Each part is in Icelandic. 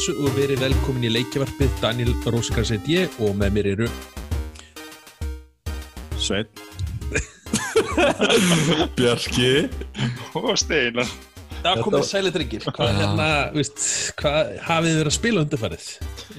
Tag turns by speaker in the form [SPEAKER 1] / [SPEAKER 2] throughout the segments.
[SPEAKER 1] blessu og verið velkomin í leikjavarpið. Daniel Róskars heit ég og með mér eru
[SPEAKER 2] Sveit
[SPEAKER 3] Bjarki.
[SPEAKER 4] Og Steinar.
[SPEAKER 1] Það komið sæli drengir. Hvað, hérna, veist, hvað hafið þið verið að spila undarfærið?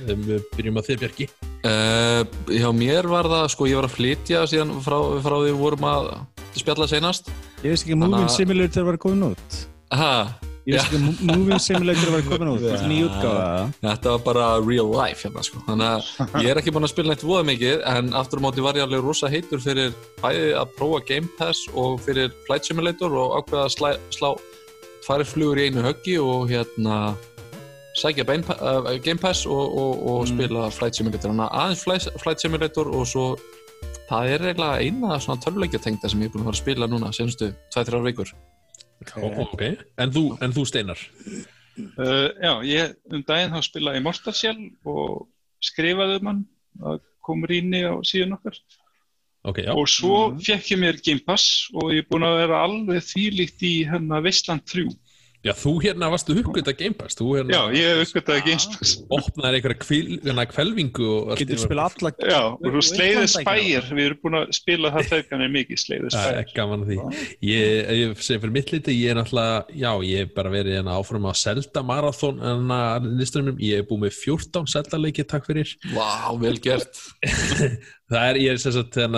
[SPEAKER 1] Um, við byrjum á þér Bjarki.
[SPEAKER 3] Uh, Hjá mér var það, sko, ég var að flytja síðan frá, frá því við vorum að spjalla senast
[SPEAKER 2] Ég veist ekki að Moving Simulator var komin út.
[SPEAKER 3] Aha,
[SPEAKER 2] Ég veist ekki að Moving Simulator var komin út. Þetta er nýj útgáða
[SPEAKER 3] Þetta var bara real life hérna, sko. Þannig að ég er ekki búin að spila neitt voða mikið en aftur á móti var ég alveg rosa heitur fyrir bæði að prófa Game Pass og fyrir Flight Simulator og ákveða að slá, slá farið flugur í einu höggi og hérna sækja uh, Game Pass og, og, og spila Flight Simulator. Þannig að aðeins Flight, Flight Simulator og svo það er eiginlega eina svona tölvleikjatengda sem ég er búin að fara að spila núna senastu 2-3 vikur
[SPEAKER 1] Ok, en þú, en þú Steinar?
[SPEAKER 4] Uh, Já, ég um daginn þá spilaði Immortal Shell og skrifaði um hann það kom rýni á síðan okkar.
[SPEAKER 1] Ok, já.
[SPEAKER 4] Og svo fekk ég mér Game Pass og ég er búin að vera alveg þýlíkt í hennar Vestland 3
[SPEAKER 1] Já, þú hérna varstu uppgötta Game Pass Þú hérna
[SPEAKER 4] Já, ég hef uppgöttaði Game Pass.
[SPEAKER 1] opnaði einhverja hérna, kvelvingu og allt í
[SPEAKER 2] Getur
[SPEAKER 1] einu-
[SPEAKER 2] spila alla
[SPEAKER 4] Já, og þú
[SPEAKER 2] Vestland
[SPEAKER 4] spægir við erum búin að spila það þegar mikið
[SPEAKER 1] er
[SPEAKER 4] spægir
[SPEAKER 1] gaman að því. Ég, ég segi fyrir mitt liti, ég er náttúrulega Já, ég hef bara verið hérna áfram á Zelda Marathon en að listunum minn, ég hef búið með 14 Zelda leiki, takk fyrir.
[SPEAKER 3] Vá, vel gert.
[SPEAKER 1] Það er, ég er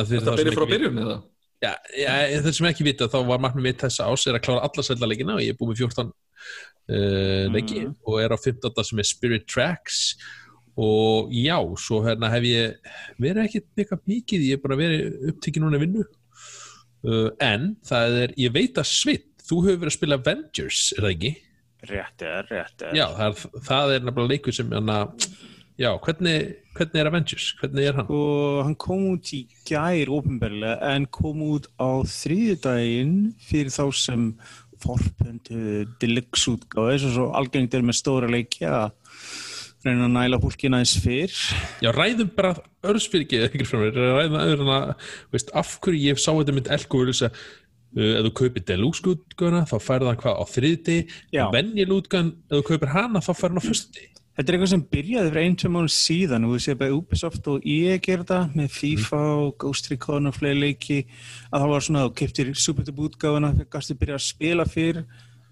[SPEAKER 1] þið-
[SPEAKER 3] Þetta byrja frá byrjun eða?
[SPEAKER 1] Já, já, þeir sem ekki vita, þá var markmið mitt þessa ás er að klára alla Zelda leikina og ég er búið með 14 uh, leiki og er á 15. sem er Spirit Tracks og já, svo hérna hef ég verið ekkert mikið mikið, ég er bara verið upptikið núna vinnu uh, en það er, ég veit að Svit þú hefur verið að spila Avengers, er það ekki?
[SPEAKER 2] Rétt er, rétt er
[SPEAKER 1] Já, það er, það er nefnilega leikur sem hana, já, hvernig, hvernig er Avengers? Hvernig er hann?
[SPEAKER 2] Og hann kom út í gær ofinberlega en kom út á þriðjudaginn fyrir þá sem forpöndu deluxe útgáðu eins og svo algengt er með stóra leiki að reyna að næla húlkina eins fyrr
[SPEAKER 1] Já, ræðum bara örðsfyrkið ekkert frá mér, ræðum veist, af hverju ég sá þetta mynd vilja uh, ef þú kaupir deluxe útgáðuna þá færðu það hvað á þriði
[SPEAKER 2] Já.
[SPEAKER 1] venjil útgáðan, ef þú kaupir hana þá færðu hann á fyrsti
[SPEAKER 2] Þetta er eitthvað sem byrjaði fyrir einn, mánu síðan og við séum bara Ubisoft og EA gera þetta með FIFA og Ghost Recon og fleiri leiki. Að það var svona að keftir Superdub útgáfuna, gæstu byrja að spila fyrr.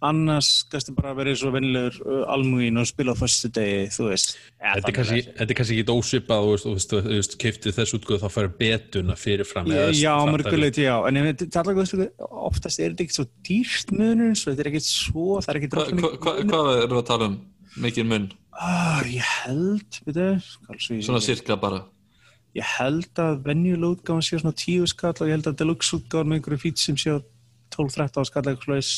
[SPEAKER 2] Annars gæstu bara verið svo vennilegur uh, almúin og spila á förstu degi, þú veist. Ja,
[SPEAKER 1] Þetta er kannski, er ekki ósvipað og þú veist, þú veist, keiptið þessu útgáðu þá færðu betuna fyrirfram
[SPEAKER 2] Já,
[SPEAKER 1] eða-
[SPEAKER 2] já
[SPEAKER 1] fattar-
[SPEAKER 2] mörguleiti, já, en ég veit, það er alveg oftast er þetta ekkert svo dýrt munur, svo þetta er ekkert svo, það er ekkert
[SPEAKER 3] Hva, hva, hva, hvað erum við að tala um? Mikið mun?
[SPEAKER 2] Ah, ég held, skalsu ég...
[SPEAKER 3] Svona sirka bara
[SPEAKER 2] Ég held að venjuleg útgáðan sé svona 10 skall og ég held að deluxe útgáðan með einhverju fít sem sé á 12-13 skall eitthvað slags.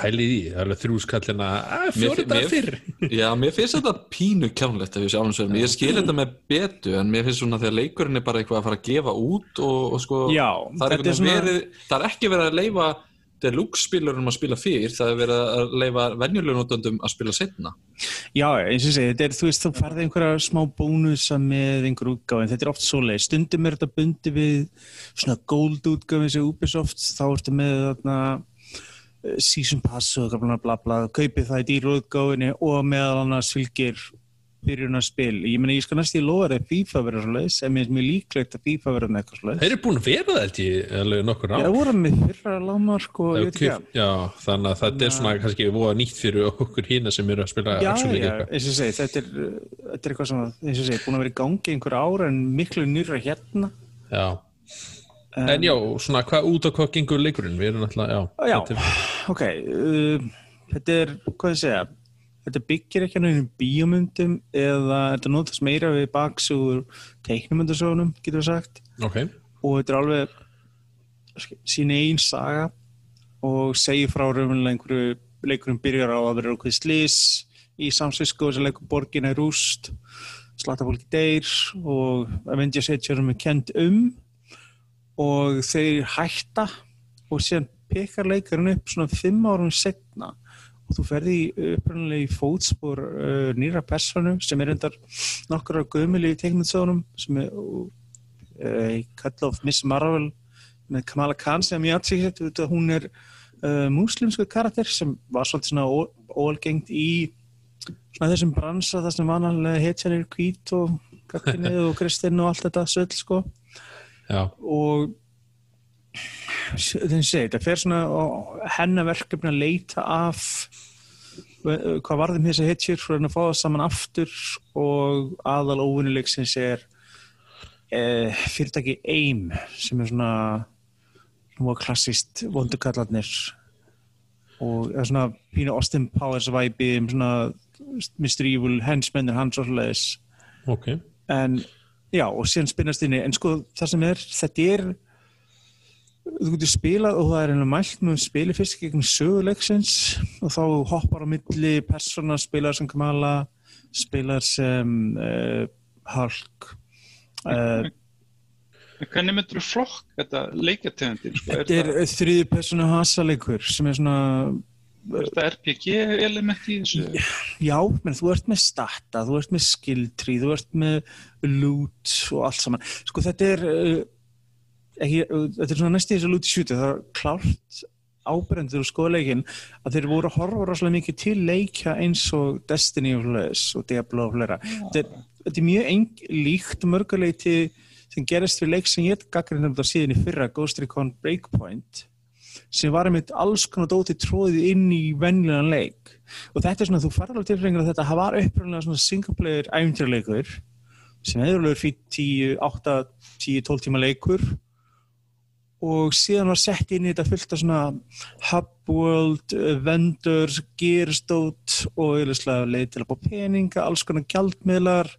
[SPEAKER 1] Pælið í, því, það er alveg þrjú skallina að
[SPEAKER 3] Mér-
[SPEAKER 1] fjóri dag
[SPEAKER 3] mér-
[SPEAKER 1] fyrr
[SPEAKER 3] Já, mér finnst þetta pínu kjánlegt ef ég sé alveg sverum. Ég skil þetta með betu en mér finnst svona þegar leikurinn er bara eitthvað að fara að gefa út og, og sko
[SPEAKER 2] Já,
[SPEAKER 3] það er,
[SPEAKER 2] þetta er
[SPEAKER 3] svona- verið, það er ekki verið að leifa deluxe spilurum að spila fyrr það er verið að leifa venjulegum notendum að spila setna.
[SPEAKER 2] Já, eins og segi, er, þú veist, þú farði einhverja smá bónusa með einhver útgáðin, þetta er oft svoleið. Stundum er þetta bundi við svona gold útgáðin sem Ubisoft, þá ertu með þarna eh, season pass og bla bla bla, kaupið það í dýru útgáðinni og meðal annars fylgir byrjun að spil. Ég meina, ég skal næst í lofa að FIFA verður svoleiðis, en mér er mjög líklegt að FIFA verður með eitthvað svoleiðis.
[SPEAKER 1] Þeir eru búin að vera það held ég alveg nokkur á
[SPEAKER 2] Já, það voru með fyrra lámark og ég veit ekki að.
[SPEAKER 1] Já, þannig að þetta er svona kannski voða nýtt fyrir okkur hína sem eru að spila
[SPEAKER 2] Já, já, eins og ég segi, þetta er, þetta er eitthvað sem, að- eins og ég segi, búin að vera í gangi einhver ára en miklu nýra hérna.
[SPEAKER 1] Já. En já, svona hvað út á hvað gengur leikurinn? Við erum alltaf, já.
[SPEAKER 2] Já,
[SPEAKER 1] þetta er-
[SPEAKER 2] ok, uh, þetta er, hvað ég þetta byggir ekki nefnum bíómyndum eða þetta nótast meira við baksugur teiknumyndasögunum, getur við sagt,
[SPEAKER 1] Ok,
[SPEAKER 2] og þetta er alveg sín einn saga og segir frá raunverulega einhverju leikurum byrjar á að vera okkur slís í Samsvísko sem leikur borgina í rúst slattafólki deyr og Avengers Age er kent um og þeir hætta og síðan pekar leikarinn upp svona fimm árum setna og þú ferði í upprannlega í fótspor uh, nýra personu sem er endar nokkur á gömuli í teiknumsögunum sem er uh, í Cut of Miss Marvel með Kamala Khan sem ég aðsýtt hún er uh, muslimsku karakter sem var svolítið svona óalgengt í svona þessum bransa það sem vanalega hetjar er hvít og gagginnið og kristinn og allt þetta söll sko.
[SPEAKER 1] Já,
[SPEAKER 2] og þetta fer svona hennar verkefni að leita af hvað varðum þessi hetjur fyrir að fá það saman aftur og aðal óvinnilegsins er e, fyrirtæki AIM sem er svona svona klassist vondukallarnir og það er svona pínu Austin Powers væpi um svona Mr. Evil, hensmennir hans og svoleiðis
[SPEAKER 1] ok
[SPEAKER 2] en já, og síðan spinnast inn í en sko það sem er, þetta er þú getur spilað og það er einhverjum mælt með spili fyrst gegn söguleiksins og þá hoppar á milli persóna, spilar sem Kamala spilar sem uh, Hulk uh,
[SPEAKER 4] Hvernig myndur þú flokk þetta leikjategundir? Sko? Er,
[SPEAKER 2] þetta er þriði persóna hasaleikur sem er svona
[SPEAKER 4] er þetta RPG element í þessu?
[SPEAKER 2] Já, menn þú ert með stata, þú ert með skildtrí, þú ert með loot og allt saman. Sko þetta er, uh, ekki, þetta er svona næst í þessu loot shooter, það er klárt ábrendur úr skoðleikin að þeir voru að horfa rosalega mikið til leikja eins og Destiny og fleis og Diablo og fleira. Þetta er, þetta er mjög eng, líkt mörguleiti sem gerist fyrir leik sem ég gaggrinn um þetta síðan í fyrra Ghost Recon Breakpoint sem var einmitt alls konar dóti tróðið inn í vennilegan leik. Og þetta er svona, þú fara alveg tilfengur að þetta var uppröðinlega svona single player æfintýrleikur sem hefur alveg fyrir 10, 8, 10, 12 tíma leikur og síðan var sett inn í þetta fullt af svona hub world, vendors, gearstót og yfirlega leið til að bá peninga, alls konar gjaldmiðlar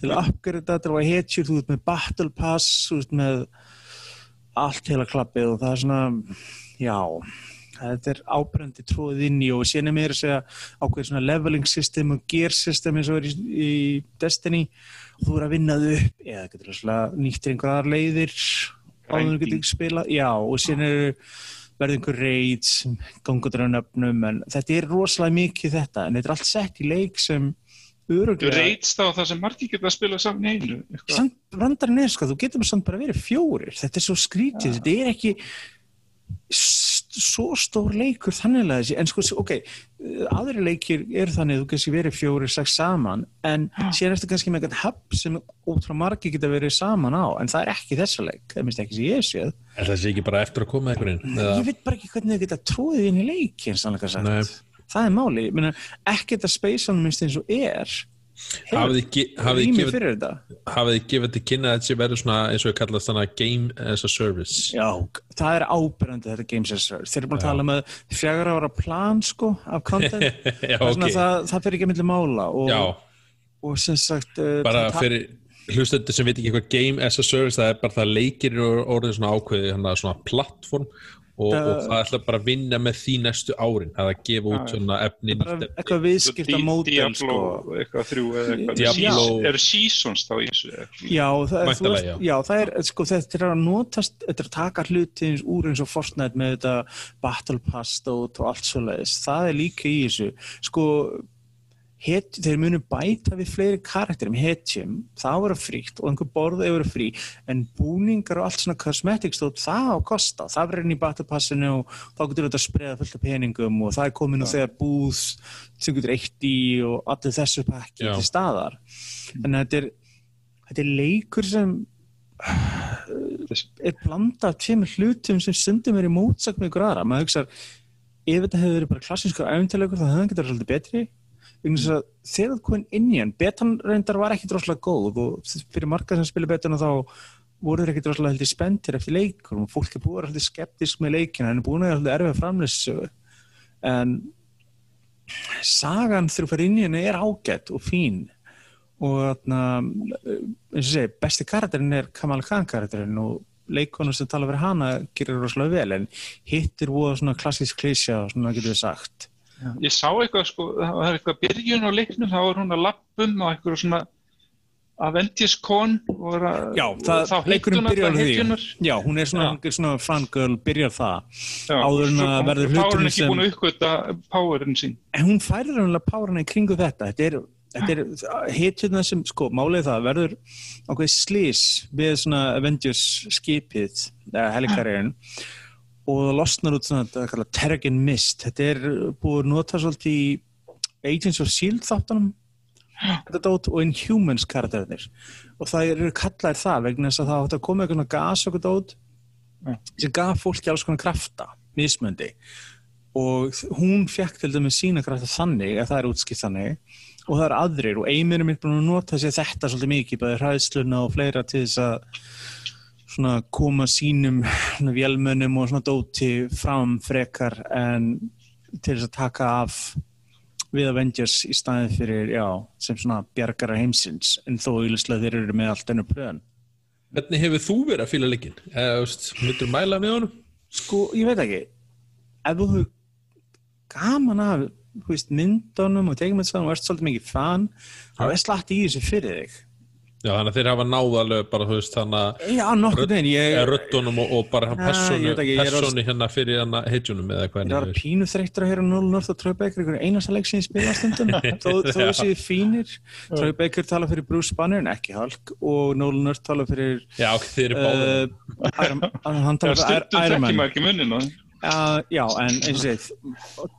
[SPEAKER 2] til að uppgriða, til að var hetjur, þú ert með battle pass, þú ert með allt heila klappið og það er svona, já, þetta er ábrendi tróðið inn í og síðan er mér að segja ákveð svona leveling system og gear system eins og er í, í Destiny. Og þú er að vinna þau upp eða getur það nýttir einhverjar leiðir áður getur ekki spila, já og síðan er verður einhver raids, gangutur á nöfnum en þetta er rosalega mikið þetta en þetta er allt sett í leik sem öruglega
[SPEAKER 4] reytst á það sem margir geta að spila saman einu.
[SPEAKER 2] samt brandarinn er sko, þú getur samt bara verið fjórir. Þetta er svo skrítið, þetta er ekki svo stór leikur þannig að þessi, en sko, ok aðri leikir eru þannig að þú kannski verið fjórir sex saman, en síðan ertu kannski með eitthvað hub sem ótrúlega margir geta verið saman á, en það er ekki þessa leik það minnst ekki sem ég séð
[SPEAKER 1] Er það sé ekki bara eftir að koma einhverjum?
[SPEAKER 2] ég veit bara ekki hvernig þau geta tróðið inn í leikin sannleika sagt,
[SPEAKER 1] Nei.
[SPEAKER 2] það er máli ég meina, ekkert að speysanum minnst eins og er
[SPEAKER 1] Hafið þið gefið hafið þið gefið til kynna að þetta sé verður svona eins og við kallast þannig game as a service
[SPEAKER 2] Já, það er ábyrjandi þetta Games as a Service. Þeir eru búin að tala með fjagra ára plan sko af content.
[SPEAKER 1] Já,
[SPEAKER 2] það, er svona,
[SPEAKER 1] ok.
[SPEAKER 2] það, það fyrir ekki að milli mála og, og sem sagt uh,
[SPEAKER 1] bara fyrir hlustendur sem veit ekki hvað game as a service það er bara það að leikir eru orðið svona ákveði hana, svona plattform og,
[SPEAKER 2] Það-
[SPEAKER 1] og það ætla bara að vinna með því næstu árin það er að gefa út svona efni
[SPEAKER 2] eitthvað viðskipta
[SPEAKER 4] Di-
[SPEAKER 2] módel
[SPEAKER 4] Diablo
[SPEAKER 2] sko.
[SPEAKER 4] eitthvað þrjú eða eitthvað. Eru seasons þá í þessu?
[SPEAKER 2] Já, það, það er sko, þetta er að notast, þetta er að taka hluti eins úr eins og Fortnite með þetta Battle Pass og allt svo leiðis það er líka í þessu sko, het, þeir munu bæta við fleiri karakterum, hetjum það voru fríkt og einhver borð verið frí en búningar og allt svona cosmetics stóð, það á að kosta, það verður inn í Battle Passinu og þá getur þetta að spreða fullt af peningum og það er komin og þegar búð sem getur eitt í og allir þessu pakki til staðar. En þetta er, þetta er leikur sem er blanda af tveimur hlutum sem stundum er í mótsak með ykkur aðra. Maður hugsar, ef þetta hefur verið bara klassískur æfintilegur þá hefði hann getað verið svolítið betri. að þegar þú komin inn í hann betan reyndar var ekki droslega góð og fyrir marga sem spilir betana þá voru þeir ekki droslega heldur spenntir eftir leikur og fólk er búið að heldur skeptisk með leikina hann er búin að heldur erfið framlýssu en sagan þú fyrir inn í henni er ágætt og fín. Og og segi, besti karakterinn er Kamal Khan karakterinn og leikonum sem tala fyrir hana gerir rosalega vel en hitt er voða svona klassísk klísja og svona getur við sagt
[SPEAKER 4] Ég sá eitthvað sko, það var eitthvað byrjun á leiknum, þá var hún að lappum á eitthvað svona Avengers Con og að,
[SPEAKER 2] Já,
[SPEAKER 4] og
[SPEAKER 2] það,
[SPEAKER 4] þá
[SPEAKER 2] leikurinn
[SPEAKER 4] hittu
[SPEAKER 2] byrjar á
[SPEAKER 4] náttúrulega
[SPEAKER 2] því
[SPEAKER 4] hetjurnar.
[SPEAKER 2] Já, hún er svona,
[SPEAKER 4] Já.
[SPEAKER 2] svona fangirl, byrjar það
[SPEAKER 4] Já,
[SPEAKER 2] áður en að verður
[SPEAKER 4] Þá er hún ekki
[SPEAKER 2] sem-
[SPEAKER 4] búin að uppgöta powerinn sín.
[SPEAKER 2] en hún færir raunlega párana í kringu þetta þetta er, þetta er hitjurna sem sko, málið það verður ákveð slís við svona Avengers skipið, eða helikarinn og það losnar út svona þetta kalla Terrigen Mist. Þetta er búið að nota svolítið í Agents of S.H.I.E.L.D. þáttunum. Þetta dót og Inhumans karakterinir og það eru kallaðir það vegna þess að það átt að koma eitthvað gas eitthvað dót sem gaf fólki alls konar krafta mismöndi og hún fekk til dæmis sína krafta þannig að það er útskipt þannig og það eru aðrir. Og eiginir mitt búin að nota sér þetta svolítið mikið, bæði hræðsluna og fleira til þess að svona koma sínum svona vélmönnum og svona dóti fram frekar en til þess að taka af við Avengers í staðið fyrir, já, sem svona bjargara heimsins, en þó ylislega þeir eru með allt ennur plön.
[SPEAKER 1] Hvernig hefur þú verið að þú veist, myndur mæla með honum?
[SPEAKER 2] Sko, ég veit ekki, ef þú hefur gaman af, myndunum og tegjumöndsvæðum og ert svolítið mikið fan, þá er slatt í þessu fyrir þig.
[SPEAKER 1] Já, þannig að þeir hafa náðalög bara, þú veist, þannig að
[SPEAKER 2] Já, nokkuð veginn, ég,
[SPEAKER 1] röddunum og, og bara hann
[SPEAKER 2] Ja, ég
[SPEAKER 1] persónu,
[SPEAKER 2] veit ekki, ég er
[SPEAKER 1] persónu hérna fyrir hann heitjunum eða hvað
[SPEAKER 2] ég var
[SPEAKER 1] henni
[SPEAKER 2] pínu þreyttur að heyra 0 North og Troy Baker einhvern einasta leik sem ég spila stundum. Þó, þó þessi fínir. Troy Baker tala fyrir Bruce Banner en ekki Hulk og Nolan North tala fyrir
[SPEAKER 1] Já, þeir eru
[SPEAKER 2] uh,
[SPEAKER 4] Já,
[SPEAKER 2] tala fyrir
[SPEAKER 4] stundum
[SPEAKER 2] Iron
[SPEAKER 4] þekkir
[SPEAKER 2] Uh, já, en eins og þið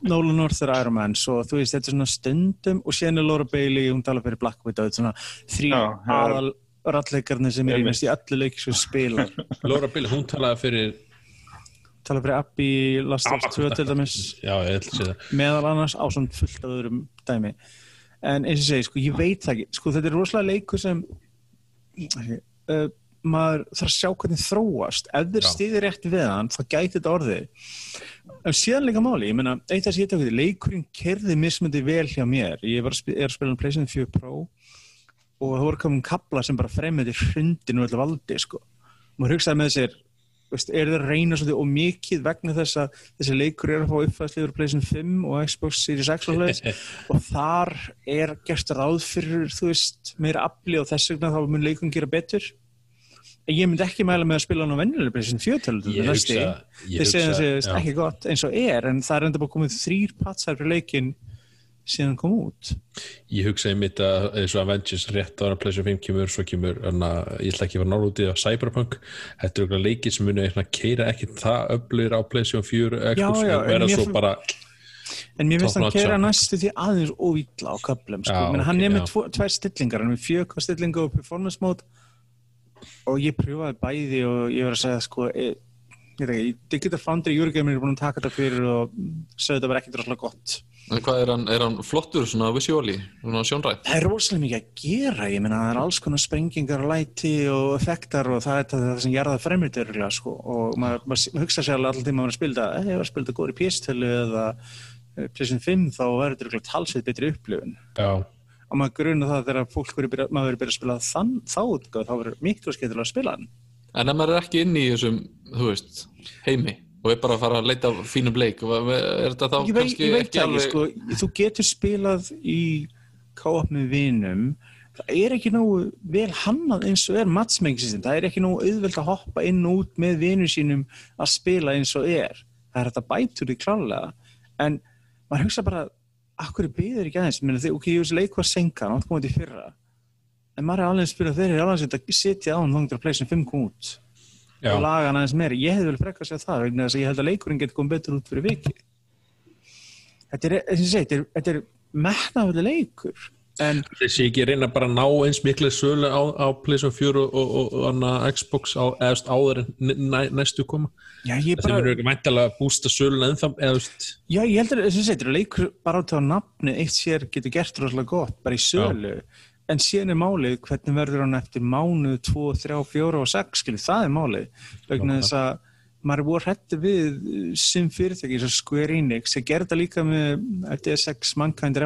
[SPEAKER 2] Nolan North er Iron Man svo þú veist, þetta er svona stundum og síðan er Laura Bailey, hún tala fyrir Black Widow þetta er svona þrý aðal ralleikarnir sem er í mest í öllu leiki sem spila
[SPEAKER 1] Laura Bill, hún talaði fyrir
[SPEAKER 2] tala fyrir Abby Last of Us 2 til dæmis.
[SPEAKER 1] Já, ég ætla að segja það.
[SPEAKER 2] Meðal annars á svona fullt af öðrum dæmi. En eins og segi, sko, ég veit það ekki sko, þetta er rosalega leikur sem uh, maður þarf að sjá hvernig þróast. Ef þeir stýðir rétt við hann, þá gæti þetta orðið. En síðan líka máli, ég meina eitt af við, leikurinn kerði mismundi vel hjá mér, ég að er að spila um PlayStation 4 Pro og það voru komin kapla sem bara fremjöndi hrundin og öllu valdi, sko. Maður hugsaði með sér, veist, er það að reyna svolítið og mikið vegna þess að þessi leikur er að fá uppfæðsli yfir PlayStation 5 og Xbox Series X og og þar er gert ráð fyrir, þú veist, meira afli og þess vegna þá mun leikum gera betur ég myndi ekki mæla með að spila hann á venjulega PlayStation 4 tölvum
[SPEAKER 1] Ég hugsa, ég
[SPEAKER 2] þeir segja
[SPEAKER 1] hugsa
[SPEAKER 2] þessi
[SPEAKER 1] já.
[SPEAKER 2] ekki gott eins og er en það er enda bara komið þrýr patsar fyrir leikin síðan kom út
[SPEAKER 1] Ég hugsa einmitt að eins og Avengers rétt ára PlayStation 5 kemur, svo kemur anna, ég ætla ekki að fara norðútið á Cyberpunk Þetta er okkur leikir sem muni eitthvað keira ekki það öflugir á PlayStation 4 Xbox
[SPEAKER 2] Já, já,
[SPEAKER 1] og
[SPEAKER 2] en
[SPEAKER 1] vera
[SPEAKER 2] mér
[SPEAKER 1] svo bara
[SPEAKER 2] en mér finnst hann
[SPEAKER 1] já.
[SPEAKER 2] næstu því aðeins óvítla á köflum sko.
[SPEAKER 1] Já,
[SPEAKER 2] Men hann er með tvær stillingar hann er með fjöka stillingu og performance mode og ég pröfaði bæði og ég var að segja sko e, ég veit ekki, Digital Foundry Eurogamer er búin að taka þetta fyrir og sögðu þetta var ekki droslega gott.
[SPEAKER 3] En hvað er hann, er hann flottur svona visuáli, svona sjónrætt?
[SPEAKER 2] Það er rosalega mikið að gera, ég meina það er alls konar sprengingar og læti og effektar og það er þetta það sem gerða fremrið örgulega sko. Og maður, maður hugsa sér alveg alltaf að maður spilda, ef ég var að spilda góður í PS-tölu eða eh, PlayStation 5 þá verður þetta talsveit betri upplifun.
[SPEAKER 1] Já,
[SPEAKER 2] og maður gruna það þegar fólk byrja, maður verður byrja að spila þann, þá útgáð þá verður miklu skemmtilega að spila hann.
[SPEAKER 3] En ef maður er ekki inn í þessum, þú veist, heimi og er bara að fara að leita fínum leik, er þetta þá
[SPEAKER 2] ég
[SPEAKER 3] kannski
[SPEAKER 2] veit
[SPEAKER 3] ekki alveg...
[SPEAKER 2] sko, þú getur spilað í co-op með vinum. Það er ekki nógu vel hannað eins og er system, það er ekki nógu auðvelt að hoppa inn og út með vinum sínum að spila eins og er. Það er þetta bætur því klálega en maður hugsa bara akkur er byggður ekki aðeins, Meni, ok, ég veist leik var senka, nátt komið til fyrra. En maður er alveg að spila þeirri alveg að setja á hann þannig að pleysin 5 kom út.
[SPEAKER 1] Já,
[SPEAKER 2] og laga hann aðeins meira. Ég hefði vel frekka að segja það vegna þess að ég held að leikurinn getur komið betur út fyrir viki. Þetta er, ég segi, þetta er, þetta er metnaðvöldi leikur
[SPEAKER 1] þessi ekki reyna bara að ná eins miklu sölu á, á PlayStation 4 og, og, og, og Xbox á, eðast áður en næ, næstu koma.
[SPEAKER 2] Já,
[SPEAKER 1] Það
[SPEAKER 2] bara,
[SPEAKER 1] eru ekki mæntalega að bústa sölun ennþá eða, veist,
[SPEAKER 2] já, ég held að þetta er leikur bara át á nafni eitt sér getur gert rosalega gott, bara í sölu. En síðan er málið hvernig verður hann eftir mánuð, 2, 3, 4 og 6 skilur, það er málið. Vegna þess að maður er voru hætti við uh, sem fyrirtæki, eins og Square Enix sem gerði það líka með DSX Mankind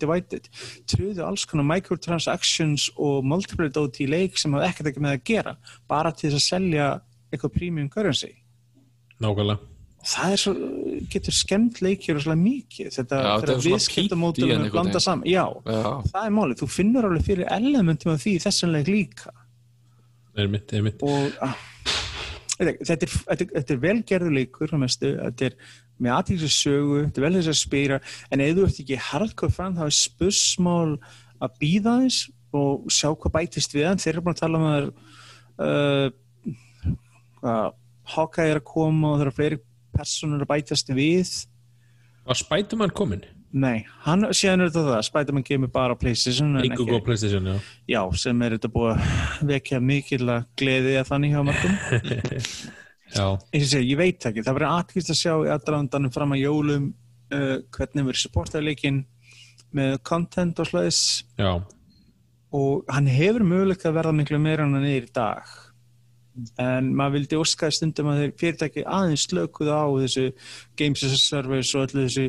[SPEAKER 2] Divided. Tröðu alls konar microtransactions og multiplayer dóti í leik sem hafði ekkert ekki með að gera bara til þess að selja eitthvað premium currency.
[SPEAKER 1] Nákvæmlega.
[SPEAKER 2] Það er svo, getur skemmt leikjur og svolítið mikið, þetta
[SPEAKER 3] Já, er
[SPEAKER 2] er
[SPEAKER 3] einhvern
[SPEAKER 2] blanda saman, já,
[SPEAKER 3] Já,
[SPEAKER 2] það er málið. Þú finnur alveg fyrir elementum af því í þessum leik líka.
[SPEAKER 1] Er mitt, er mitt
[SPEAKER 2] og ah, þetta, er, þetta, er, þetta er velgerðu leikur á mestu, þetta er með aðtíksu sögu, þetta er vel þess að spýra en ef þú ert ekki hardcore fan þá er spussmál að býða þess og sjá hvað bætist við þeir eru búin að tala um að uh, Hawkeye er að koma og það eru fleiri personur að bætast við.
[SPEAKER 1] Var Spiderman komin?
[SPEAKER 2] Nei, hann, er þetta það, Spider-Man kemur bara á PlayStation
[SPEAKER 1] Yngu góð Playstation, já.
[SPEAKER 2] Já, sem er þetta búið að vekja mikil að gleði að þannig hjá Eins og segja, ég veit ekki, það verður aðkvist að sjá í aðdraðandanum fram að jólum uh, hvernig verður supportaði leikinn með content og slæðis
[SPEAKER 1] já,
[SPEAKER 2] og hann hefur möguleika að verða miklu meira en hann er í dag. En maður vildi óskaði stundum að þeir fyrirtæki aðeins slökuð á þessu Games as a Service og öllu þessu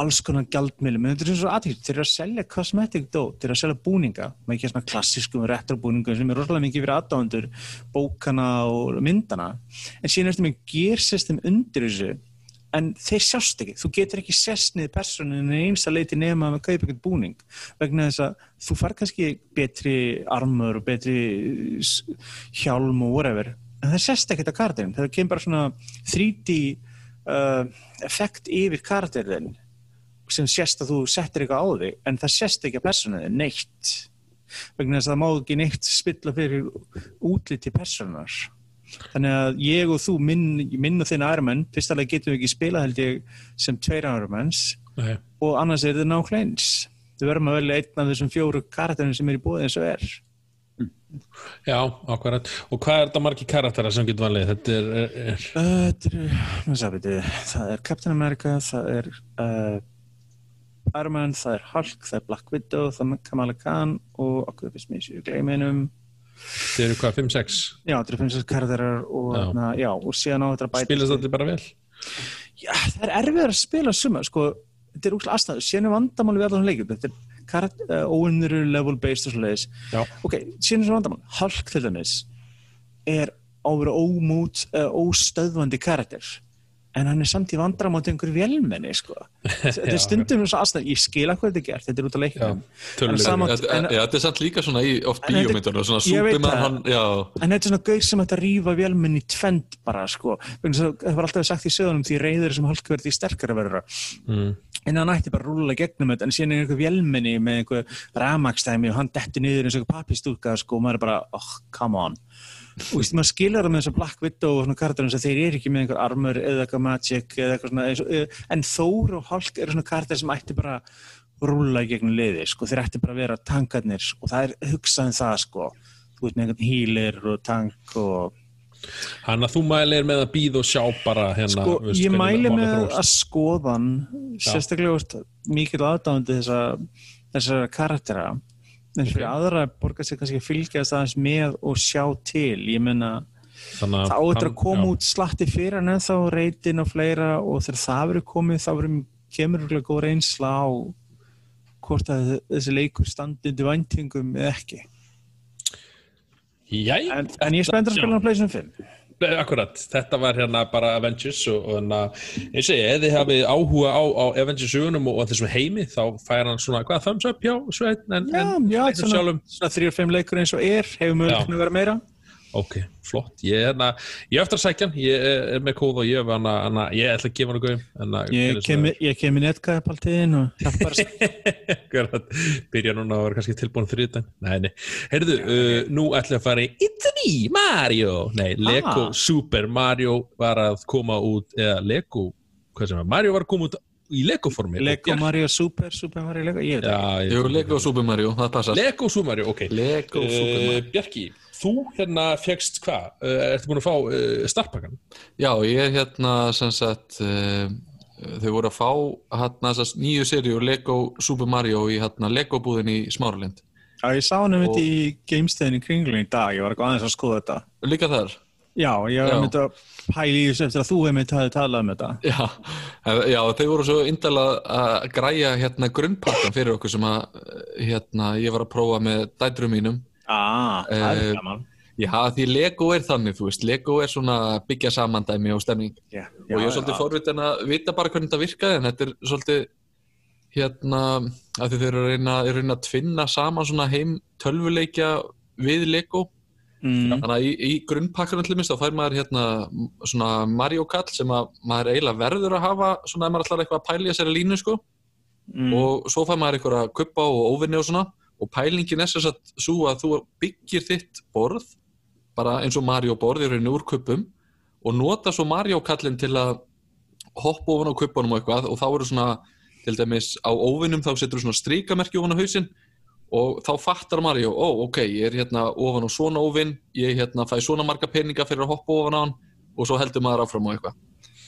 [SPEAKER 2] alls konar gjaldmiðlum, en þetta er svo aðtíkt þeir eru að selja cosmetic dót, þeir eru að selja búninga með ekki svona klassískum retrobúningum sem er rosalega mikið fyrir aðdándur bókana og myndana en síðan ertu með gear system undir þessu en þeir sjást ekki, þú getur ekki niður personinu eins að leiti nema með kaupa eitthvað búning vegna þess að þú far kannski betri armur og betri hjálm og whatever en það sest ekkert á karakterin, það kemur bara svona 3D uh, effekt yfir karakterin sem sést að þú settir eitthvað á þig en það sést ekki að personaði neitt vegna þess að það má ekki neitt spilla fyrir útliti personar þannig að ég og þú minn, minn og þinn Ironman, fyrst alveg getum við ekki spilað held ég sem tveir Ironmans
[SPEAKER 1] nei.
[SPEAKER 2] og annars er þetta nákvæmlega eins við verðum að velja einn af þessum fjóru karakterin sem er í bóði eins og er
[SPEAKER 1] Já, ákvarðat. Og hvað er þetta margi karaktera sem getur valið? Þetta er, er,
[SPEAKER 2] þetta er, maður sagði, veitir, það er Captain America, það er uh, Iron Man, það er Hulk, það er Black Widow, það er Kamala Khan og okkur fyrst mér séu gleyminum.
[SPEAKER 1] þetta eru hvað, 5-6?
[SPEAKER 2] Já, þetta er fimm sér karakterar og,
[SPEAKER 1] Já.
[SPEAKER 2] já. já, og síðan á þetta að bæta.
[SPEAKER 1] Spilast þetta bara vel?
[SPEAKER 2] Já, það er erfið að spila suma, sko, þetta er úrslega aðstæðu, síðan er vandamáli við allan leikjum, þetta er karat, uh, óunnuru level based og svo leiðis.
[SPEAKER 1] Já.
[SPEAKER 2] Ok, síðan er svo vandamál, Hulk til dæmis er á að vera ómút, uh, óstöðvandi karakter en hann er samt í vandramáti einhverju vélmenni, sko. Þetta er stundum svo aðstæð, ég skil að hvað þetta er gert, þetta er út af leiknum.
[SPEAKER 3] Þetta er samt líka svona í oft bíómyndunum, svona
[SPEAKER 2] Ég
[SPEAKER 3] já,
[SPEAKER 2] En þetta er svona gauð sem ætti að rífa vélmenni í tvend bara, sko. Það var alltaf sagt í sögunum því reyður sem Hulk verði sterkara verður
[SPEAKER 1] Mm.
[SPEAKER 2] en hann ætti bara að rúla gegnum þetta en síðan er einhver vélmenni með einhver ramakstæmi og hann detti niður eins og einhver pappistúlka sko, og maður er bara, oh, come on og veist, maður skilur það með þess að Black Widow og svona karakterum sem þeir eru ekki með einhver armor eða eitthvað magic eða eitthvað svona eins en Thor og Hulk eru svona karakter sem ætti bara að rúla í gegnum liði sko, þeir ætti bara að vera tankarnir og það er hugsað um það sko. Þú veist með einhvern healer og tank og
[SPEAKER 1] Þannig að þú mælir með að býða og sjá bara hérna
[SPEAKER 2] sko,
[SPEAKER 1] veist,
[SPEAKER 2] ég
[SPEAKER 1] hvernig
[SPEAKER 2] mæli
[SPEAKER 1] málið
[SPEAKER 2] með að skoða hann sérstaklega úr mikil aðdáðandi þessa, þessara karaktera en fyrir aðra borgar sér kannski að fylgjast aðeins með og sjá til. Ég menna
[SPEAKER 1] að
[SPEAKER 2] áttur
[SPEAKER 1] hann-
[SPEAKER 2] að koma
[SPEAKER 1] já.
[SPEAKER 2] út slatti fyrir hann en þá reytin og fleira og þegar það verður komið þá verður kemur örugglega góð reynsla á hvort að þessi leikur standi undir væntingum eða ekki.
[SPEAKER 1] Jæja,
[SPEAKER 2] en, en ég spenntur að spila hann á Playstation 5
[SPEAKER 1] Nei, Akkurat, þetta var hérna bara Avengers og, og hérna, ég, ef þið hafið áhuga á, á Avengers sögunum og, og þessum heimi, þá fær hann svona, hvað, thumbs up, já, sveitn, en,
[SPEAKER 2] já,
[SPEAKER 1] en
[SPEAKER 2] já, svona, svona 3-5 leikur eins og er hefur mögulega að vera meira
[SPEAKER 1] ok, flott, ég, hérna, ég er eftir að sækja hann, ég er, er með kóð og ég, hana, hana, ég ætla að gefa hann að gauðum, en að,
[SPEAKER 2] Ég kem, í netkæðapaltiðin og hjálpar
[SPEAKER 1] byrja núna að vera kannski tilbúin þriðdæn, nei, nei, heyrðu, uh, nú ætla ég að fara í Italy Mario, nei, Lego
[SPEAKER 2] Ah.
[SPEAKER 1] Super Mario var að koma út, eða Lego, hvað sem er, Mario var að koma út í Lego formi, og
[SPEAKER 2] Lego Mario Super, Super Mario Lego, ég veit ekki.
[SPEAKER 3] Lego Super Mario, það passar.
[SPEAKER 1] Lego Super Mario, ok.
[SPEAKER 3] Lego Super
[SPEAKER 1] uh,
[SPEAKER 3] Mario.
[SPEAKER 1] Bjarki, þú hérna fegst hvað, uh, ertu búin að fá uh, startpakkan?
[SPEAKER 3] Já, ég hérna sem sagt uh, þau voru að fá hérna þessast nýju seríu Lego Super Mario í hérna Lego búðin í Smáralind
[SPEAKER 2] Já, ég sá hann um þetta í gamestöðin í kringlun í dag, ég var eitthvað aðeins að skoða þetta.
[SPEAKER 3] Líka þar?
[SPEAKER 2] Já, ég var
[SPEAKER 3] Já.
[SPEAKER 2] að pæla í þessu eftir að þú hefði myndið að talað um þetta.
[SPEAKER 3] Já, eh, já, þau voru svo indala að græja hérna grunnpakkan fyrir okkur sem að eh, hérna ég var að prófa með dætrum mínum
[SPEAKER 2] Ah, það er
[SPEAKER 3] Eh,
[SPEAKER 2] gaman.
[SPEAKER 3] Já, því Lego er þannig, þú veist, Lego er svona byggja samandæmi og stemning
[SPEAKER 2] Já,
[SPEAKER 3] og ég er svolítið forvitin að vita bara hvernig þetta virkaði en þetta er svolítið hérna að þeir eru að reyna, að reyna að tvinna saman svona heim tölvuleikja við Lego
[SPEAKER 2] Mm.
[SPEAKER 3] þannig að í, í grunnpakkanum til minnst þá fær maður hérna svona Mario Kall sem að maður eiginlega verður að hafa svona ef maður ætlar eitthvað að pæla í þessari línu sko
[SPEAKER 2] Mm.
[SPEAKER 3] og svo fær maður eitthvað að kuppa og óvinni og svona og pælingin er sem sagt svo að þú byggir þitt borð bara eins og Mario borð í rauninu úr kuppum og nota svo Mario kallin til að hoppa ofan á kuppunum og eitthvað og þá eru svona til dæmis á óvinnum þá setur þú svona stríkamerki ofan á hausinn og þá fattar Mario, ó ok, ég er hérna ofan á svona óvinn, ég hérna fæ svona marga peninga fyrir að hoppa ofan á hann og svo heldur maður áfram á eitthvað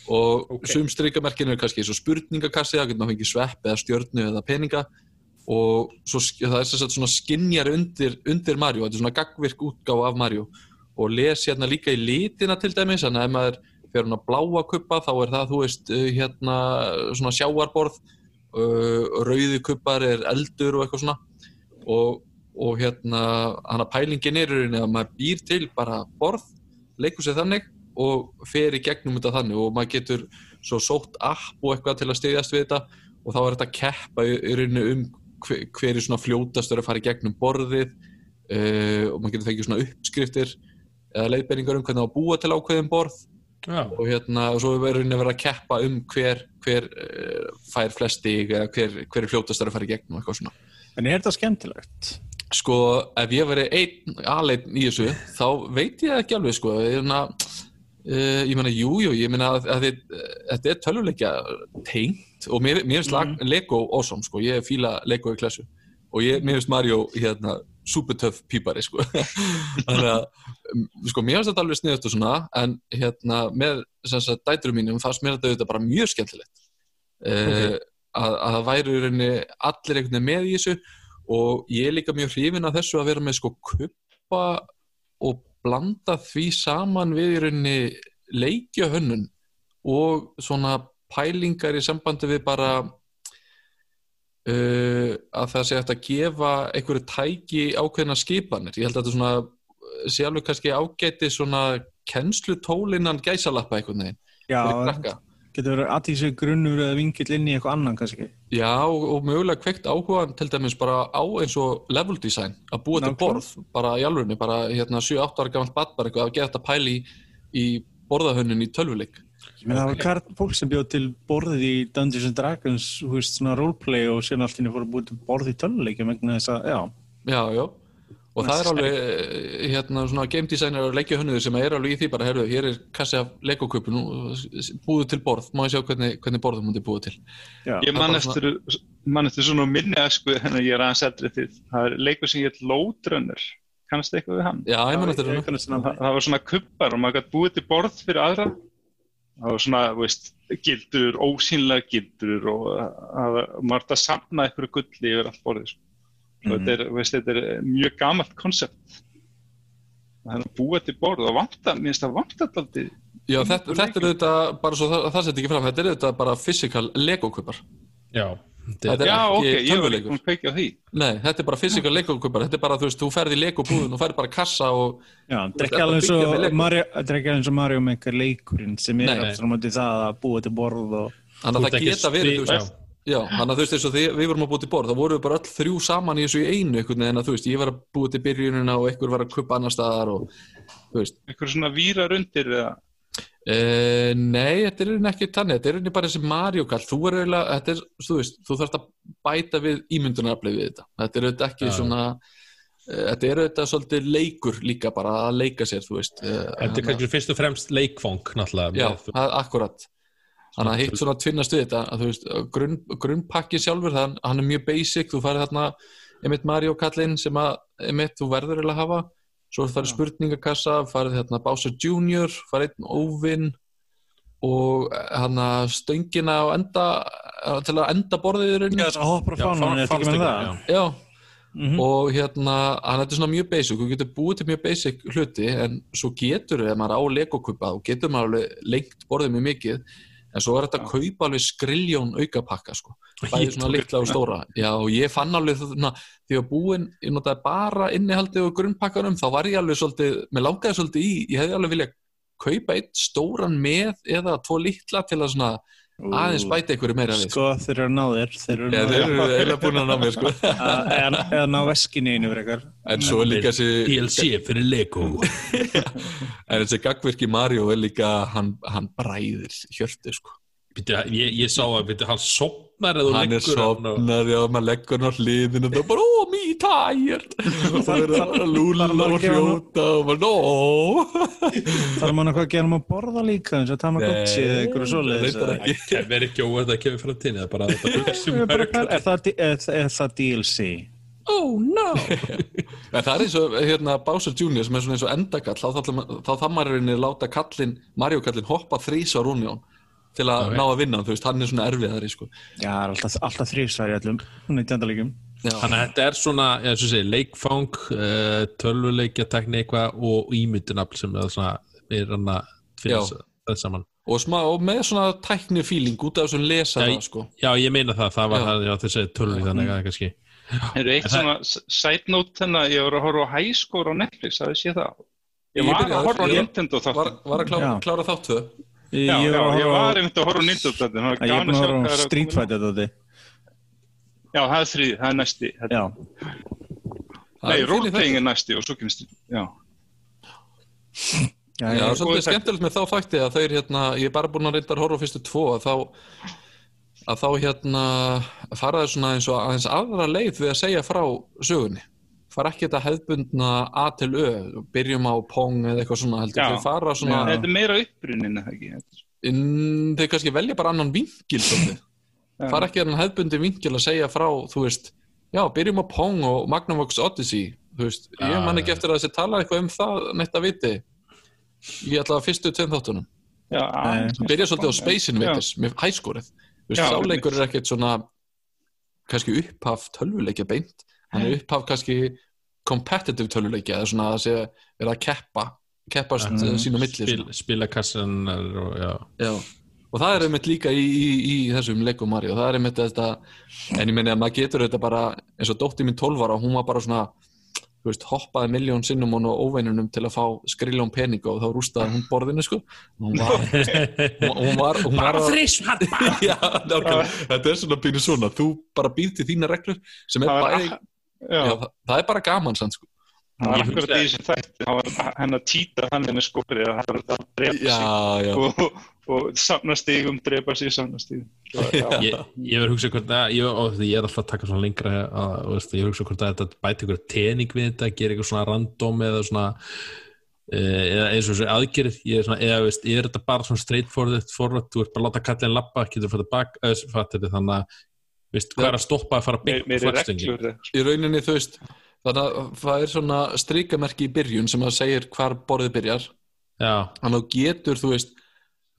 [SPEAKER 3] og
[SPEAKER 1] Ok.
[SPEAKER 3] sum strikamerkinu er kannski eins og spurningakassi, það getur maður fengið svepp eða stjörnu eða peninga og svo, það er sagt svona skinjar undir, undir Mario, þetta er svona gagvirk útgáfa af Mario og les hérna líka í litina til dæmis, þannig að ef maður fer hún að bláa kuppa þá er það, þú veist, uh, hérna svona sjáarborð uh, rauði kuppar er eldur og eitthvað svona. Og, og hérna hana pælingin er að maður býr til bara borð, leikur sér þannig og fer í gegnum þetta þannig. Og maður getur svo sótt app og eitthvað til að styðjast við þetta. Og þá er þetta að keppa í, rauninni um hver, hver er svona fljótastur að fara í gegnum borðið uh, og maður getur fengið svona uppskriftir eða leiðbeiningar um hvernig á að búa til ákveðin borð.
[SPEAKER 1] Já,
[SPEAKER 3] og hérna og svo er rauninni að vera að keppa um hver, hver uh, fær flesti eða hver, hver er fljótastur að fara í gegnum eitthvað svona.
[SPEAKER 2] En er þetta skemmtilegt?
[SPEAKER 3] sko, ef ég veri einn aðleinn í þessu, þá veit ég ekki alveg sko, ég meina uh, ég meina, jú, jú, ég meina að, að þetta er tölvuleikja tengt og mér, mér finnst mm. Lego awesome, sko, ég fíla Lego í klassu og ég, mér finnst Mario hérna, super töff pípari, sko. Þannig að, sko, mér finnst þetta alveg sniðast og svona, en hérna með sem sagt dæturum mínum, fannst mér þetta auðvitað bara mjög skemmtilegt. Uh, að, að það væri rauninni allir einhvern veginn með í þessu og ég er líka mjög hrifin af þessu að vera með sko kuppa og blanda því saman við í rauninni leikjahönnun og svona pælingar í sambandi við bara uh, að það sé eftir að gefa einhverju tæki ákveðna skipanir. Ég held að þetta svona uh, sé alveg kannski ágæti svona kennslutól gæsalappa einhvern veginn.
[SPEAKER 2] Já. Getur verið aðtísið grunnur eða vingill inn í eitthvað annan kannski.
[SPEAKER 3] Já, og, og mögulega kveikt áhuga til dæmis bara á eins og level design að búa
[SPEAKER 2] Nákvæmlega.
[SPEAKER 3] borð, bara í alvörunni bara hérna 7-8 ára gamalt bad bara eitthvað að geta þetta pæli í, í borðahönnun í tölvuleik
[SPEAKER 2] meina það var kart fólk sem bjóð til borðið í Dungeons and Dragons, þú veist, svona roleplay og síðan allt inni fór að búið til borðið í töluleikjum vegna þess að, já,
[SPEAKER 3] Já, já, og það er alveg eh, hérna svona game designer og leikjahönnuður sem er alveg í því bara, herru, hér er kassi af legokupu nú, búðu til borð, má ég sjá hvernig, hvernig borðum mútið búið til?
[SPEAKER 2] Já.
[SPEAKER 4] Ég
[SPEAKER 3] Það er
[SPEAKER 4] man
[SPEAKER 3] bara
[SPEAKER 4] eftir, man eftir svona minni sko, hennar ég er aðeins eldri því það er leikur sem ég heit Lóðrönnur kannast eitthvað við hann?
[SPEAKER 3] Já, hérna
[SPEAKER 2] kannast
[SPEAKER 4] Það,
[SPEAKER 2] svona-
[SPEAKER 4] það var svona kubbar og maður gæti búið til borð fyrir aðra. Það var svona, veist, gildur ósýnlega gildur og það var maður átti að samna einhverju gulli yfir allt borðið sko. Mm
[SPEAKER 2] Mhm.
[SPEAKER 4] þetta, er, þú veist, þetta er mjög gamalt konsept það er að búa til borð og vanta, mér finnst það vanta alltaf
[SPEAKER 3] Já, þetta, þetta er auðvitað, bara svo það, það setja ekki fram, þetta er auðvitað bara physical legokupar
[SPEAKER 1] já,
[SPEAKER 3] Þetta er
[SPEAKER 4] Já,
[SPEAKER 3] ekki
[SPEAKER 4] ok, ég var ekki
[SPEAKER 3] tölvuleikur. Nei, þetta er bara physical legokupar, þetta er bara, þú veist, þú ferð í legobúðun og ferð bara kassa og
[SPEAKER 2] Já, þetta er ekki alveg og
[SPEAKER 3] Lego.
[SPEAKER 2] Mario, er og Maker leikurinn sem er aftur á móti það að búa til borð og
[SPEAKER 3] þannig að það geta verið, þú veist, já, þannig að þú veist, eins og því, við vorum að búa til borð, þá vorum við bara öll þrjú saman í þessu í einu, einhvern veginn að þú veist, ég var að búa til byrjunina og einhver var að kuppa annar staðar og, þú veist,
[SPEAKER 4] einhverju svona vírar undir eða?
[SPEAKER 3] Uh, nei, þetta er ekki þannig þetta er bara þessi Mario Kart. Þú er eiginlega, þetta er, þú veist, þú þarfst að bæta við ímyndunaraflið við þetta. Þetta er auðvitað ekki
[SPEAKER 1] Já.
[SPEAKER 3] svona uh, þetta er auðvitað svolítið leikur líka bara að leika sér, þú veist uh,
[SPEAKER 1] þetta er kannski fyrst og fremst leikfang náttúrulega
[SPEAKER 3] Já, akkurat Þannig að hitt svona tvinnast við þetta að þú veist, grunn, grunnpakki sjálfur þann, hann er mjög basic, þú farið þarna einmitt Mario kallinn sem að einmitt þú verður að hafa. Svo farið spurningakassa, farið hérna Bowser Jr, farið einn óvinn og hann að stöngina á enda til að enda borðið í
[SPEAKER 2] Já,
[SPEAKER 3] rauninni
[SPEAKER 2] þess að fánan er þetta ekki með það
[SPEAKER 1] já.
[SPEAKER 3] Já,
[SPEAKER 2] Mhm.
[SPEAKER 3] og hérna hann þetta er svona mjög basic, þú getur búið til mjög basic hluti en svo getur ef maður á legokupa, þá getur maður lengt borðið mjög mikið en svo er þetta að kaupa alveg skriljón aukapakka sko, bæði svona litla og stóra. Já og ég fann alveg þarna því að búin, ég notaði bara innihaldið og grunnpakkanum, þá var ég alveg svolítið mér langaði svolítið í, ég hefði alveg viljað kaupa eitt stóran með eða tvo litla til að svona aðeins bæta einhverju meira við sko.
[SPEAKER 2] Þeir eru að ná þér Þeir eru að-
[SPEAKER 3] þeir eru eiginlega búin að ná mér sko.
[SPEAKER 2] eða ná veskinni einu frekar
[SPEAKER 3] en svo er líka þessi
[SPEAKER 1] DLC fyrir Lego
[SPEAKER 3] En þessi gagvirki Mario er líka, hann, hann bræðir hjörtu, sko.
[SPEAKER 1] Býtu, ég, ég sá að býtu, hann sopnaði sopnar
[SPEAKER 3] hann er sopnar, já, maður leggur hann á hliðinu og það er bara, oh, me tired og það er að lúla
[SPEAKER 2] þarf maður
[SPEAKER 3] og
[SPEAKER 2] að
[SPEAKER 3] hrjóta og maður, no
[SPEAKER 2] Þarf mann eitthvað að gera hann að borða líka eins og Tamagotchi eða
[SPEAKER 3] reyndar
[SPEAKER 2] eða-
[SPEAKER 3] ekki.
[SPEAKER 1] Það verður ekki óvægt að kemur frá tíni, það er bara þetta hugsa um
[SPEAKER 2] er að pæla, Er það, er, er það DLC?
[SPEAKER 1] Oh no!
[SPEAKER 3] En það er eins og hérna, Bowser Jr. sem er svona eins og endagall þá, það maður að láta kallin, Mario kallin hoppa þrís á rúnjón til að
[SPEAKER 1] Ok.
[SPEAKER 3] ná að vinna, þú veist, hann er svona erfiðari sko.
[SPEAKER 2] Já, það er alltaf, alltaf þrýsvar í öllum 19. líkum
[SPEAKER 3] Já,
[SPEAKER 1] Þannig að þetta er svona, ég svo segi, leikfang, uh, tölvuleikjatekni eitthvað og ímyndunafl sem er svona, er hann að finna
[SPEAKER 3] Já.
[SPEAKER 1] það saman.
[SPEAKER 3] og, smá, og með svona tækni feeling út af þessum lesa
[SPEAKER 1] Já,
[SPEAKER 3] það sko.
[SPEAKER 1] Já, ég meina það, það var
[SPEAKER 3] Já.
[SPEAKER 1] það, já, þessi tölvuleik þannig að kannski.
[SPEAKER 4] Er eitt svona side note þennan, ég var að horfa á High Score á Netflix, það sé það. Ég
[SPEAKER 3] Ég
[SPEAKER 4] var að horfa á
[SPEAKER 3] ég-
[SPEAKER 4] Nintendo
[SPEAKER 3] var,
[SPEAKER 4] þáttum.
[SPEAKER 3] var að klára,
[SPEAKER 2] Já. Ég,
[SPEAKER 4] Já,
[SPEAKER 2] ég
[SPEAKER 4] já, ég
[SPEAKER 2] horfa
[SPEAKER 4] var
[SPEAKER 2] á-
[SPEAKER 4] einmitt að horfa á Nintendo
[SPEAKER 2] ég er búin að horfa
[SPEAKER 4] er að
[SPEAKER 2] Street. Fighter þetta
[SPEAKER 4] Já, það er þrið, það er næsti. Þetta-
[SPEAKER 2] Já,
[SPEAKER 4] Nei,
[SPEAKER 3] er
[SPEAKER 4] roleplaying er næsti og svo kynst, já.
[SPEAKER 2] já,
[SPEAKER 3] Já,
[SPEAKER 2] já,
[SPEAKER 3] er svolítið skemmtilegt með þá þætti að þeir hérna, ég er bara búin að reynda að horfa á fyrstu tvo að þá að þá hérna fara þeir svona eins og aðeins aðra leið við að segja frá sögunni fara ekki þetta hefðbundna A til Ö byrjum á Pong eða eitthvað svona heldur þeir fara svona
[SPEAKER 4] Þetta er meira upprunnin, eða ekki?
[SPEAKER 3] inn, þeir kannski velja bara annan
[SPEAKER 4] Já.
[SPEAKER 3] fara ekki annan hefðbundi vinkil að segja frá þú veist, já, byrjum á Pong og Magnavox Odyssey þú veist, ég
[SPEAKER 1] Já,
[SPEAKER 3] man ekki eftir að þessi tala eitthvað um það neitt að viti. Ég ætla að fyrstu tveim þáttunum.
[SPEAKER 4] Aðeins.
[SPEAKER 3] byrja svolítið á Space Invaders með hæskórið
[SPEAKER 4] Já,
[SPEAKER 3] sáleikur er ekkert svona kannski upphaf tölvuleikja beint. Hann er upphaf kannski competitive tölvuleikja eða svona að sé er að keppa keppast mm. sín á milli
[SPEAKER 1] Spil, spilakassan og
[SPEAKER 3] og það er einmitt líka í, í, í þessum Lego Mario það er einmitt þetta en ég menni að maður getur þetta bara eins og dótti mín 12 ára hún var bara svona þú veist, hoppaði miljón sinnum hún og óveinunum til að fá skriljón pening og þá rústaði hún borðinu sko hún var hún, var, hún var að-
[SPEAKER 1] þrísvar!
[SPEAKER 3] Já, nákvæmlega. þetta er svona pínu svona þú bara býr til þína reglur sem er
[SPEAKER 4] Það var
[SPEAKER 3] bæði,
[SPEAKER 4] ak-
[SPEAKER 3] já,
[SPEAKER 4] Já,
[SPEAKER 3] það, það er bara gaman sann sko.
[SPEAKER 4] það var
[SPEAKER 1] Ég
[SPEAKER 4] akkurat í þessum þætti, henn að týta hann henni skopið að það var að drepa sig.
[SPEAKER 3] já, já,
[SPEAKER 4] og, og samna stigum, drepa sig, samna stigum. Já,
[SPEAKER 1] Ég, ég verður hugsa hvort að ég, og ég er alltaf að taka svona lengra að, veist, ég verður hugsa hvort að þetta bæti ykkur tening við þetta, gera ykkur svona random eða svona eh, eða eins og þessu aðgerð. Ég er, svona, eða, veist, er þetta bara svona straight forward, forward þú ert bara að láta kallin lappa, getur bak eða fattir þetta þannig að veist, hvað er að stoppa að fara að byggja
[SPEAKER 4] eða-
[SPEAKER 3] í rauninni þú veist þannig að það er svona strikamerki í byrjun sem að segir hvar borðið byrjar.
[SPEAKER 1] Já,
[SPEAKER 3] þannig að þú getur þú veist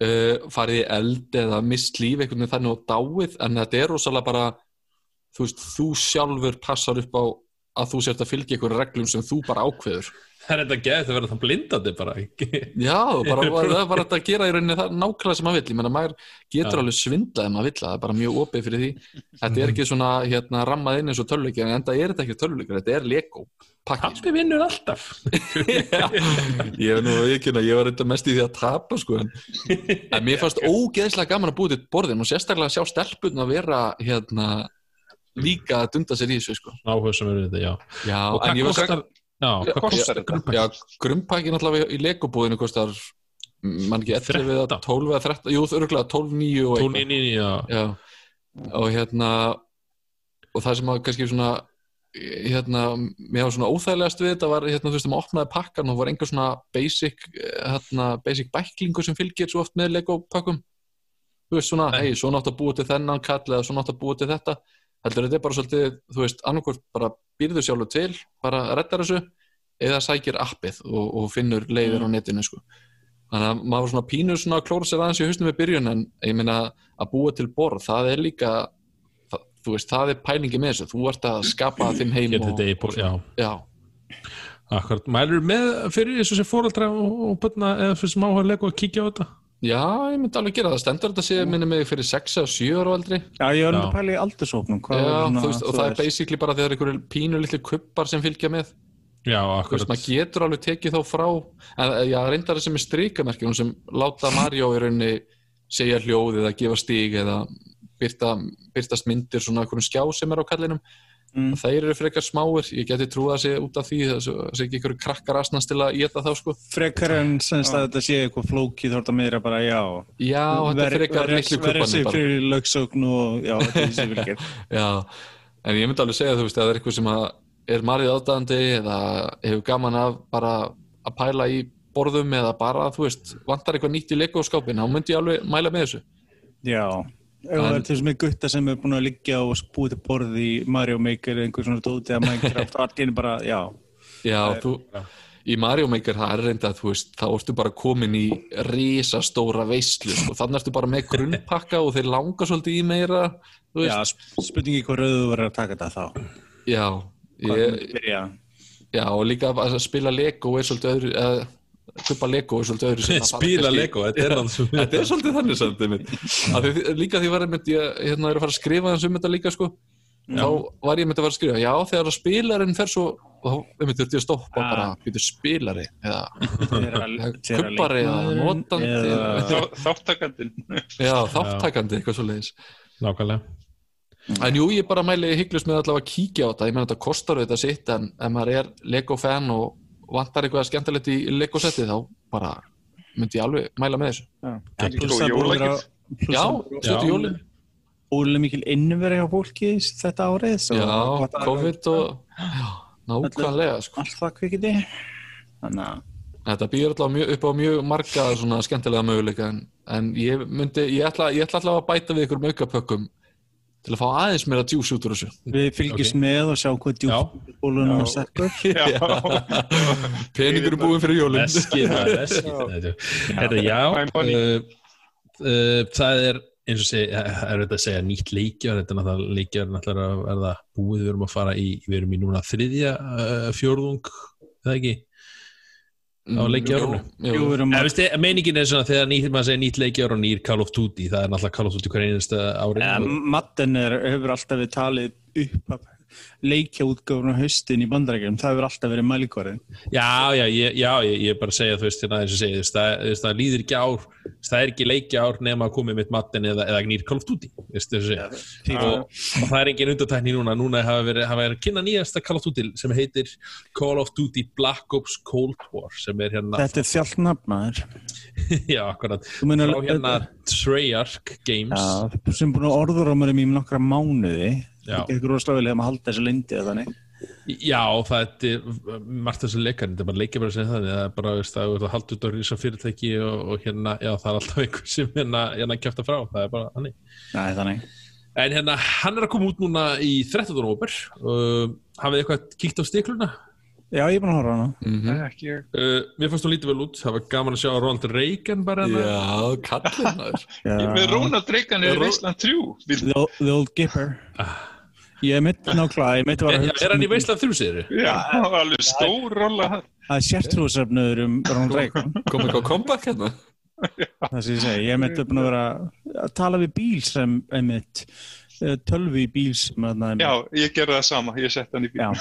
[SPEAKER 3] uh, farið í eld eða mist líf einhvern veginn þannig á dáið en þetta er rosalega bara þú veist, þú sjálfur passar upp á að þú sért að fylgja einhverjum reglum sem þú bara ákveður.
[SPEAKER 1] Það er þetta geðið að vera það blindandi bara
[SPEAKER 3] Já, bara, það er bara þetta að gera í rauninni það nákvæmlega sem maður vill, ég menna maður getur
[SPEAKER 1] Já.
[SPEAKER 3] alveg svindlað ef maður vill, það er bara mjög opið fyrir því. Þetta er ekki svona hérna, rammað inn eins og töluleikir en enda er þetta ekki töluleikir, þetta er Lego pakki, sko.
[SPEAKER 1] Pappi vinnur alltaf.
[SPEAKER 3] Já, ég er nú ekki ég var reynda mest í því að tapa sko, en, en mér fannst ógeðslega gaman að búið til borðin og sérstaklega að sjá stelpun að vera hérna líka að dunda sér í þessu sko.
[SPEAKER 1] áhuga sem verður þetta, já
[SPEAKER 3] Já,
[SPEAKER 1] og
[SPEAKER 3] en ég var
[SPEAKER 1] kostar já, hvað
[SPEAKER 4] kostar þetta?
[SPEAKER 3] Já, grunnpakkin allavega í Lego-búðinu kostar mm, mann ekki 11 eða
[SPEAKER 1] 13.
[SPEAKER 3] 12 eða 13, jú, örgulega 12, 9 og eitthvað.
[SPEAKER 1] 299, já
[SPEAKER 3] Já, og hérna og það sem að kannski svona hérna, mér var svona óþægilegast við þetta var hérna, þú veist, maður opnaði pakkan og var einhver svona basic hérna, basic bæklingu sem fylgir svo oft með Lego pakkum þú veist svona, hei, svo nátt að búa til þennan kall eða svo nátt að búa til þetta heldur þetta er bara svolítið, þú veist, annarkvort bara býrðu sjálfur til, bara reddar þessu eða sækir appið og, og finnur leiðir á netinu sko. þannig að maður var svona pínur svona að klóra sér aðeins í hausnum við byrjun en ég meina að búa til borð, það er líka það, þú veist, það er pælingi með þessu. Þú ert að skapa þinn heim
[SPEAKER 1] þetta í bór, já.
[SPEAKER 3] Já,
[SPEAKER 1] Akkurat, mælur með fyrir þessu sem fóraldra og, og bönna eða fyrir sem áhuga að kíkja á þetta?
[SPEAKER 3] Já, ég myndi alveg gera það. Stendur þetta sé minni mig fyrir 6 eða 7 ára aldri
[SPEAKER 2] Já, ég var að pæla í aldursóknum.
[SPEAKER 3] Já, þú veist, og það er basically bara þegar einhverju pínu litli kuppar sem fylgja með.
[SPEAKER 1] Já,
[SPEAKER 3] þú veist,
[SPEAKER 1] akkurat.
[SPEAKER 3] maður getur alveg tekið þá frá en eh, já, reyndar þessi með strikamerkjum sem láta Mario í rauninni segja hljóð eða gefa stíg eða byrta, byrtast myndir svona einhverjum skjá sem er á kallinum
[SPEAKER 2] Mm.
[SPEAKER 3] þeir eru frekar smáir, ég geti trúið að sé út af því þess að sé ekki ykkur krakkar asnast til að geta þá sko.
[SPEAKER 2] Frekar en semst að þetta sé eitthvað flókið er þetta meira bara já.
[SPEAKER 3] Já, þetta er frekar kubbanir bara.
[SPEAKER 2] fyrir lögsókn og já, þetta er vilkir
[SPEAKER 3] Já, en ég myndi alveg segja þú veist, að það er eitthvað sem að er margið aðdæðandi eða hefur gaman af bara að pæla í borðum eða bara, þú veist, vantar eitthvað nýtt í leikóskápin, þá myndi ég alveg mæla með þessu.
[SPEAKER 2] Já, það er til þess með gutta sem er búin að liggja og til borð í Mario Maker eða einhver svona dóti eða Minecraft og allt einu bara, já.
[SPEAKER 3] Já, þú, í Mario Maker það er reynda að þú veist, þá ertu bara komin í risastóra veislu, sko, þannig ertu bara með grunnpakka og þeir langa svolítið í meira, þú
[SPEAKER 2] Já,
[SPEAKER 3] veist,
[SPEAKER 2] sp- spurningi hvað rauðu verður að taka þetta þá.
[SPEAKER 3] Já, ég, já, og líka að spila Lego er svolítið öðru, eða kupa Lego er svolítið öðru sem að fara
[SPEAKER 1] Spila Lego, þetta er alls
[SPEAKER 3] Þetta er svolítið þannig samt einmitt. Af því, líka því var ég hérna, er að fara að skrifa þess um þetta líka sko. þá var ég einmitt að fara að skrifa já þegar að spilarinn fer svo og þá einmitt þurfti ég að stoppa
[SPEAKER 2] Ah.
[SPEAKER 3] bara býtur spilari eða kuppari eða notandi
[SPEAKER 2] eða-
[SPEAKER 3] eða-
[SPEAKER 4] Þá- Þáttakandinn.
[SPEAKER 3] já þáttakandi eitthvað svo leiðis
[SPEAKER 1] Nákvæmlega
[SPEAKER 3] en jú ég bara mæli hygglust með allavega að kíkja á þetta ég meina þetta kostar auðvitað sitt en ef maður er Lego fan og vantar eitthvað skemmtilegt í Lego setti þá bara myndi ég alveg mæla með þessu.
[SPEAKER 2] Já,
[SPEAKER 1] Geggjað.
[SPEAKER 2] pluss að
[SPEAKER 4] Og
[SPEAKER 2] búið að vera-
[SPEAKER 4] jólagjöf.
[SPEAKER 2] pluss
[SPEAKER 3] já,
[SPEAKER 2] að búið
[SPEAKER 3] stuttu jólin.
[SPEAKER 2] Ólega mikil innveri á fólki þetta árið svo
[SPEAKER 3] já, COVID og já, nákvæmlega sko.
[SPEAKER 2] allt það þannig að
[SPEAKER 3] Þetta býr alltaf mjög, upp á mjög marga svona skemmtilega möguleika en, en ég myndi, ég ætla, ég ætla alltaf að bæta við ykkur aukapökkum til að fá aðeins meira djús út úr þessu.
[SPEAKER 2] við fylgjumst með og sjá hvað
[SPEAKER 1] Já.
[SPEAKER 2] djúpbólunum
[SPEAKER 4] Já.
[SPEAKER 2] er sekkur.
[SPEAKER 3] Peningur er búin fyrir
[SPEAKER 1] það er veskið þetta. Já uh, uh, það er eins og segja, það er auðvitað að segja nýtt leikjar, þetta er náttúrulega leikjar náttúrulega að verða búið, við erum að fara í við erum í núna þriðja uh, fjórðung eða ekki á Eða,
[SPEAKER 2] að
[SPEAKER 1] veist, meiningin er svona þegar nýtt, maður segir nýtt leikjar og nýr Call of Duty, það er náttúrulega Call of Duty hver einasta ári
[SPEAKER 2] Ja, Madden er, hefur alltaf við talið upp af leikja útgáfuna haustin í bandarækjum, það hefur alltaf verið mælikvarðin
[SPEAKER 1] Já, já, ég, já, ég, ég er bara að segja þú veist, hérna, eins og segja, það, það líður ekki ár það er ekki leikja ár nema að koma mitt matten eða, eða nýr Call of Duty veist, þessu segja
[SPEAKER 2] FIFA.
[SPEAKER 1] og, og það er engin undartækni núna núna hafa verið, hafa verið að kynna nýjasta Call of Duty sem heitir Call of Duty Black Ops Cold War sem er hérna,
[SPEAKER 2] Þetta er þjált nafnaður
[SPEAKER 1] já, akkurat.
[SPEAKER 2] Þú
[SPEAKER 1] frá hérna Treyarch Games.
[SPEAKER 2] Já, sem búin að orður á mér í nokkra mánuði
[SPEAKER 1] Já.
[SPEAKER 2] Ykkur rosalega að halda þessu lindi eða þannig
[SPEAKER 1] Já, það er margt þessu leikarinn, þetta er bara leikja bara að segja þannig, það er bara, veist, það er að halda út á rísa fyrirtæki og, og hérna, já, það er alltaf einhver sem hérna, hérna kæfta frá, það er bara hannig.
[SPEAKER 2] Nei, þannig
[SPEAKER 1] En hérna, hann er að koma út núna í 13. óper, uh, hafið þið eitthvað kíkt á stikluna?
[SPEAKER 2] Já, ég er búin að horfa hana
[SPEAKER 3] Mhm.
[SPEAKER 4] Nei, ekki ég.
[SPEAKER 1] Uh, mér fannst þú lítið vel út, það var gaman að sjá Ronald Reagan bara hérna.
[SPEAKER 3] Já, kallinn maður.
[SPEAKER 4] Ég með Ronald Reagan er Veistland 3. Vil-
[SPEAKER 2] The, Old- the Old Gipper Ég er mitt nákvæmlega, ég mitt var
[SPEAKER 1] Er,
[SPEAKER 2] að
[SPEAKER 1] er, er hann í veislan þrjú, þið?
[SPEAKER 4] Já, það var alveg stór rolla.
[SPEAKER 2] Það er sértrúsefnöður um Ronald Reagan
[SPEAKER 3] Kom eitthvað comeback hérna?
[SPEAKER 2] Það sem ég segi, ég er mitt búin að vera að tala við bíl sem einmitt eh, tölvi í bíl sem einmitt-
[SPEAKER 4] Já, ég gerði það sama. Ég sett hann í bíl.
[SPEAKER 2] Já.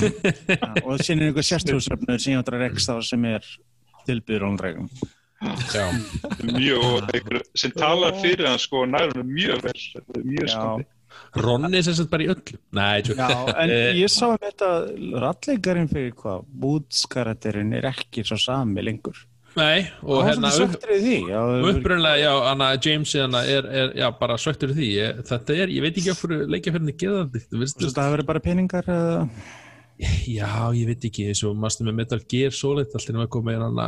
[SPEAKER 2] Já, og síðan er einhver sértrúsefnöður sem ég áttur að reksta sem er tilbyður Ronald Reagan
[SPEAKER 1] Já.
[SPEAKER 4] Mjög, sem talar fyrir hann sko nærmur mjög vel. Er mjög skandi.
[SPEAKER 1] Ronni er sem sagt bara í öllu. Nei.
[SPEAKER 2] Já, en
[SPEAKER 1] Eh,
[SPEAKER 2] ég sá um þetta ralleikarinn fyrir hvað bútskarakterinn er ekki svo sami lengur.
[SPEAKER 1] Nei, og hérna,
[SPEAKER 2] í því já,
[SPEAKER 1] Anna James hérna er, er, já, bara söktur í því. Ég, þetta er, ég veit ekki af hverju leikjafjörðinni gera þetta þú veist,
[SPEAKER 2] Svo það verið bara peningar eða?
[SPEAKER 1] Já, ég veit ekki, eins og maður með Metal Gear Solid, allt er nú að koma inn hana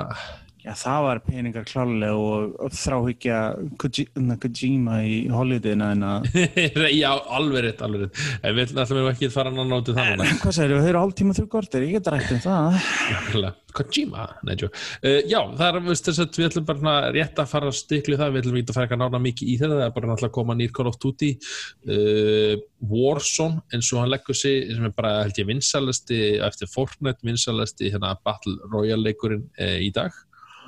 [SPEAKER 2] Já, það var peningar klálega og, þráhyggja Kojima í Hollywoodina en að
[SPEAKER 1] já, alveg rétt, alveg rétt. En við ætlum við ekki að fara annan átið þannig
[SPEAKER 2] En hvað segir þú, þau eru hálftíma þrjú kortir, ég get rætt um það.
[SPEAKER 1] Kojima, nei, tjó uh, já, það er, veist, þess að við ætlum bara rétt að fara að stiklu það, við ætlum ekki að fara ekki að nána mikið í þetta, það er bara náttúrulega að koma nýr Call of Duty uh, Warzone eins og hann leggur sig, sem er bara held ég vinsalasti, eftir Fortnite vinsalasti hérna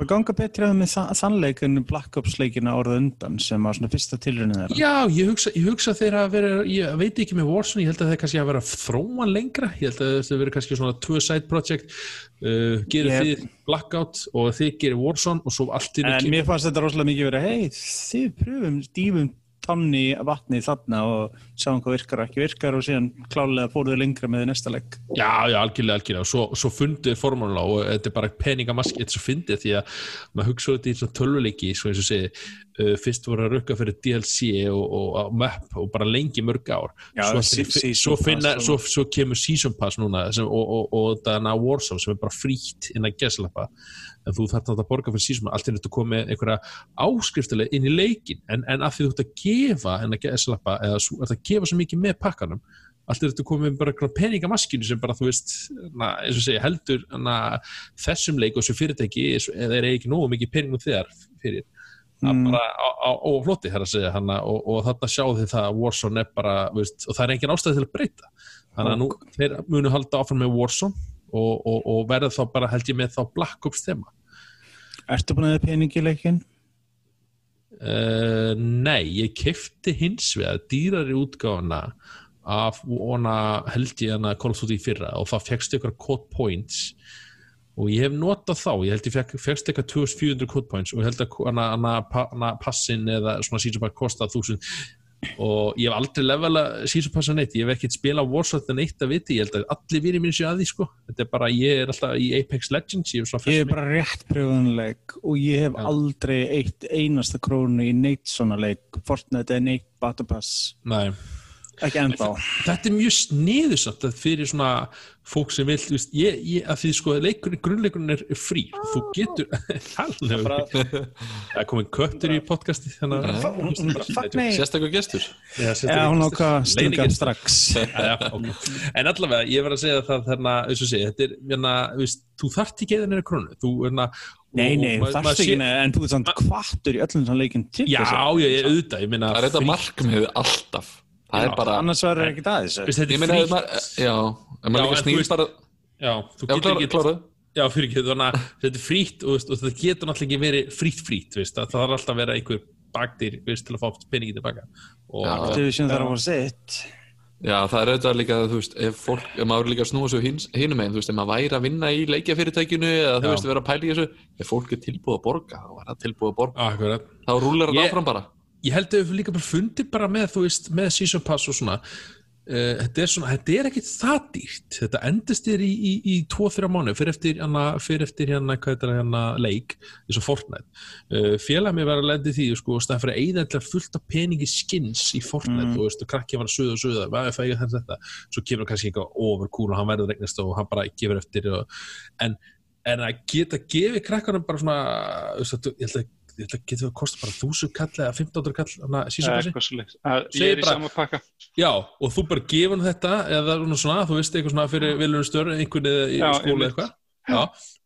[SPEAKER 2] Það ganga betri að með þa- þann leik en Black Ops leikina orða undan sem var svona fyrsta tilrunni þeirra.
[SPEAKER 1] Já, ég hugsa, ég hugsa þeir að vera, ég veit ekki með Warzone, ég held að þeir kannski að vera að þróa lengra, ég held að þeir vera kannski svona tvö side project, uh, gerir
[SPEAKER 2] Ég-
[SPEAKER 1] þið Blackout og þið gerir Warzone og svo allt í
[SPEAKER 2] En mér fannst þetta rosalega mikið verið, hei, þið pröfum dýfum tanni vatni þarna og sjáum hvað virkar og ekki virkar og síðan klálega fóruðu lengra með næsta legg.
[SPEAKER 1] Já, já, algjörlega, algjörlega. Og svo, svo fundið formúluna og þetta er bara peningamaski, þetta er svo fyndið því að maður hugsa þetta í svona tölvuleiki svo eins og segi, uh, fyrst voru að rukka fyrir DLC og, og, og map og bara lengi mörg ár.
[SPEAKER 2] Já,
[SPEAKER 1] svo,
[SPEAKER 2] sí-
[SPEAKER 1] svo, finna, svo, svo kemur Season Pass núna sem, og, og, og þetta Warzone sem er bara frítt innan geslappa en þú þarf þetta að borga fyrir Pass allt er þetta að koma með einhverja áskriftilega inn í leikin en, en af því þú ert að gefa en að geslappa eða þú ert að gefa svo mikið með pakkanum allt er þetta komið með bara peningamaskinu sem bara þú veist, na, eins og segja heldur na, þessum leik og þessu fyrirtæki og- eða er ekki nógu mikið peningum þegar fyrir. Að
[SPEAKER 2] Mm.
[SPEAKER 1] bara á flotti þar að segja hana, og, og þarna sjáu þið það að Warzone er bara veist, og það er engin ástæði til að breyta. Þannig að nú þeir munu halda áfram með Warzone og, og, og verða þá bara held ég með þá Black Ops þema.
[SPEAKER 2] Ertu búin að það pening í leikin?
[SPEAKER 1] Uh, nei, ég kefti hins vegar dýrari útgáfuna af ona held ég hana Call of Duty fyrra og það fegst ykkur code points. Og ég hef notað þá, ég held ég fegst eitthvað 2400 code points og ég held að hana, hana, hana passin eða svona season pass kostað 1000 og ég hef aldrei levela season passa neitt, ég hef ekkert spila Warzone neitt að viti, ég held að allir vinir mín séu að því sko, þetta er bara, ég er alltaf í Apex Legends, ég hef svona
[SPEAKER 2] Ég
[SPEAKER 1] fyrst
[SPEAKER 2] er bara rétt pröfunleik og ég hef
[SPEAKER 1] Já.
[SPEAKER 2] aldrei eitt einasta krónu í neitt svona leik. Fortnite eða neitt Battle Pass.
[SPEAKER 1] Nei.
[SPEAKER 2] Ekki ennþá.
[SPEAKER 1] þetta er mjög sniðusamt að fyrir svona fólk sem vil, þú veist, ég, ég að því sko leikurinn, grunnleikurinn er frí. Þú getur, halvlega það er komin köttur í podcasti þannig að.
[SPEAKER 3] Sérstakur gestur.
[SPEAKER 1] Já,
[SPEAKER 2] Já, hún ákvað að stinga
[SPEAKER 1] Leynigestur.
[SPEAKER 2] strax.
[SPEAKER 1] Já, ok. en allavega, ég var að segja það þarna, segja, þetta er, hérna, þú veist, þú þarft ekki eða neina krónu, þú, hérna
[SPEAKER 2] Nei,
[SPEAKER 1] og-
[SPEAKER 2] nei, þarft
[SPEAKER 1] maður
[SPEAKER 2] ekki en þú ert samt kvartur í öllum svona leikin til
[SPEAKER 1] Já,
[SPEAKER 2] þess
[SPEAKER 1] já,
[SPEAKER 2] að-
[SPEAKER 1] ég auðvitað, ég meina
[SPEAKER 3] Það er þetta
[SPEAKER 1] frí-
[SPEAKER 3] markmið alltaf Það
[SPEAKER 1] Já,
[SPEAKER 3] er bara
[SPEAKER 2] annars verður ekki það
[SPEAKER 1] Veist, þetta
[SPEAKER 3] Ég
[SPEAKER 1] er
[SPEAKER 3] meina, maður- já, ef maður líka
[SPEAKER 1] en veist-
[SPEAKER 3] bara
[SPEAKER 1] Já, þú
[SPEAKER 3] Já,
[SPEAKER 1] getur ekki Já, fyrir ekki, þannig að þetta er frýtt og, veist, og það getur náttúrulega ekki verið frýtt frýtt, veist, að það þarf alltaf að vera einhver veist, til að fá peningi tilbaka. Og
[SPEAKER 3] Já.
[SPEAKER 2] Activision þarf að fara sitt.
[SPEAKER 3] Já, það er auðvitað líka, þú veist, ef fólk, ef maður líka snúa svo hins, hinum einn, þú veist, ef maður væri að vinna í leikjafyrirtækinu eða þú veist, vera að pæla í þessu, ef fólk er tilbúið að borga, þá er það tilbúið að borga, þá rúlar þetta
[SPEAKER 1] Ég-
[SPEAKER 3] áfram bara.
[SPEAKER 1] Ég held að við líka bara fundið bara með, þú veist, með season pass og svona Uh, þetta er svona, þetta er ekkit það dýrt. Þetta endist þér í, í, í 2-3 mánu fyrir eftir hérna, fyrir eftir hérna hvað þetta er hérna leik, eins og Fortnite. Uh, félag mér var að lendi því sko, stæðan fyrir að eigðanlega fullt af peningi skins í Fortnite
[SPEAKER 2] Mm.
[SPEAKER 1] og veist, og krakki var að suða og suða, hvað er það ekki þetta. Svo kemur hann kannski eitthvað overcool og hann verður regnast og hann bara gefur eftir og, en, en að geta gefið krakkanum bara svona, að- ég held að að getur að kosta bara 1000 kall eða 1500 kall
[SPEAKER 4] leiks Ég er í sama pakka.
[SPEAKER 1] Já, og þú bara gefur hann þetta eða svona, þú veist, eitthvað svona fyrir viljum stör, einhvern eða í skóla eitthvað. Já,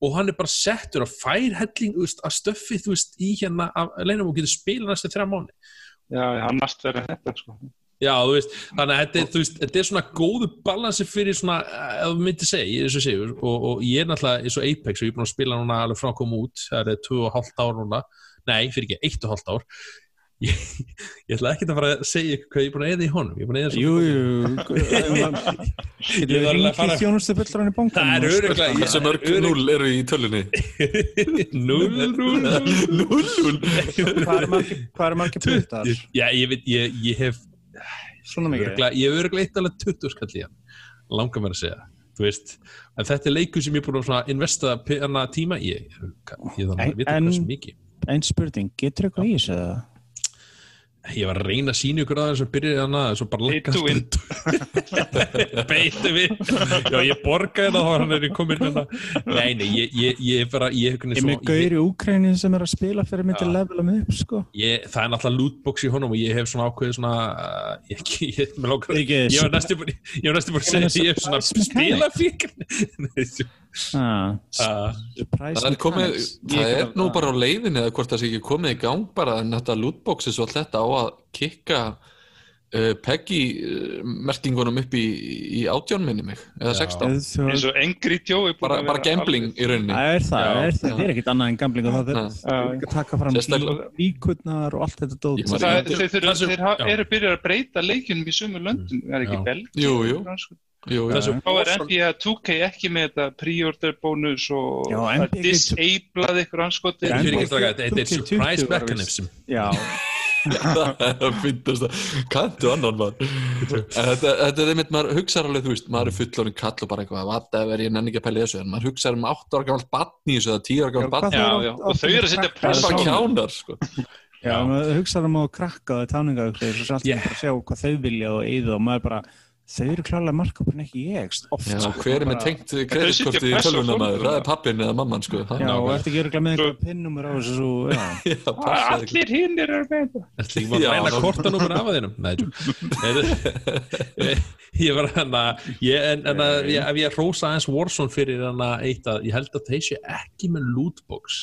[SPEAKER 1] og hann er bara settur og fær helling að stöffi, þú veist, í hérna af leinum og getur spila næstu þrjá mánu
[SPEAKER 4] Já, já, hann margt verið þetta sko.
[SPEAKER 1] Já, þú veist, þannig að þetta veist, þetta er svona góðu balansi fyrir svona, eh, ef þú myndir segja, segjur, og, og ég er náttúrulega eins og Apex og ég er búin að spila núna alveg frá að koma út, það er tvö og hálft ár núna, nei, fyrir ekki, eitt og hálft ár, ég, ég ætla ekki að fara að segja ykkur hvað ég er búin að eða í honum, ég er búin að eða
[SPEAKER 2] Jú, jú Getur
[SPEAKER 1] Ég var alveg að fara-
[SPEAKER 2] þjónustu fullur í bankan
[SPEAKER 1] Það er ég-
[SPEAKER 3] Hversu mörg núl eru í tölunni?
[SPEAKER 1] Núl, núl.
[SPEAKER 2] Hvað er margir, er puttar?
[SPEAKER 1] Já, ég veit, ég, ég hef
[SPEAKER 2] Svona mikið
[SPEAKER 1] örugglega- ég hef öruglega eitt alveg 20 skall í hann langar mér að segja, þú veist en þetta er leikur sem ég er búin að investa tíma í ég, ég þannig að vita hversu mikið
[SPEAKER 2] Einn spurning, getur eitthvað í þessu eða?
[SPEAKER 1] ég var að reyna að sína ykkur að þess að byrja hana svo bara
[SPEAKER 4] to win.
[SPEAKER 1] beitu við já ég borgaði það þá hann er komin hérna nei nei ég, ég, ég er bara ég, ég,
[SPEAKER 2] Ég er með
[SPEAKER 1] ég,
[SPEAKER 2] gaur í Úkrænin sem er að spila fyrir mig til
[SPEAKER 1] Já.
[SPEAKER 2] að levela mig upp, sko.
[SPEAKER 1] ég, það er náttúrulega lootbox í honum og ég hef svona ákveðið svona uh, ég, ég, langar-
[SPEAKER 2] Ekki,
[SPEAKER 1] ég var næstu búin var að segja ég hef svona
[SPEAKER 2] surprise
[SPEAKER 1] spila
[SPEAKER 2] mechanics.
[SPEAKER 1] fíkn
[SPEAKER 2] Ah,
[SPEAKER 1] uh,
[SPEAKER 3] Það er komið, það er nú bara á leiðinni eða hvort það sé ekki komið í gang bara en þetta lootboxes og allt þetta á að kikka uh, Peggy uh, merkingunum upp í, í átján minni mig, eða
[SPEAKER 1] Já.
[SPEAKER 3] 16
[SPEAKER 2] Þú-
[SPEAKER 4] eins og Angry Joe er búin
[SPEAKER 3] bara, bara gambling
[SPEAKER 4] alveg-
[SPEAKER 3] í rauninni.
[SPEAKER 2] Það er það,
[SPEAKER 1] Já,
[SPEAKER 2] það? er, það er ekkit annað en gambling og það er
[SPEAKER 3] Nei.
[SPEAKER 2] það ekki að taka fram líkurnar og allt þetta
[SPEAKER 4] það, þeir,
[SPEAKER 1] það
[SPEAKER 4] eru byrjað að breyta leikjunum í sumu löndum er ekki
[SPEAKER 1] Já.
[SPEAKER 4] Belgíu
[SPEAKER 3] Jú, jú.
[SPEAKER 4] Fransku?
[SPEAKER 3] Jú,
[SPEAKER 1] Það
[SPEAKER 3] jú.
[SPEAKER 1] sem-
[SPEAKER 4] þá er NBA 2K ekki með þetta pre-order bónus og það
[SPEAKER 2] NBA
[SPEAKER 4] disablað ykkur anskoti
[SPEAKER 1] þetta er
[SPEAKER 2] 2K20
[SPEAKER 1] surprise mechanism
[SPEAKER 2] Já,
[SPEAKER 3] það finnst það kanntu annan mann en þetta, þetta er einmitt, maður hugsaður alveg, þú veist maður er fullorinn kall og bara eitthvað whatever, ég nenni ekki að pæla þessu, en maður hugsaður um 8 ára gammal batn í þessu, eða 10 ára gammal
[SPEAKER 2] Já,
[SPEAKER 3] batn
[SPEAKER 2] hvað
[SPEAKER 4] Já, já, og þau eru að setja
[SPEAKER 3] það
[SPEAKER 4] pressa á
[SPEAKER 3] kjánar sko.
[SPEAKER 2] Já, maður hugsaður um að krakka það táningaugli svo sjálf
[SPEAKER 1] Yeah.
[SPEAKER 2] yeah. sjá hvað þau vilja og eyða og maður bara, þau eru klálega markopin ekki ég, oft
[SPEAKER 3] Já,
[SPEAKER 2] sko.
[SPEAKER 3] hver er með tengt kreditkorti í
[SPEAKER 4] pressu á
[SPEAKER 3] tölvuna maður,
[SPEAKER 4] foreldra.
[SPEAKER 3] það er pappin eða mamman sko. Það
[SPEAKER 2] Já, og eftir ekki örugglega með einhverja pinnumur á þessu svo, já.
[SPEAKER 3] Ekki.
[SPEAKER 4] Allir hinn eru með þetta.
[SPEAKER 1] Ekki bara
[SPEAKER 3] Já,
[SPEAKER 1] að reyna kortanúmer af tjú. ég var hann að, ég, en, en að ég, ef ég rósa aðeins Warzone fyrir hann að eitt að, ég held að þeir sé ekki með lootbox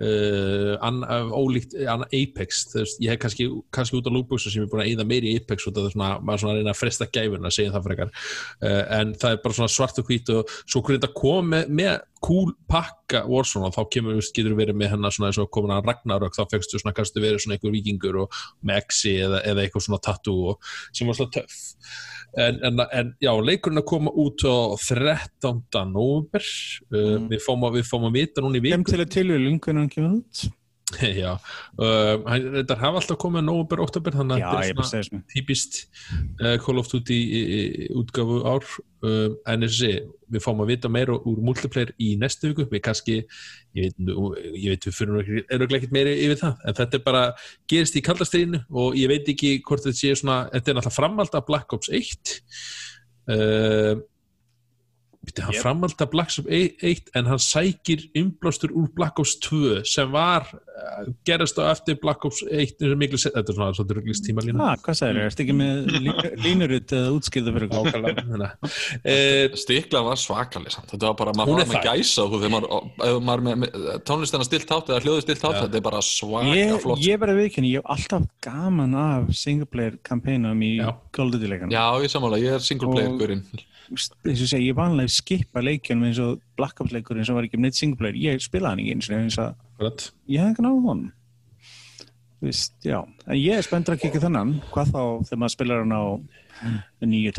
[SPEAKER 1] uh, an, uh, ólíkt an Apex, veist, ég hef kannski, kannski út á lootboxu sem ég er búin að eyða meiri í Apex og það er svona, maður svona að reyna að fresta að segja það uh, en það er bara svona svart og hvít og svo hvernig þetta kom með, með cool pakka Warzone og þá kemur, veist, getur verið með hennar svona eins og komin að Ragnarök, þá fegstu svona kannski verið svona einhver vikingur og með exi eða, eða eitthvað svona tattoo og sem var svona töff en, en, en já, leikurinn að koma út á 13. november uh,
[SPEAKER 2] Mm.
[SPEAKER 1] við, fáum að, við fáum að vita núna í
[SPEAKER 2] Kem
[SPEAKER 1] viku
[SPEAKER 2] til að tilvílum hvernig hann kemur út.
[SPEAKER 1] já, uh, hann, þetta hafa alltaf komið november, oktober, þannig að þetta er svona típist uh, Call of Duty í, í, í útgafu ár. Um, en þessi, við fáum að vita meira úr multiplayer í næstu viku. Við kannski, ég veit, ég veit við fyrir nú ekki ekkert meira yfir það en þetta er bara, gerist í kaldastríðinu og ég veit ekki hvort þetta sé svona þetta er náttúrulega framald af Black Ops 1 uh, Býtti, hann
[SPEAKER 2] Yep.
[SPEAKER 1] framald af Black Ops 1 en hann sækir umblástur úr Black Ops 2 sem var uh, gerast á eftir Black Ops 1 eins og miklu set- þetta er svona svolítið rugglist tíma lína
[SPEAKER 2] Ah, hvað sagður, ertu ekki með lí- línurut eða útskýrða fyrir okkur?
[SPEAKER 1] Nákvæmlega uh,
[SPEAKER 3] Stikla var svakalig samt. þetta var bara, maður
[SPEAKER 1] er
[SPEAKER 3] var með gæsa þú, þegar maður, ef maður með, með tónlistina stilt hátt eða hljóði stilt hátt,
[SPEAKER 1] Já.
[SPEAKER 3] þetta er bara svaka
[SPEAKER 2] Ég,
[SPEAKER 3] flott
[SPEAKER 2] ég bara viðkynni, ég hef alltaf gaman af singleplayer kampænum í leikunum.
[SPEAKER 3] Já, ég samanlega, ég er single player
[SPEAKER 2] Og- segja, ég vanlega skipa leikjunum eins og Black Ops leikurinn sem var ekki um neitt singleplayer. Ég spilaði hann ekki eins og eins að ég hef ekki náðu honum. Þú veist, já. En ég er spenntur að kikja þennan. Hvað þá þegar maður spilar hann á nýju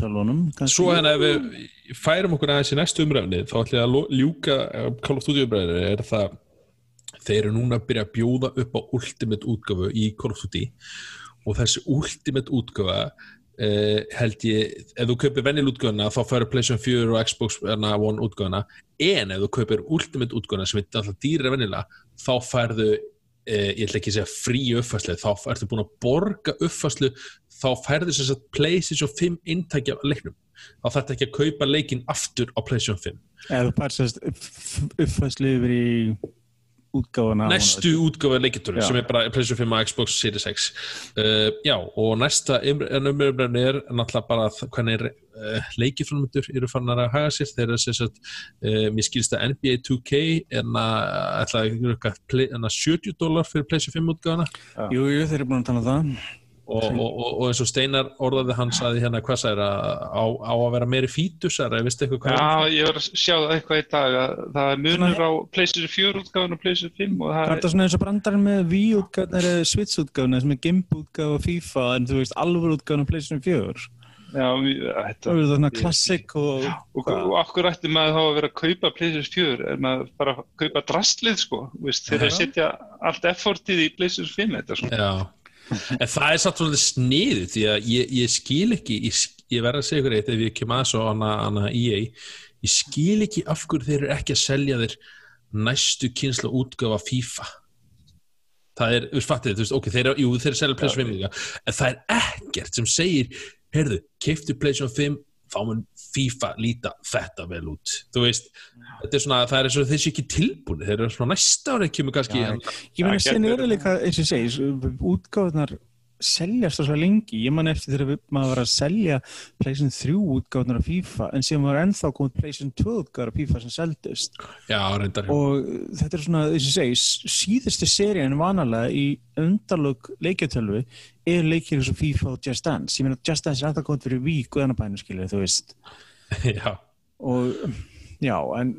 [SPEAKER 2] kannski?
[SPEAKER 1] Svo en ef við færum okkur aðeins í næstu umræfni þá ætlum ég að ljúka eh, Call of Duty umræfni er það þeir eru núna að byrja að bjóða upp á Ultimate útgáfu í Call of Duty og þessi Ultimate útgáfa uh, held ég, ef þú kaupir venjul útgáfuna þá færur PlayStation 4 og Xbox hérna, One útgáfuna en ef þú kaupir Ultimate útgáfuna sem er alltaf dýra venjulega þá færðu uh, ég ætla ekki að segja frí uppfæslu þá ertu búin að borga uppfæslu þá færðu sem sagt PlayStation 5 inntækja leiknum. Þá þarf ekki að kaupa leikinn aftur á PlayStation 5
[SPEAKER 2] Eða þú fær sérst upp- uppfærslu yfir í útgáfuna.
[SPEAKER 1] næstu útgáfa leikitur
[SPEAKER 2] Já.
[SPEAKER 1] sem er bara PlayStation 5 og Xbox Series X uh, já og næsta umröfni er náttúrulega bara hvernig er uh, leikifrömmundur eru fannar að haga sér þegar þess að uh, mér skilst að NBA 2K en að ætla að rukka play- en að 70 dólar fyrir PlayStation 5 útgáfana
[SPEAKER 2] Jú, jú, þeir eru búin að tala um það.
[SPEAKER 1] Og, og, og, og eins og Steinar orðaði hann saði hérna hvað sagði á, á að vera meiri fítusar eða veistu eitthvað hvað
[SPEAKER 4] Já, ég var að sjá það eitthvað í dag að það er munur á PlayStation 4 útgáfun og PlayStation 5 og
[SPEAKER 2] Það
[SPEAKER 4] það
[SPEAKER 2] er þetta svona eins og brandarinn með Wii útgáfuna eða Switch útgáfuna sem er GIMP útgáfa FIFA en þú veist alvöru útgáfuna PlayStation 4
[SPEAKER 4] Já,
[SPEAKER 2] Það
[SPEAKER 4] þetta
[SPEAKER 2] er svona klassik og
[SPEAKER 4] Og, og okkur ætti maður þá að vera að kaupa PlayStation 4 en maður bara að kaupa drastlið sko, veist, þeir
[SPEAKER 1] Já.
[SPEAKER 4] að setja allt effortið í PlayStation 5 þetta svona.
[SPEAKER 1] Já, en það er satt svolítið sniðu því að ég, ég skil ekki ég, ég verð að segja ykkur eitt ef ég kem að svo hana, hana EA ég skil ekki af hverju þeir eru ekki að selja þér næstu kynsla útgáfa FIFA. Það er, fattið, þú veist, ok, þeir eru, jú, þeir selja PlayStation 5 líka, en það er ekkert sem segir, heyrðu, keiftu PlayStation 5 þá mun FIFA líta þetta vel út, þú veist þetta er svona, það er eins og þeir sé ekki tilbúin þeir eru svona næsta árið kemur kannski
[SPEAKER 2] Já, Ég meina, sen eru líka, eins og ég segi, útgáðunar seljast það svo lengi. Ég man eftir þegar maður var að selja PlayStation 3 útgáðunar af FIFA, en síðan var ennþá komið PlayStation 2 útgáðunar af FIFA sem seldust.
[SPEAKER 1] já,
[SPEAKER 2] Og þetta er svona, eins og ég segi, s- síðustu serían vanalega í undarlög leikjartölvu er leikir eins og FIFA og Just Dance. Ég meina, Just Dance er alltaf komið fyrir vík og ennabænum, skilur, þú veist.
[SPEAKER 1] já
[SPEAKER 2] Og, já, en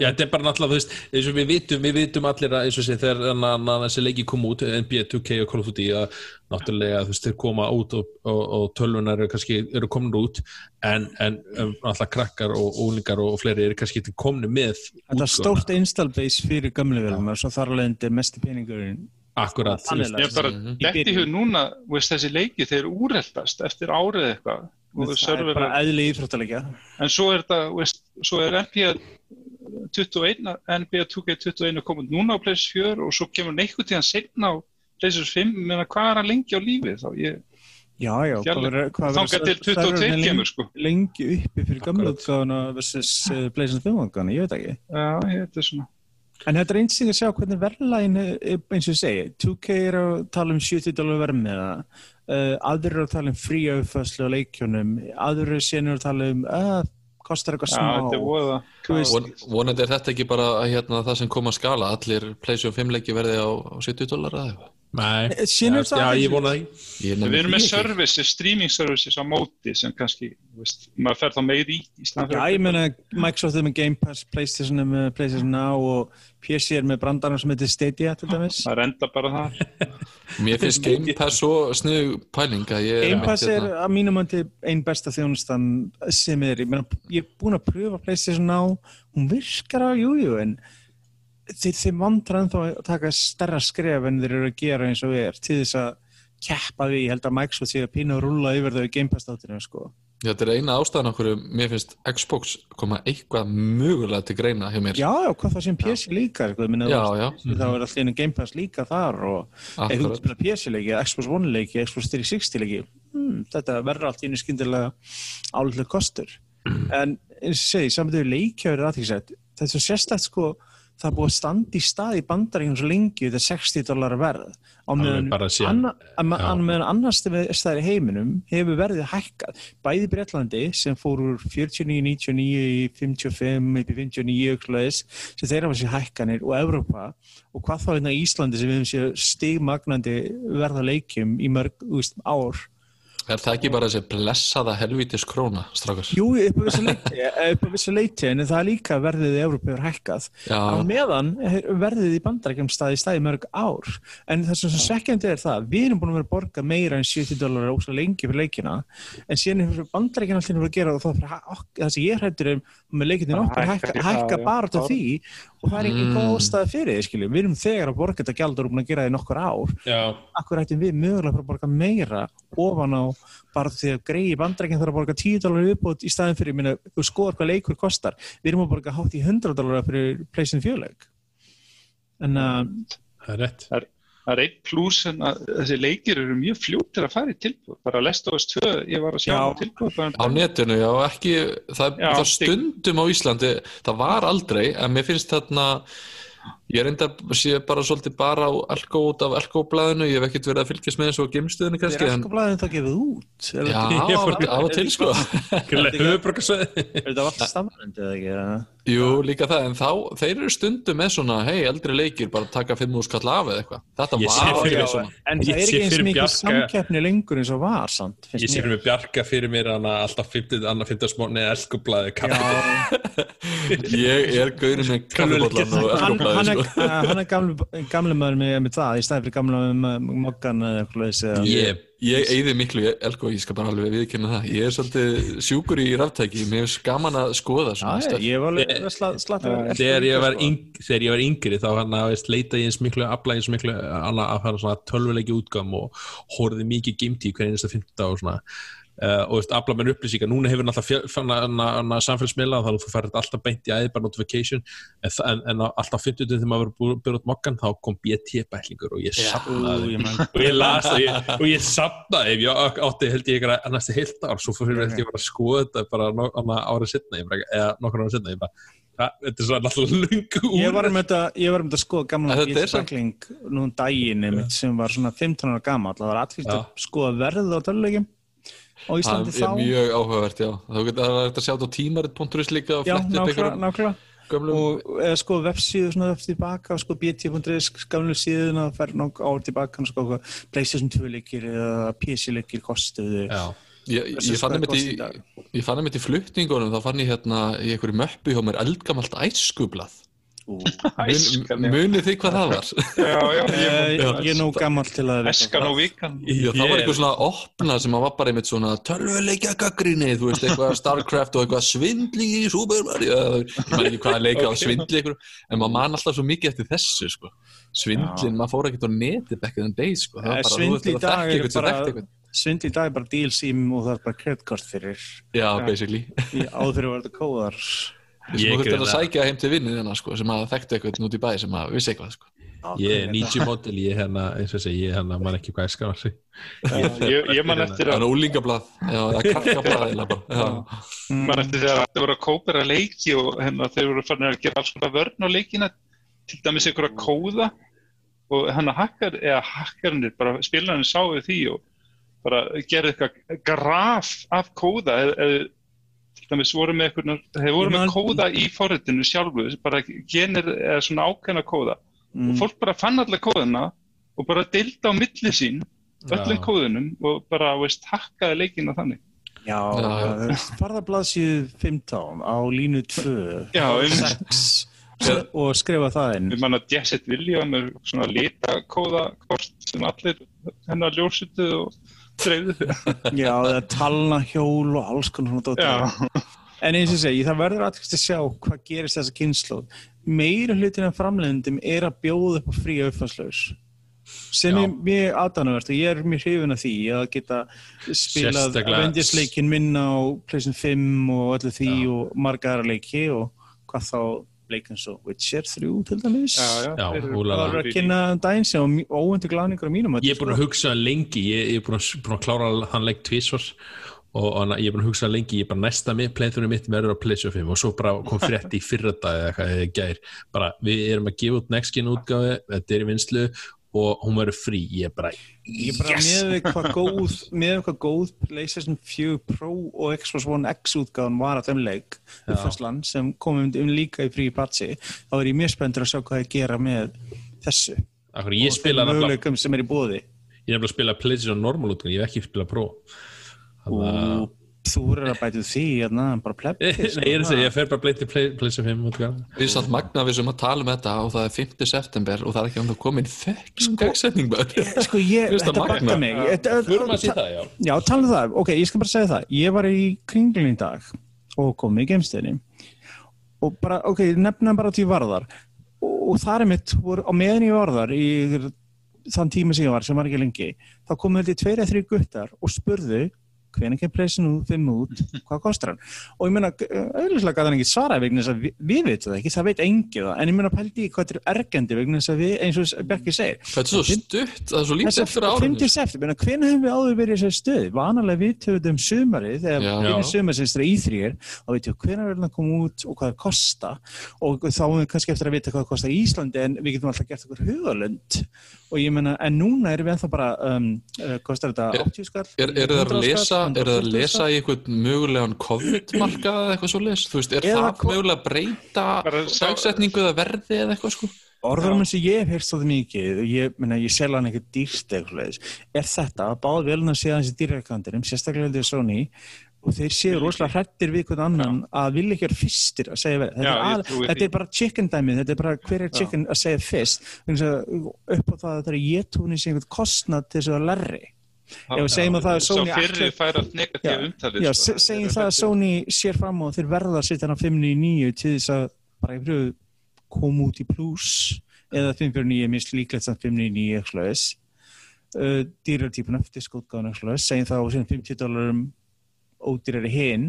[SPEAKER 1] Já, þetta er bara náttúrulega, þú veist, eins og við vitum, við vitum allir að, eins og sé, þegar þessi leiki kom út, NBA 2K og Call of Duty, að náttúrulega, þú veist, þeir koma út og, og, og tölvunar eru kannski, eru komin út, en, en náttúrulega krakkar og úlingar og, og fleiri eru kannski ekki komni með
[SPEAKER 2] þetta er stórt install base fyrir gamlu velum og svo þar alveg endur mesti peningurinn
[SPEAKER 1] akkurat.
[SPEAKER 2] Þannig
[SPEAKER 3] Mhm.
[SPEAKER 4] detti í hug núna, veist, þessi leiki, þeir úreldast eftir árið eitthvað.
[SPEAKER 2] Það er bara eðli íþróttalegja
[SPEAKER 4] En svo er þetta, veist, svo er NBA 21, NBA 2K21 komið núna á PlayStation 4 og svo kemur neikkuð tíðan setna á PlayStation 5, menna hvað er hann lengi á lífi þá? Ég,
[SPEAKER 2] já, já, hvað
[SPEAKER 4] Fjarlæg.
[SPEAKER 2] verður- hvað verður
[SPEAKER 4] þangað til
[SPEAKER 2] serverinn
[SPEAKER 4] 22
[SPEAKER 2] lengi-
[SPEAKER 4] kemur, sko.
[SPEAKER 2] lengi uppi fyrir gamla útgáðuna versus uh, PlayStation 5 útgáðuna, ég veit ekki
[SPEAKER 4] Já, ég, þetta er svona.
[SPEAKER 2] En þetta er eins og að sjá hvernig verðlægin er eins og ég segi, 2K er að tala um 70 dólar verð með það uh, aðrir eru að tala um frí auðfæslu á leikjunum, aðrir síðan að tala um að kostar eitthvað smá.
[SPEAKER 3] vonandi er þetta ekki bara hérna, það sem kom að skala. Allir PlayStation 5 leiki verði á, á 70 dólar eða eitthvað
[SPEAKER 1] Nei,
[SPEAKER 2] Eh, er
[SPEAKER 1] já,
[SPEAKER 2] það
[SPEAKER 1] já, ég vona það ekki
[SPEAKER 3] Ég
[SPEAKER 4] Við erum með services, streaming services á móti sem kannski, veist, maður fer þá meir í í staðan
[SPEAKER 2] Já, ég meina Microsoft er með Game Pass, Playstation er með Playstation Now og PC er með brandarinn sem heitir Stadia til dæmis.
[SPEAKER 4] Það er enda bara það.
[SPEAKER 3] Mér finnst Game Pass svo snið pæling að ég
[SPEAKER 2] Game Pass er
[SPEAKER 3] hérna-
[SPEAKER 2] að mínum andi einn besta þjónustan sem er, ég, meina, ég er búin að pröfa PlayStation Now, hún virkar á jújú en þeir, þeir vantar ennþá að taka stærra skref en þeir eru að gera eins og er til þess að keppa við, ég held að Microsoft sé að pína að rúlla yfir þau í Game Pass þáttinu sko.
[SPEAKER 3] Þetta er eina ástæðan okkur mér finnst Xbox koma eitthvað mögulega til greina hjá mér.
[SPEAKER 2] Já, já, hvað það sem PC líka sko, minna,
[SPEAKER 3] Já, já.
[SPEAKER 2] þá er allir einu Game Pass líka þar og ef þú spila PC leiki, Xbox One leiki, Xbox 360 leiki hmm, þetta verður allt í einu skyndilega álitlega kostur. En eins og segi, saman þau leikjaður aðtíksætt, þetta er svo sérstætt sko það er búið að standa í stað í bandaríkjum svo lengi þetta er 60 dólar verð. Á meðan anna, annars staðar í heiminum hefur verðið hækkað. Bæði Breitlandi sem fór úr 49, 99 í 55 upp í 59 aukslaðis sem þeirra var sér hækkanir og Evrópa og hvað þá hérna í Íslandi sem við hefum sér stigmagnandi verða leikjum í mörg úst, ár
[SPEAKER 3] Er það ekki bara þessi blessaða helvítis króna, strákar?
[SPEAKER 2] Jú, upp á vissu leiti, upp á vissu leiti en það er líka verðið í Evrópu er hækkað.
[SPEAKER 3] Já,
[SPEAKER 2] á meðan er verðið í bandarækjum staði staði í mörg ár. En það sem svekkjandi er það við erum búin að vera að borga meira en 70 dólar óslega lengi fyrir leikina en síðan hefur bandarækjum alltaf verið að gera og það, fyrir, ok, það sem ég hrættur um með leikinu
[SPEAKER 4] hækkar
[SPEAKER 2] hækka, hækka bara til því. Og það er engin
[SPEAKER 3] Mm.
[SPEAKER 2] góð ástæða fyrir því skiljum. við erum þegar að borga þetta gjald og búin að gera það í nokkur ár.
[SPEAKER 1] Já,
[SPEAKER 2] akkur ættum við mögulega að borga meira ofan á bara því að greiði bandrækinn þarf að borga 10 dólar uppbútt í staðin fyrir, minna, þú skoðar hvað leikur kostar við erum að borga hátt í 100 dólar fyrir pleysin fjöleik en uh,
[SPEAKER 1] það er rétt
[SPEAKER 4] Það er einn pluss en að þessi leikir eru mjög fljótir að fara í tilbúð. Bara Last of Us 2, ég var að sjá
[SPEAKER 2] Já.
[SPEAKER 4] á tilbúð. bara-
[SPEAKER 3] á netinu, já, ekki það,
[SPEAKER 4] Já,
[SPEAKER 3] það stundum á Íslandi það var aldrei, en mér finnst þarna ég er enda sé bara svolítið bara á Elko út af Elko-blæðinu, ég hef ekkert verið að fylgjast með þessu á geimstöðinu
[SPEAKER 2] er
[SPEAKER 3] kannski, en
[SPEAKER 2] askablaðin þá gefið út er
[SPEAKER 3] já,
[SPEAKER 1] fór-
[SPEAKER 3] á og til sko.
[SPEAKER 1] Höfuborgarsvæði
[SPEAKER 2] er þetta alltaf stafnandi eða ekki?
[SPEAKER 3] Jú, líka það, en þá, þeir eru stundum með svona, hei, eldri leikir, bara taka fimm úr skall af eða eitthvað. Þetta
[SPEAKER 1] Ég
[SPEAKER 3] var
[SPEAKER 1] fyrir-
[SPEAKER 3] alveg svona.
[SPEAKER 2] en það er ekki eins
[SPEAKER 1] fyrir
[SPEAKER 2] mikið
[SPEAKER 1] Bjarka-
[SPEAKER 2] samkeppni lengur eins og var samt,
[SPEAKER 1] Ég sé
[SPEAKER 2] mér.
[SPEAKER 1] með Bjarka fyrir mér hana alltaf 50, annað 50 smóni eða elskublaði kaffi
[SPEAKER 2] Já,
[SPEAKER 3] Ég er gaurinn með kaffibóllan og
[SPEAKER 2] hann, hann,
[SPEAKER 3] Elko-blæði,
[SPEAKER 2] er,
[SPEAKER 3] sko.
[SPEAKER 2] hann er gamli, gamli maður með, með það í staði fyrir gamla með mokkan eða eitthvað
[SPEAKER 3] Ég, ég eyði miklu í Elko, ég skal bara alveg viðkynna það. Ég er svolítið sjúkur í ráftæki, mér finnst gaman að skoða svona
[SPEAKER 2] Já, ég var alveg sla- slatta
[SPEAKER 1] Þegar ég var, yng, þegar ég var yngri þá hann að leita ég eins miklu afla eins miklu annað að fara svona tölvuleiki útgam og horfði mikið gimti hvernig einasta 15 og svona Uh, og veist, afla mér upplýsingar, núna hefur náttúrulega samfélagsmiðla þannig að þú færði alltaf beint í æði bara notification. En, en, en alltaf 50 þegar maður var byrjað út mokkan þá kom BT-bæklingur og ég sapnaði
[SPEAKER 2] Ú, ég man-
[SPEAKER 1] og ég las og ég, ég sapnaði ef ég átti held ég eitthvað næstu heilt ár. Svo fyrir held ég bara að skoða þetta bara árið setna ég bara, eða nokkur árið setna ég bara, það, þetta er svo náttúrulega lungu úr
[SPEAKER 2] Ég var um þetta, ég var um þetta að skoða gamla
[SPEAKER 3] En þetta samt-
[SPEAKER 2] bílsbækling nú um daginn einmitt sem var svona 15 ára gammal það var
[SPEAKER 1] Já.
[SPEAKER 2] að skoða verð á töluleikim á Íslandi
[SPEAKER 3] Það er
[SPEAKER 2] þá
[SPEAKER 3] mjög áhugavert, já. Getur að þetta sjá þetta á tímarit.is líka
[SPEAKER 2] Já,
[SPEAKER 3] upp
[SPEAKER 2] nákvæmlega, eða sko vefsíðu svona eftir tilbaka sko bt.is gamlu síðun að fer nokk ár tilbaka sko Playstation 2 leikir eða PC leikir kostuðu
[SPEAKER 1] Já,
[SPEAKER 3] Ég, ég, fann einmitt í, flutningunum, þá fann ég hérna í einhverju möppu hjá mér eldgamalt æskublað. Mun, munið þið hvað það var?
[SPEAKER 4] Já, já, ég,
[SPEAKER 2] Ég,
[SPEAKER 3] Já.
[SPEAKER 2] ég er nú gammal til að
[SPEAKER 4] Æskan og vikan.
[SPEAKER 3] Já, það var eitthvað svona opna sem að var bara einmitt svona tölvuleikja gaggrinni, þú veist, eitthvað Starcraft og eitthvað svindli í Super Mario, ég man ekki hvaða leika á svindli ykkur, en maður man alltaf svo mikið eftir þessu, sko. svindlin, maður fór ekkert á netið back in the day sko. það
[SPEAKER 2] Eh,
[SPEAKER 3] var bara, þú veist,
[SPEAKER 2] í
[SPEAKER 3] að
[SPEAKER 2] dag
[SPEAKER 3] þekka
[SPEAKER 2] er
[SPEAKER 3] eitthvað sem
[SPEAKER 2] bara-
[SPEAKER 3] þekkti eitthvað
[SPEAKER 2] svindl í dag er bara dílsým og það er bara kreditkort fyrir
[SPEAKER 3] já, basically
[SPEAKER 2] í áður fyrir að vera kóðar
[SPEAKER 3] sem
[SPEAKER 1] Ég
[SPEAKER 3] þú þurftir að sækja heim til vinnið þarna sko, sem að þekktu eitthvað út í bæ sem að vissi eitthvað sko.
[SPEAKER 1] Ég er 90 model, ég er hérna, eins og segi, ég er hérna, man ekki hvað ég skar sig.
[SPEAKER 4] Ég, ég man eftir
[SPEAKER 3] það
[SPEAKER 4] að
[SPEAKER 3] er úlingablað, það er krakkablað eiginlega bara. já.
[SPEAKER 4] man eftir þegar það voru að kópera leiki og hérna, þeir voru fann að gera alls konar vörn á leikina til dæmis einhverja kóða og hann að hakkar, eða hakkarnir bara spilarnir sáu því og bara gerði eitthvað graf af kóða eða, eða til dæmis voru með eitthvað, þeir voru með kóða í forritinu sjálfu, bara genir eða svona ákveðna kóða
[SPEAKER 2] Mm.
[SPEAKER 4] og fólk bara fann alla kóðuna og bara deildi á milli sín öllum
[SPEAKER 1] Já.
[SPEAKER 4] kóðunum og bara, veist, hakkaði leikina þannig
[SPEAKER 2] Já,
[SPEAKER 3] Já,
[SPEAKER 2] farðablaðsíðu 15 á línu 2
[SPEAKER 4] Já, um-
[SPEAKER 2] 6 og skrifa það inn
[SPEAKER 4] Við manna Jesset William er svona litakóða kort sem allir hennar ljósutu og.
[SPEAKER 2] Já, það er talnahjól og alls konar svona dóttir.
[SPEAKER 4] Já,
[SPEAKER 2] En eins og segi, það verður aðtrykst að sjá hvað gerist þessa kynnslóð. Meira hlutin af framleiðendum er að bjóða upp á fría uppfæslaus sem
[SPEAKER 1] Já.
[SPEAKER 2] er mjög aðdánuvert og ég er mjög hrifin af því að geta spilað Avengers-leikin minna á PlayStation 5 og öllu því og marga aðra leiki og hvað þá leikin svo Witcher 3 til dæmis
[SPEAKER 4] já, já.
[SPEAKER 1] Já, úlala.
[SPEAKER 2] Það var að kynna um daginn sem óvendur glæningur á mínum
[SPEAKER 1] Ég er búin að hugsa lengi, ég, er búin að, búin að klára hann leik tvísvar og, og ég er búin að hugsa lengi, ég er bara næsta með playthrough mitt verður á PlayStation 5 og svo bara kom frétt í fyrra dag eða eitthvað eða gær, bara við erum að gefa út next gen útgáfi, þetta er í vinslu og hún verður frí, ég er bara
[SPEAKER 2] Ég er bara yes! með við hvað góð með við hvað góð PlayStation 4 Pro og Xbox One X útgáðan var að þeim leik uppfærslan sem komum um líka í frí patsi þá er ég mjög spenntur að sjá hvað ég gera með þessu.
[SPEAKER 1] Akkur,
[SPEAKER 2] og þeim möguleikum sem er í bóði
[SPEAKER 1] ég er nefnilega að spila PlayStation normal útgáfi, ég hef ekki spila Pro. Þannig að
[SPEAKER 2] þú er að bæta því hérna, bara plebbi
[SPEAKER 1] Nei, ég er að segja, ég fer bara bleið til Play- PlayStation 5 útgáfi
[SPEAKER 3] Við erum samt magna við sem að tala um þetta og það er 5. september og það er ekki ánum komin fucking dagsetning maður.
[SPEAKER 2] Sko ég, þetta bagga mig.
[SPEAKER 1] Förum að sé það, já.
[SPEAKER 2] Já, tala um það, ok, ég skal bara segja það. Ég var í kringlun í dag og kom í geimstöðinni. Og bara, ok, nefna bara til ég var þar og, það er mitt, voru, á meðan ég var þar í þann tíma sem ég var, sem var ekki lengi þá komu þetta tveir eða þrjú guttar og spurðu hvernig kemur preysin út, fimm út, hvað kostar hann og ég meina, auðvitað gæti hann ekki svara vegna þess að við, við veitum það ekki, það veit engi það en ég meina pældi í hvað þetta er ergendi vegna þess að við, eins og Bjarki segir
[SPEAKER 3] Þetta er svo stutt, það er svo lítið eftir árið.
[SPEAKER 2] 50 september, hvernig hefum við áður verið í þessari stöð? Vanalega við töfum um sumarið, þegar
[SPEAKER 3] Já.
[SPEAKER 2] við sumarsins er í þrýr, þá veitum við hvernig verður það að koma út og hvað það kosta og þá erum við kannski eftir að vita hvað það kosta í Íslandi en við getum alltaf gert okkur hugalund og ég menna, en núna erum við ennþá bara, um, uh, kostar þetta
[SPEAKER 3] Er-
[SPEAKER 2] 80 skall?
[SPEAKER 3] Er, er það að
[SPEAKER 2] 100
[SPEAKER 3] lesa, er það að
[SPEAKER 2] 150
[SPEAKER 3] lesa í einhvern mögulegan COVID-markað eða eitthvað svo les? Þú veist, er
[SPEAKER 2] Eða
[SPEAKER 3] það mögulega að breyta dagsetningu eða verði eða eitthvað sko?
[SPEAKER 2] Orðurum sem ég hef heyrst á því mikið og ég, ég selja hann eitthvað dýrst eitthvað er þetta að báð velna séð hans í dýrreikandirum, sérstaklega heldur Sony og þeir séu rosalega hrættir við hvern annan að vilja ekki vera fyrstir að segja verið. Þetta,
[SPEAKER 4] Já,
[SPEAKER 2] er,
[SPEAKER 4] ég
[SPEAKER 2] að, þetta
[SPEAKER 4] því.
[SPEAKER 2] er bara chicken dæmið, þetta er bara hver er chicken að segja fyrst, að upp á það að þetta er jétúni sem einhvern kostnað til þess að lerri. Ef við segjum að það er Sony Já. Já,
[SPEAKER 4] sko.
[SPEAKER 2] se- segjum það að Sony sér fram á að þeir verða að setja hann á 599 til þess að bara yfir höfuð koma út í pluss eða 549 er mist líklegt samt 599 eitthvað þess uh, dýrartípuna, diskótgáðan eitthvað þess segjum það og síðan 50 dólarum ódýrari hinn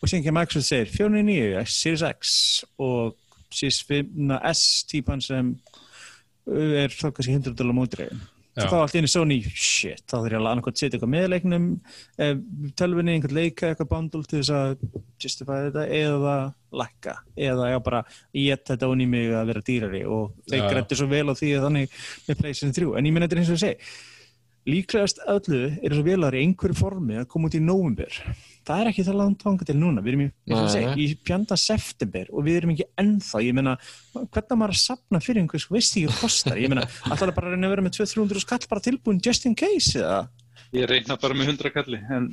[SPEAKER 2] og síðan kemur Microsoft og segir 499 Series X og Series 5 S típan sem uh, er þá kannski 100 dólar
[SPEAKER 1] Já.
[SPEAKER 2] Þá allt í einu Sony, shit, þá þurf ég að annað setja eitthvað með leiknum eh, tölvunni, einhvern leika, eitthvað bundle til þess að justify þetta eða lækka, eða já bara ég þetta onni mig að vera dýrari og þeir
[SPEAKER 1] Já.
[SPEAKER 2] grættu svo vel á því að þannig með PlayStation 3, en ég minna þetta eins og að segja líklegast öllu er svo velar í einhverju formi að koma út í nóvumber það er ekki það langt þangað til núna. Við erum í, að
[SPEAKER 3] Nei.
[SPEAKER 2] í pjanda september og við erum ekki ennþá, ég meina hvernig maður að sapna fyrir einhvers veist ekki hvað kostar, ég meina, alltaf bara að reyna að vera með 200-300 skall bara tilbúin just in case eða,
[SPEAKER 4] Ég reyna bara með 100 kalli. En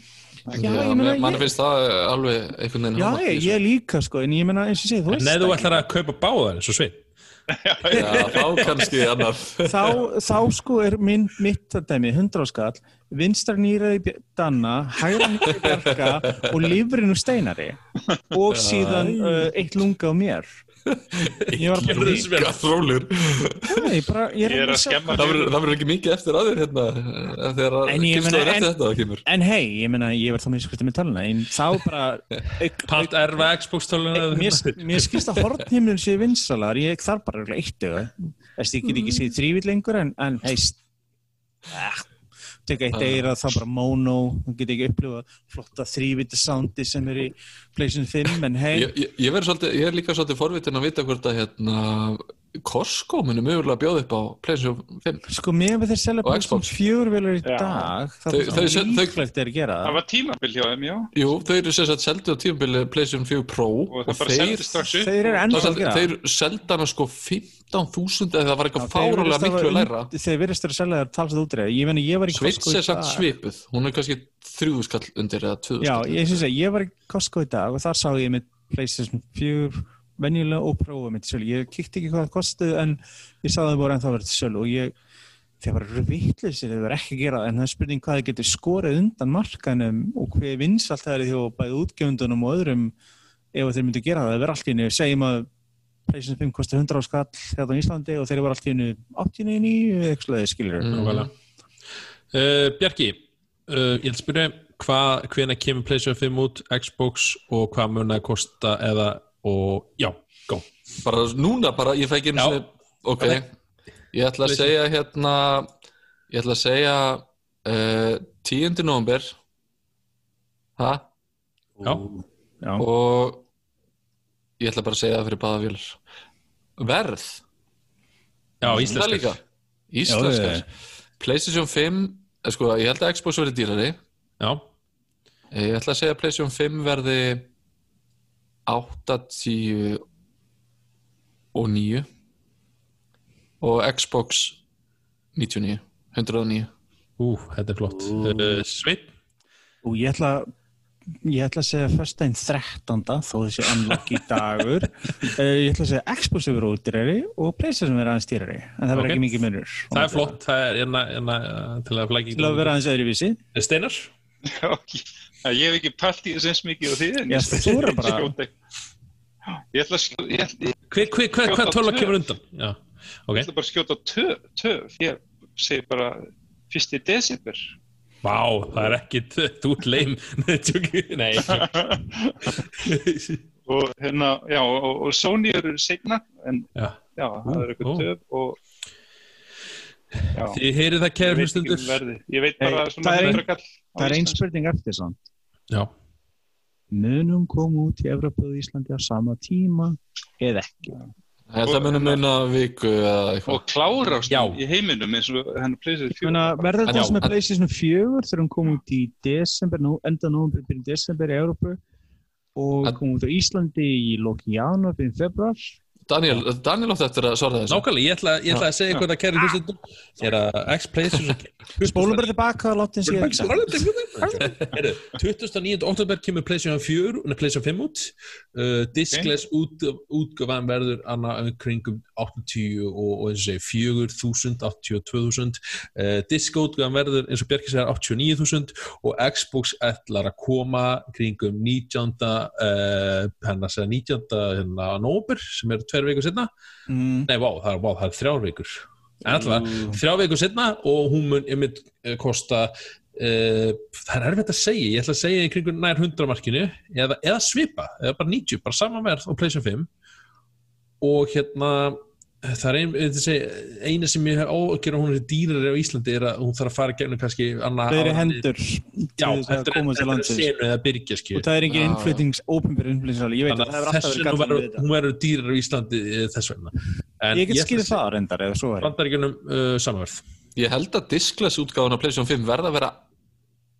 [SPEAKER 2] Já, ég meina,
[SPEAKER 3] mann finnst það alveg einhvern veginn
[SPEAKER 2] já, ég, ég líka sko, en ég meina eins og ég segi, þú veist
[SPEAKER 1] Nei, þú
[SPEAKER 2] það
[SPEAKER 1] ætlar að kaupa báðar eins og sveit
[SPEAKER 3] Já, þá kannski annað.
[SPEAKER 2] þá, þá sko er minn, mitt að dæmi 100 skall, vinstra nýraði Danna, hægra nýraði Bjarka og lífrin úr steinari og síðan uh, eitt lunga á mér Ég var bara
[SPEAKER 1] Gerðu þessu vel.
[SPEAKER 3] Rólur
[SPEAKER 2] Já, ég bara, ég
[SPEAKER 4] Ég er að
[SPEAKER 2] sjá-
[SPEAKER 4] skemma
[SPEAKER 3] Það verður- það verður ekki mikið eftir aðeir hérna en þegar að kynslaður
[SPEAKER 2] en-
[SPEAKER 3] eftir þetta kemur
[SPEAKER 2] En hei, ég meina, ég var þá með skrifta með taluna en þá bara auk,
[SPEAKER 1] Pant erfa Xbox töluna
[SPEAKER 2] mér, mér skilst að hornhimlun sé vinsalar ég þarf bara örugglega eitt auga. Þess ég get ekki séð þrývill lengur en, en heist teka eitt
[SPEAKER 3] Ah.
[SPEAKER 2] eira þá bara mono þú get ekki upplifa flotta þrývita soundi sem er í PlayStation 5 en hei,
[SPEAKER 3] Ég, ég, ég, svolítið, ég er líka svolítið forvitin að vita hvort að hérna, Costco muni mögulega bjóða upp á PlayStation 5
[SPEAKER 2] sko mér við þeir selja
[SPEAKER 3] Og
[SPEAKER 2] PlayStation
[SPEAKER 3] Xbox.
[SPEAKER 2] 4 velur í dag það er líklegt er að gera
[SPEAKER 4] Það
[SPEAKER 2] það
[SPEAKER 4] var tímabil hjá þeim, já.
[SPEAKER 3] Jú, þau eru sem sagt seldu á tímabili PlayStation 4 Pro
[SPEAKER 4] Og það upp.
[SPEAKER 2] þeir eru
[SPEAKER 3] Það
[SPEAKER 2] ennþá að gera
[SPEAKER 3] þeir seldu hana sko 15.000 eða það var eitthvað
[SPEAKER 2] þeir
[SPEAKER 3] fárálega
[SPEAKER 2] virðast
[SPEAKER 3] miklu
[SPEAKER 2] hafa
[SPEAKER 3] læra
[SPEAKER 2] þeir virðist að selja þær talsað útreið ég, meni, ég var í Costco í
[SPEAKER 3] er samt
[SPEAKER 2] dag.
[SPEAKER 3] svipuð hún er kannski þrjúðu skall undir eða tvöðu
[SPEAKER 2] Já, ég syns að ég var í Costco í dag og þar sá ég með PlayStation 4 venjulega og prófa mitt sölu. Ég kíkti ekki hvað það kostuð en ég sá það voru ennþá verið til sölu og ég þeir var vitlisir, þeir var ekki að gera það, en það er spurning hvað þið getur skorið undan markanum og hver vinsalt það er því bæði útgefundunum og öðrum ef þeir myndu gera það. Það verður allt í henni, segjum að PlayStation 5 kosti 100 á skall hérna á Íslandi og þeir eru allt í henni 89 eða eitthvað skilur.
[SPEAKER 3] Mm.
[SPEAKER 1] Uh, Bjarki, uh, ég vil spyrja hvað, hvena kemur PlayStation 5 út, Xbox og hvað mun það kosta eða, og já, go.
[SPEAKER 3] bara núna, bara ég fæ ekki
[SPEAKER 1] Já.
[SPEAKER 3] sinni ok, ég ætla að segja hérna ég ætla að segja uh, 10. november ha?
[SPEAKER 1] Já.
[SPEAKER 2] Já.
[SPEAKER 3] og ég ætla bara að segja það fyrir báða vélar verð
[SPEAKER 1] Já, íslenskar.
[SPEAKER 3] íslenskar PlayStation 5 eh, sko, ég held að Xbox verði dýrari
[SPEAKER 1] Já,
[SPEAKER 3] Eh, ég ætla að segja að PlayStation 5 verði 80 og 9 og Xbox 99 109
[SPEAKER 1] ú, þetta er flott. Uh, Sveinn,
[SPEAKER 2] Og ég ætla ég ætla að segja föstudaginn 13. þó þessi unlucky dagur uh, ég ætla að segja Xbox yfir útýrari og Playstation verður aðeins dýrari en það verður
[SPEAKER 1] Ok.
[SPEAKER 2] ekki mikið munur
[SPEAKER 1] það er flott, það er enna, enna til að flækja
[SPEAKER 2] til að vera aðeins öðruvísi
[SPEAKER 1] Steinar?
[SPEAKER 4] Já, Ég hef ekki pælt í þessu eins mikið og því en ég
[SPEAKER 2] eru
[SPEAKER 4] skjóta. Ég ætla að skjóta, ég ég
[SPEAKER 1] tölva
[SPEAKER 4] tvö.
[SPEAKER 1] kemur undan? Já, ok.
[SPEAKER 4] ætla bara að skjóta töf. Ég segi bara fyrsti desember.
[SPEAKER 1] Vá, það er ekki, ert leim. Nei,
[SPEAKER 4] og hérna, já, og, og Sony eru segna, en
[SPEAKER 1] Já,
[SPEAKER 4] já, það er
[SPEAKER 1] Ó.
[SPEAKER 4] eitthvað töf og
[SPEAKER 1] þið heyrið það
[SPEAKER 4] ekki
[SPEAKER 1] hlustundur.
[SPEAKER 4] Ég veit bara
[SPEAKER 2] Hey,
[SPEAKER 4] svona
[SPEAKER 2] það er ein- það er einn
[SPEAKER 4] Íslandi.
[SPEAKER 2] spurning eftir
[SPEAKER 1] Já,
[SPEAKER 2] munum koma út í Evropa og Íslandi á sama tíma eða ekki?
[SPEAKER 3] Það munum minna viku eða eitthvað.
[SPEAKER 4] Og klárast
[SPEAKER 1] Já.
[SPEAKER 4] í heiminum eins og hennar pleysið
[SPEAKER 2] Ég meina, verður
[SPEAKER 3] En
[SPEAKER 2] það sem er PlayStation 4 þegar hún kom út í desember, nú, enda nóvember byrjun desember í Európu og kom út á Íslandi í loki janúar byrjun februar
[SPEAKER 3] Daniel, Daniel átti eftir að svara þessu
[SPEAKER 1] nákvæmlega, ég ætla, ég ætla að segja eitthvað að kæri hlustundur. Er að X-Playstation...
[SPEAKER 2] spólum bara tilbaka og ekki sagt.
[SPEAKER 1] Heyrðu, 29. oktober kemur PlayStation 4 og PlayStation 5 út uh, Diskless út, útgöfan verður anna um kringum 80 og, eins og segi 4.000 82.000 uh, diskútgöfan verður eins og Bjarki segir 89.000 og Xbox ætlar að koma kringum 19. Uh, hennar segja 19. Hérna, nóber sem eru tveir vikur setna
[SPEAKER 2] Mm.
[SPEAKER 1] nei, vá, það er, er þrjár vikur. En alltaf, þrjár vikur setna og hún mun einmitt eh, kosta uh, það er erfitt að segja ég ætla að segja í kringun nær 100 markinu eða, eða svipa, eða bara 90 bara sama verð á PlayStation 5 og hérna það er ein, ein, segja, eina sem ég hef ágjör að hún er dýrari á Íslandi er að hún þarf að fara gegnum kannski annað
[SPEAKER 2] fleiri
[SPEAKER 1] áraði-
[SPEAKER 2] hendur
[SPEAKER 1] já, þetta er, er senu eða byrgja
[SPEAKER 2] og það er engin innflytings, ópenbæri innflytingsali ég veit að það
[SPEAKER 1] að
[SPEAKER 2] hefur alltaf verið
[SPEAKER 1] verður
[SPEAKER 2] við þetta.
[SPEAKER 1] hún verður dýrari á Íslandi eh, þess vegna. En
[SPEAKER 2] ég get
[SPEAKER 1] segja-
[SPEAKER 2] það reyndar er.
[SPEAKER 1] Uh,
[SPEAKER 3] Ég held að Diskless útgáðan á PlayStation 5 verða að vera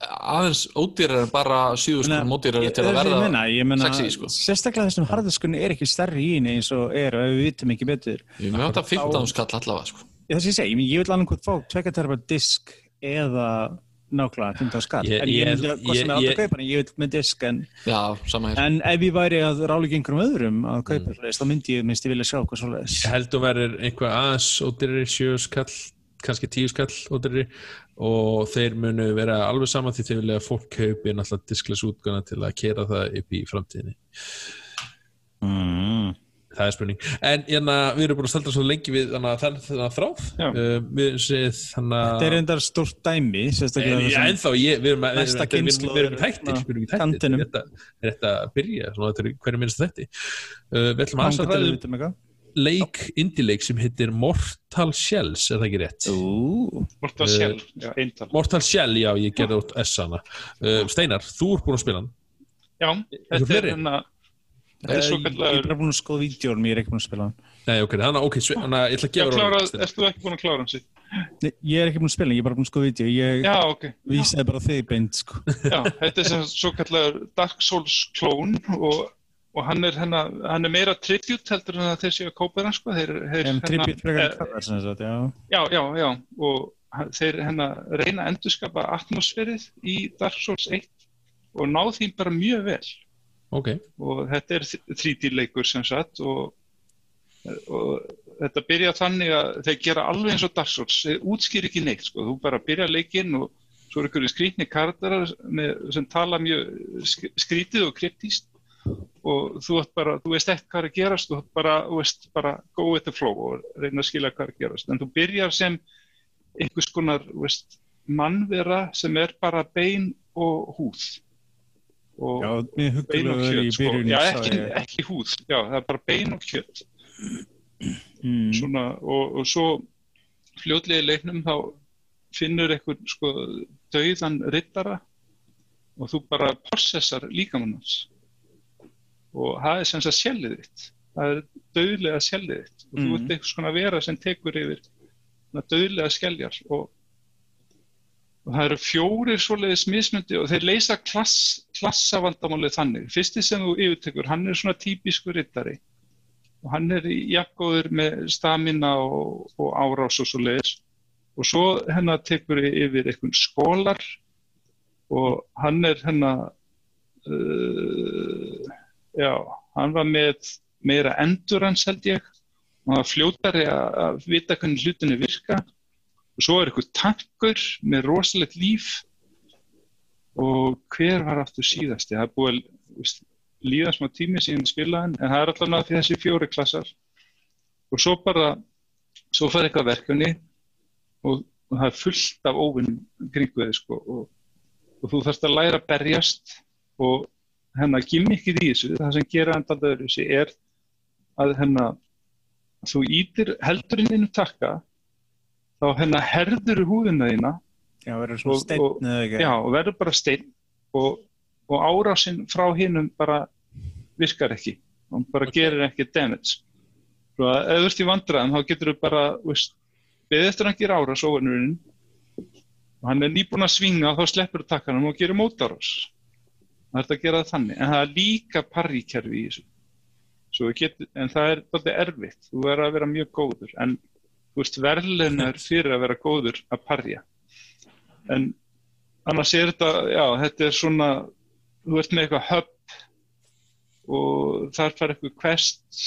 [SPEAKER 3] aðeins ódýrar en bara 7 sko módýrar til að
[SPEAKER 2] ég
[SPEAKER 3] verða
[SPEAKER 2] meina, ég meina
[SPEAKER 3] sexy, sko.
[SPEAKER 2] sérstaklega þessum harðaskunni er ekki stærri í henni eins og er og ef við vitum ekki betur
[SPEAKER 3] Ég með þetta 15 skall allavega sko.
[SPEAKER 2] ég, þess að ég segi, ég, ég vil alveg hvort fá tvekja terfa disk eða nákvæmlega 15 skall
[SPEAKER 1] Ég-
[SPEAKER 2] en ég myndi að hvað sem er alltaf
[SPEAKER 1] ég-
[SPEAKER 2] kaupa en ég vil með disk en,
[SPEAKER 3] Já, sama hér
[SPEAKER 2] en ef ég væri að rála ekki einhverjum öðrum að kaupa mm. þá myndi ég minnst ég vilja sjá hvað svoleiðis
[SPEAKER 1] Ég held að verður einhver aðeins skall, kannski tíu skall og þeir munu vera alveg saman því þeir vilja að fólk kaupi náttúrulega diskless útgana til að kera það upp í framtíðinni.
[SPEAKER 2] Mm.
[SPEAKER 1] það er spurning. En hérna, við erum búin að staldra svo lengi við þennan þráð.
[SPEAKER 2] Þetta er endar stórt dæmi,
[SPEAKER 1] En, já,
[SPEAKER 2] þessum-
[SPEAKER 1] ennþá, ég, við erum
[SPEAKER 2] er
[SPEAKER 1] tættir, þetta er að byrja, er hverju minnst þetta uh, við ætlum að
[SPEAKER 2] Þangað til
[SPEAKER 1] leik, indie-leik sem heitir Mortal Shells, er það ekki rétt?
[SPEAKER 2] Ú,
[SPEAKER 4] Mortal
[SPEAKER 1] Eh,
[SPEAKER 4] Shell, já, eintal.
[SPEAKER 1] Mortal Shell, já, ég gerði út S-ana uh, Steinar, þú ert búin að spila hann
[SPEAKER 4] Já, þetta er hérna, þetta er
[SPEAKER 2] Eh,
[SPEAKER 4] svo
[SPEAKER 2] Ég er
[SPEAKER 4] kallar,
[SPEAKER 2] bara búin að skoða vídjórum, ég er ekki búin að spila hann.
[SPEAKER 1] Nei, ok, þannig að, ok, svo- þannig að ég ætla að
[SPEAKER 4] já,
[SPEAKER 1] gefa
[SPEAKER 4] ert þú ekki búin að klára hans?
[SPEAKER 2] Nei, Ég er ekki búin að spila hann, ég er bara búin að skoða vídjó. Ég
[SPEAKER 4] Já, ok.
[SPEAKER 2] vísaði bara þig beint, sko.
[SPEAKER 4] Já, þetta er sem svo kallar Dark Souls klón og, og hann er hérna, hann er meira tribute heldur en að þeir séu að kópa hann, sko. Þeir, þeir,
[SPEAKER 2] En tribut frekar
[SPEAKER 4] eh,
[SPEAKER 2] kallar, sem sagt, já.
[SPEAKER 4] Já, já, já, og þeir hérna reyna að endurskapa atmosfærið í Dark Souls 1 og ná því bara mjög vel.
[SPEAKER 1] Ok,
[SPEAKER 4] og þetta er 3D leikur sem sagt og, og þetta byrja þannig að þeir gera alveg eins og Dark Souls, þeir útskýr ekki neitt sko, þú bara byrja leikinn og svo er einhverju skrítni með, sem tala mjög sk- skrítið og kryptíst og þú, ert bara, þú veist ekkert hvað er að gerast þú ert bara, þú veist, bara go with the flow og reyna að skilja hvað er að gerast. En þú byrjar sem einhvers konar veist, mannvera sem er bara bein og húð. Og
[SPEAKER 2] Já,
[SPEAKER 4] bein og
[SPEAKER 2] huggulegur í
[SPEAKER 4] kjöt sko. já, ekki, ekki húð, já, það er bara bein og kjöt.
[SPEAKER 2] Mm.
[SPEAKER 4] svona, og, og svo fljótlega í leiknum þá finnur eitthvað sko dauðan rittara og þú bara possessar líkamannans og það er sem sagt sjælið þitt. Það er dauðlega sjælið þitt. Og þú
[SPEAKER 2] Mhm.
[SPEAKER 4] ert eitthvað svona vera sem tekur yfir dauðlega skæljar og, og það eru fjórir svoleiðis mismundi og þeir leysa klass, klassavandamálið þannig. Fyrsti sem þú yfirtekur, hann er svona típisku rittari. Og hann er jafngóður með stamina og, og árás og svo leiðis og svo hennar tekur yfir einhvern skólar. Og hann er hennar uh, já, hann var með meira endurans held ég. Og var fljótari að, vita hvernig hlutinni virka. Og svo er einhver tankur með rosalegt líf. Og hver var aftur síðasti? Það er búið að líða smá tími síðan spilaðan en það er allavega því þessi fjóri klassar. Og svo bara svo fær eitthvað verkefni og, og það er fullt af óvinnum kringu þið sko. Og, og þú þarfst að læra að berjast og hennar gimmickið í þessu það sem gera hann alltaf þessu er að hennar þú ítir heldurinn takka þá hennar herður húðina þína
[SPEAKER 2] Já,
[SPEAKER 4] Og-
[SPEAKER 2] steinn
[SPEAKER 4] og-. Já, og verður bara steinn og, og árásinn frá hinnum bara virkar ekki. Hún bara gerir ekki damage. Svo að ef þú ert í vandræðum þá getur þú bara, beðið eftir að hann gera árás og hann er nýbúinn að svinga og þá sleppur þú takkanum og gerir mótárás. Það er að gera það þannig. En það er líka parríkerfi í þessu. Getum, en það er alltaf erfitt. Þú verður að vera mjög góður. En þú veist, verðlun er fyrir að vera góður að parja. En annars er þetta, já, þetta er svona, þú ert með eitthvað hub og þar fær eitthvað quest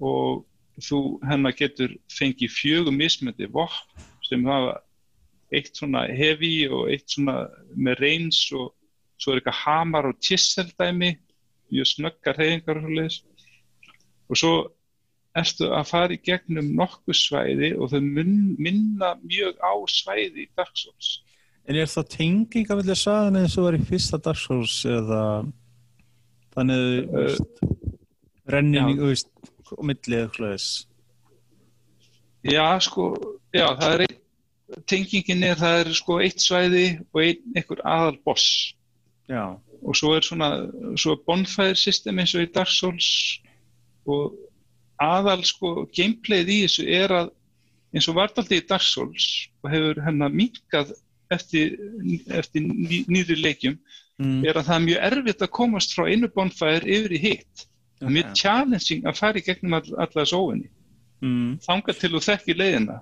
[SPEAKER 4] og þú hennar getur fengið fjögum mismöndi vopn sem hafa eitt svona heavy og eitt svona með reins og svo er eitthvað hamar og chisel dæmi, mjög snöggar reyningar og svoleiðis. Og svo ertu að fara í gegnum nokkuð svæði og þau minna mjög á svæði í Dark Souls.
[SPEAKER 2] En er það tenging að vilja sagan eins og var í fyrsta Dark Souls eða þannig
[SPEAKER 4] Uh,
[SPEAKER 2] rennin í,
[SPEAKER 4] já.
[SPEAKER 2] þú veist, og millið eitthvað þess.
[SPEAKER 4] Já, sko, já, það er tengingin er, það er sko eitt svæði og ein, einhver aðal boss
[SPEAKER 2] Já,
[SPEAKER 4] og svo er svona, svo bonfire system eins og í Dark Souls og aðal sko gameplayið í þessu er að eins og vart alltaf í Dark Souls og hefur hennar minkað eftir, eftir ný, nýri leikjum
[SPEAKER 2] mm.
[SPEAKER 4] er að það er mjög erfitt að komast frá einu bonfire yfir í hitt. Það er mjög challenging að fara í gegnum all, alla þessu óvinni.
[SPEAKER 2] mm.
[SPEAKER 4] Þanga til þú þekki leiðina.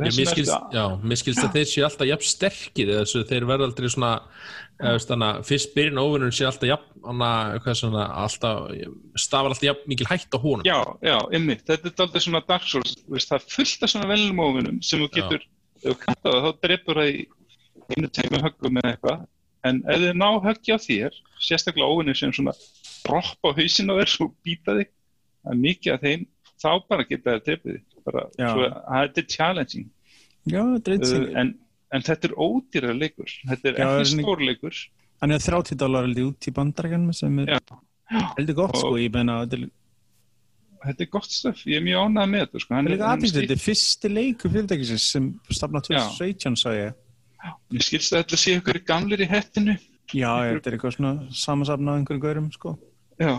[SPEAKER 4] Og þess
[SPEAKER 1] já, miskilst að þeir séu alltaf jafn sterkir eða þessu þeir verða aldrei svona hana, fyrst byrjun óvinnur sé alltaf jafn svona, alltaf stafar alltaf jafn mikil hætt á honum
[SPEAKER 4] Já, já, einmitt. Þetta er aldrei svona Dark Souls, veist, það er fullt af svona velum óvinnum sem þú getur, þú kannt það, þá drepur það í einu teimu höggum eða eitthvað. En ef þið ná höggja á þér, sérstaklega óvinnir sem svona bropp á hausinn á þér svo býta þig, að mikið af þeim þá bara geta það tepið bara, svo, þetta er challenging.
[SPEAKER 2] Já, þetta er
[SPEAKER 4] uh, en, en þetta er ódýra leikur. Þetta er
[SPEAKER 2] Já,
[SPEAKER 4] ekki stór leikur.
[SPEAKER 2] Hann er 30 dólar ég út í bandarækjanum sem er heldur gott sko, ég meina þetta er
[SPEAKER 4] þetta er gott stöf, ég er mjög ánægð með þetta sko.
[SPEAKER 2] Þetta er fyrsti leikur fyrirtækisins sem stafna 2017 sagði ég.
[SPEAKER 4] Ég skilst að þetta sé ykkur gamlir í hettinu.
[SPEAKER 2] Já, þetta er eitthvað svona samansafnað einhverjum gaurum sko.
[SPEAKER 4] Já,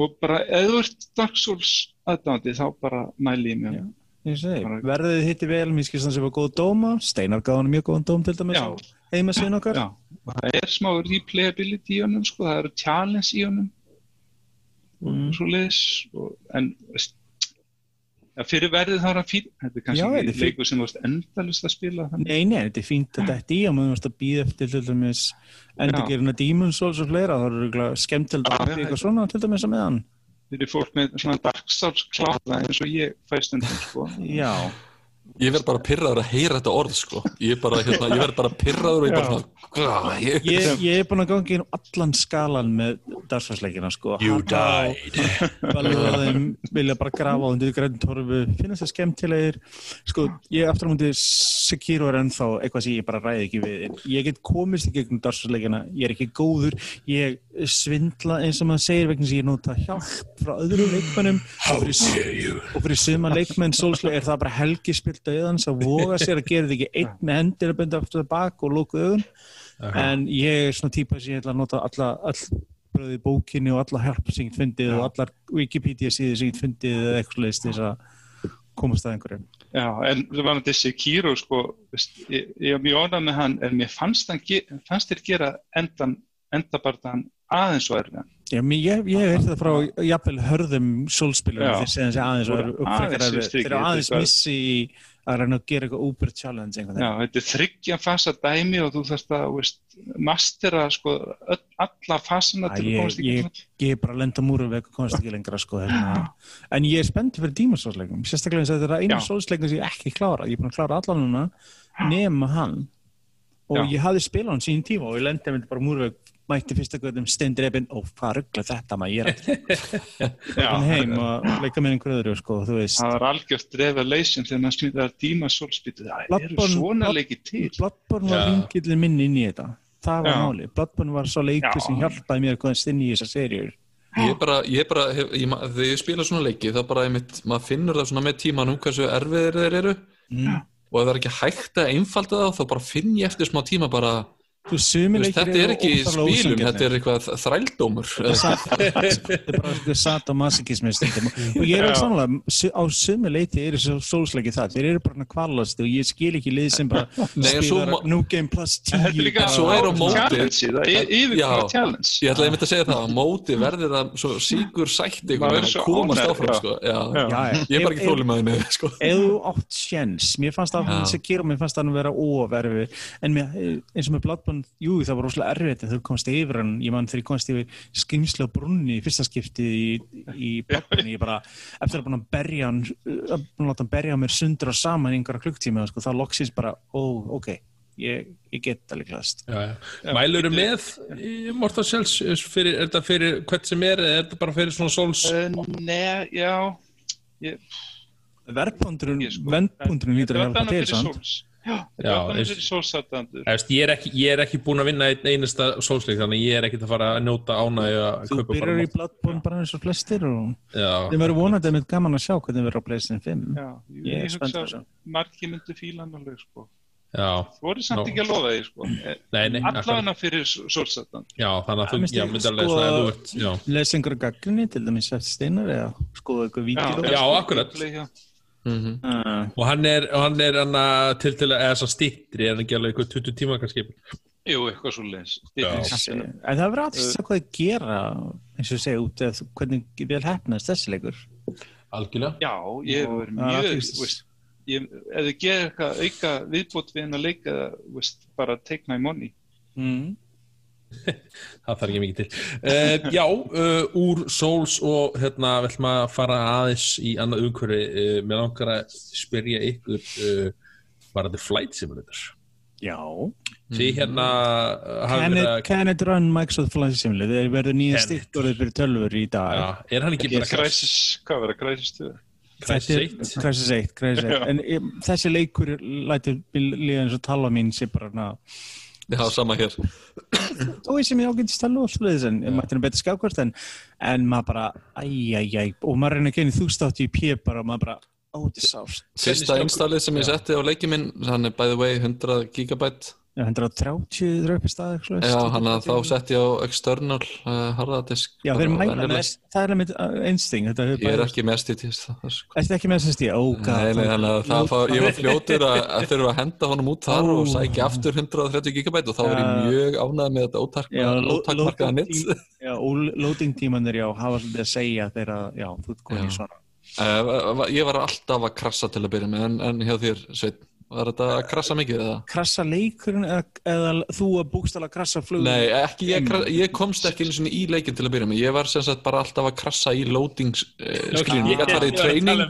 [SPEAKER 4] og bara ef þú ert Dark Souls aðdándi þá bara mæli ég
[SPEAKER 2] Já. Verðið þið hitti vel, mér skilst hann sem var góð dóma, Steinar gaf hann mjög góðan dóm til dæmis. Á heimasíðun okkar.
[SPEAKER 4] Já, það er smá replayability í honum sko, það eru challenge í honum.
[SPEAKER 2] Mm.
[SPEAKER 4] svo leiðis en ja, fyrir verðið þá er hann fín þetta er kannski ekki leikur sem þú veist endalist að spila þannig.
[SPEAKER 2] Nei, nei, þetta er fínt að þetta í að maður varst að býða eftir til dæmis endurgerina Demon's Souls og fleira, það eru skemmtild
[SPEAKER 4] Já,
[SPEAKER 2] að
[SPEAKER 4] já,
[SPEAKER 2] eitthvað svona til dæmis að með hann.
[SPEAKER 4] Fyrir fólk með svona Dark Souls kláða eins og ég fæ stundum sko.
[SPEAKER 2] Já,
[SPEAKER 3] Ég verð bara pyrraður að heyra þetta orð sko. Ég, bara, hérna, ég verð bara pyrraður og ég bara svona "Ah, ég,
[SPEAKER 2] ég, ég er búin að gangi inn allan skalan með dagsfarsleikina sko.
[SPEAKER 1] You
[SPEAKER 2] Hata
[SPEAKER 1] died
[SPEAKER 2] Baldur að þeim vilja bara grafa á undir grænum torfu, finnast það skemmtilegir? Sko, ég aftur á mútið Sekiro er ennþá eitthvað sem ég bara ræði ekki við. Ég get komist í gegnum dagsfarsleikina ég er ekki góður, ég svindla eins og maður segir vegna sem ég nota hjálp frá öðrum leikmennum og fyrir, og fyrir suma leikmenn sólsleik er það bara helgi spilt auðans að voga sér að gera þetta ekki einn með hendir að benda aftur það bak og lóku augun. En ég er svona típa sem ég ætla að nota alla, all bröði bókinni og alla hjálp sem ég fundið og allar Wikipedia síður sem ég fundið eða eitthvað leist þess að komast að einhverju
[SPEAKER 4] Já, en það var náttúrulega Sekiro sko, veist, ég, ég er mjög ánægð með hann en mér fannst, hann, fannst þér gera endan, endabartan aðeins og erfiðan
[SPEAKER 2] Já, ég, hef heyrt það frá jafnvel hörðum sólspilum segja þessi aðeins og
[SPEAKER 4] Voru
[SPEAKER 2] eru
[SPEAKER 4] aðeins
[SPEAKER 2] missi að reyna að gera eitthvað Uber challenge einhvern
[SPEAKER 4] Já, þetta er þryggja fasa dæmi og þú þarfst að veist, mastera sko, öll, alla fasana til að komast
[SPEAKER 2] ég-
[SPEAKER 4] gegnum.
[SPEAKER 2] ég er bara að lenda múru veg og komast ekki lengra sko, hérna. en ég er spenntið fyrir dímasólsleikum sérstaklega eins og þetta er einu sólsleikum sem ég ekki klára ég er búin að klára allan núna nema hann og
[SPEAKER 4] Já.
[SPEAKER 2] ég hafði spilað hann sín tíma og ég lendi með bara múru veg mætti fyrsta guðum steindreipin og hvað ruggla þetta maður ég er að heim og leika með einhver öðru sko, þú veist
[SPEAKER 4] það var algjört revelation þegar maður snýði að díma sólspýtu. Það eru svona leikið til.
[SPEAKER 2] Bloodborne var vingillin minn inn í þetta það var
[SPEAKER 4] Já.
[SPEAKER 2] máli, Bloodborne var svo leikur
[SPEAKER 4] Já.
[SPEAKER 2] sem hjálpaði mér að komast inn í þessar serjur
[SPEAKER 3] ég bara, ég bara hef, ég, ma- þegar ég spila svona leiki það bara, einmitt, maður finnur það svona með tímanum hversu erfiðir þeir eru
[SPEAKER 2] mm.
[SPEAKER 3] og ef það er ekki hægt að einfalda það þá bara finn ég eftir smá tíma bara veist, þetta er ekki
[SPEAKER 2] ósanngjarnir.
[SPEAKER 3] þetta er eitthvað þrældómur.
[SPEAKER 2] Þetta er er bara eitthvað satt á masokismi stundum og ég er alveg samanlega á sömu leiti eru svo sólsleiki það þeir eru bara kvalast og ég skil ekki lið sem bara
[SPEAKER 3] má-
[SPEAKER 2] New Game Plus 10
[SPEAKER 4] Þetta er líka
[SPEAKER 2] bara-
[SPEAKER 3] Svo er á móti-
[SPEAKER 4] það er
[SPEAKER 3] ég ætlaði einmitt að segja það, á móti verður það svo síkur sætt
[SPEAKER 4] Maður
[SPEAKER 3] einhvern
[SPEAKER 4] er
[SPEAKER 3] veginn
[SPEAKER 4] svo
[SPEAKER 3] að komast áfram sko. ég er bara ekki þólum með henni sko.
[SPEAKER 2] þú átt sjens, mér fannst það
[SPEAKER 3] Já.
[SPEAKER 2] hann Sekiro, mér fannst það að vera óverfi en mér, eins og með Bloodborne, jú það var rosalega erfitt en þú komst yfir hann, ég mann þegar ég komst yfir skrimslega brunni í fyrsta skipti í, í Bloodborne, ég bara eftir að búin að berja hann að búin að láta hann berja mér sundur og saman í einhverja klukktíma, sko, þá loksins bara, ó, ok ég, ég get
[SPEAKER 1] Já, já. Mælur með í Mortal Cells fyrir, er þetta fyrir hvert sem er eða er þetta bara fyrir svona Souls
[SPEAKER 4] Uh, Nei, já. Ég,
[SPEAKER 2] verðpundurinn,
[SPEAKER 4] Ég sko.
[SPEAKER 2] vendpundurinn lítur að hjálpa til,
[SPEAKER 4] fyrir
[SPEAKER 1] ég, er ekki, ég er ekki búin að vinna einasta Soulsleik þannig að ég er ekkert að fara að njóta ánægju að
[SPEAKER 2] Þú
[SPEAKER 1] kaupa
[SPEAKER 2] byrjar í Bloodborne bara eins og flestir og
[SPEAKER 1] Já,
[SPEAKER 2] þeim verður vonandi með gaman að sjá hvernig það verður á PlayStation 5
[SPEAKER 4] Já, ég,
[SPEAKER 2] Ég er
[SPEAKER 4] ég
[SPEAKER 2] spenntur
[SPEAKER 4] hugsa
[SPEAKER 2] að sjá.
[SPEAKER 4] að margir myndu fílan alveg, sko.
[SPEAKER 1] já,
[SPEAKER 4] Þú voru samt ekki að lofa því, sko.
[SPEAKER 1] nei, nei akkurat.
[SPEAKER 4] Allavega fyrir Souls-aðdand.
[SPEAKER 1] Já, þannig að þú,
[SPEAKER 2] sko,
[SPEAKER 1] svona að
[SPEAKER 2] einhverja gaggrinni til dæmis eftir steinar eða skoða eitthvað vídeo
[SPEAKER 1] Já, akkurat.
[SPEAKER 3] Mm
[SPEAKER 2] uh,
[SPEAKER 1] Og hann er, hann er hann að til til að, eða svo stittri, er hann ekki alveg eitthvað 20 tíma kannski
[SPEAKER 4] Jú, eitthvað svo leins.
[SPEAKER 1] Já.
[SPEAKER 2] en það verður aðeins að hvað að gera eins og segja út eða hvernig vel hefnast þessi leikur
[SPEAKER 1] Algjörlega
[SPEAKER 4] Já, ég
[SPEAKER 2] Já,
[SPEAKER 4] mjög, veist, ég, ef þið gerir eitthvað auka viðbót við henn að leika, veist, bara take my money.
[SPEAKER 2] mm.
[SPEAKER 1] Það þarf ekki mikið til uh, Já, uh, úr Souls og hérna ætlum að fara aðeins í annað umhverfi uh, Mér langar að spyrja ykkur uh, var þetta Flight Simulator?
[SPEAKER 2] Já.
[SPEAKER 1] því hérna
[SPEAKER 2] Can it, can it run Microsoft Flight Simulator? Það verður nýja stikkorðið fyrir tölfur í dag.
[SPEAKER 1] já, er hann ekki bara
[SPEAKER 4] Crisis, hvað það, Crisis 2?
[SPEAKER 1] Crisis
[SPEAKER 2] Þetta er-
[SPEAKER 1] 1?
[SPEAKER 2] Crisis 1, Crisis 1.
[SPEAKER 4] Já.
[SPEAKER 2] En þessi leikur lætur líða eins og tala mín sé bara na,
[SPEAKER 3] Já, sama hér.
[SPEAKER 2] og ég sem ég ágætist tala og svoleiðis en ég mætti hann betur skjákvart en, en maður bara, æjæjæj og maður reyna að genið þústátt í pjö bara og maður bara, ó, þetta er sást
[SPEAKER 3] Fyrsta installið sem ég setti á leikið minn, hann er by the way 100 gigabyte.
[SPEAKER 2] Já, 130 dröpi stað
[SPEAKER 3] Já, hann að þá setti ég á external uh, harðadisk.
[SPEAKER 2] Já, þeir mæla með það er með einsting
[SPEAKER 3] Ég er ekki með sko.
[SPEAKER 2] Þetta ekki með þess að stíða, ó,
[SPEAKER 3] Nei, nei, þannig að það fá, ég var fljótur að, þurfa að henda honum út þar og sækja aftur 130 gigabyte og þá var ég mjög ánægð með þetta ótakmarkaða
[SPEAKER 2] tím- Já, loading tímanir, já, hafa svolítið að segja þegar, já, þú ert komin í svona.
[SPEAKER 3] Uh, ég var alltaf að krassa til að byrja með en hjá þér, Sveit, var þetta að krassa mikið eða?
[SPEAKER 2] Krassa leikurinn eða, eða þú að búkstala krassa flug
[SPEAKER 3] Nei, ekki, ég, ég komst ekki einu sinni í leikin til að byrja með, ég var sem sagt bara alltaf að krassa í loading uh, screen, ég gæti farið í training.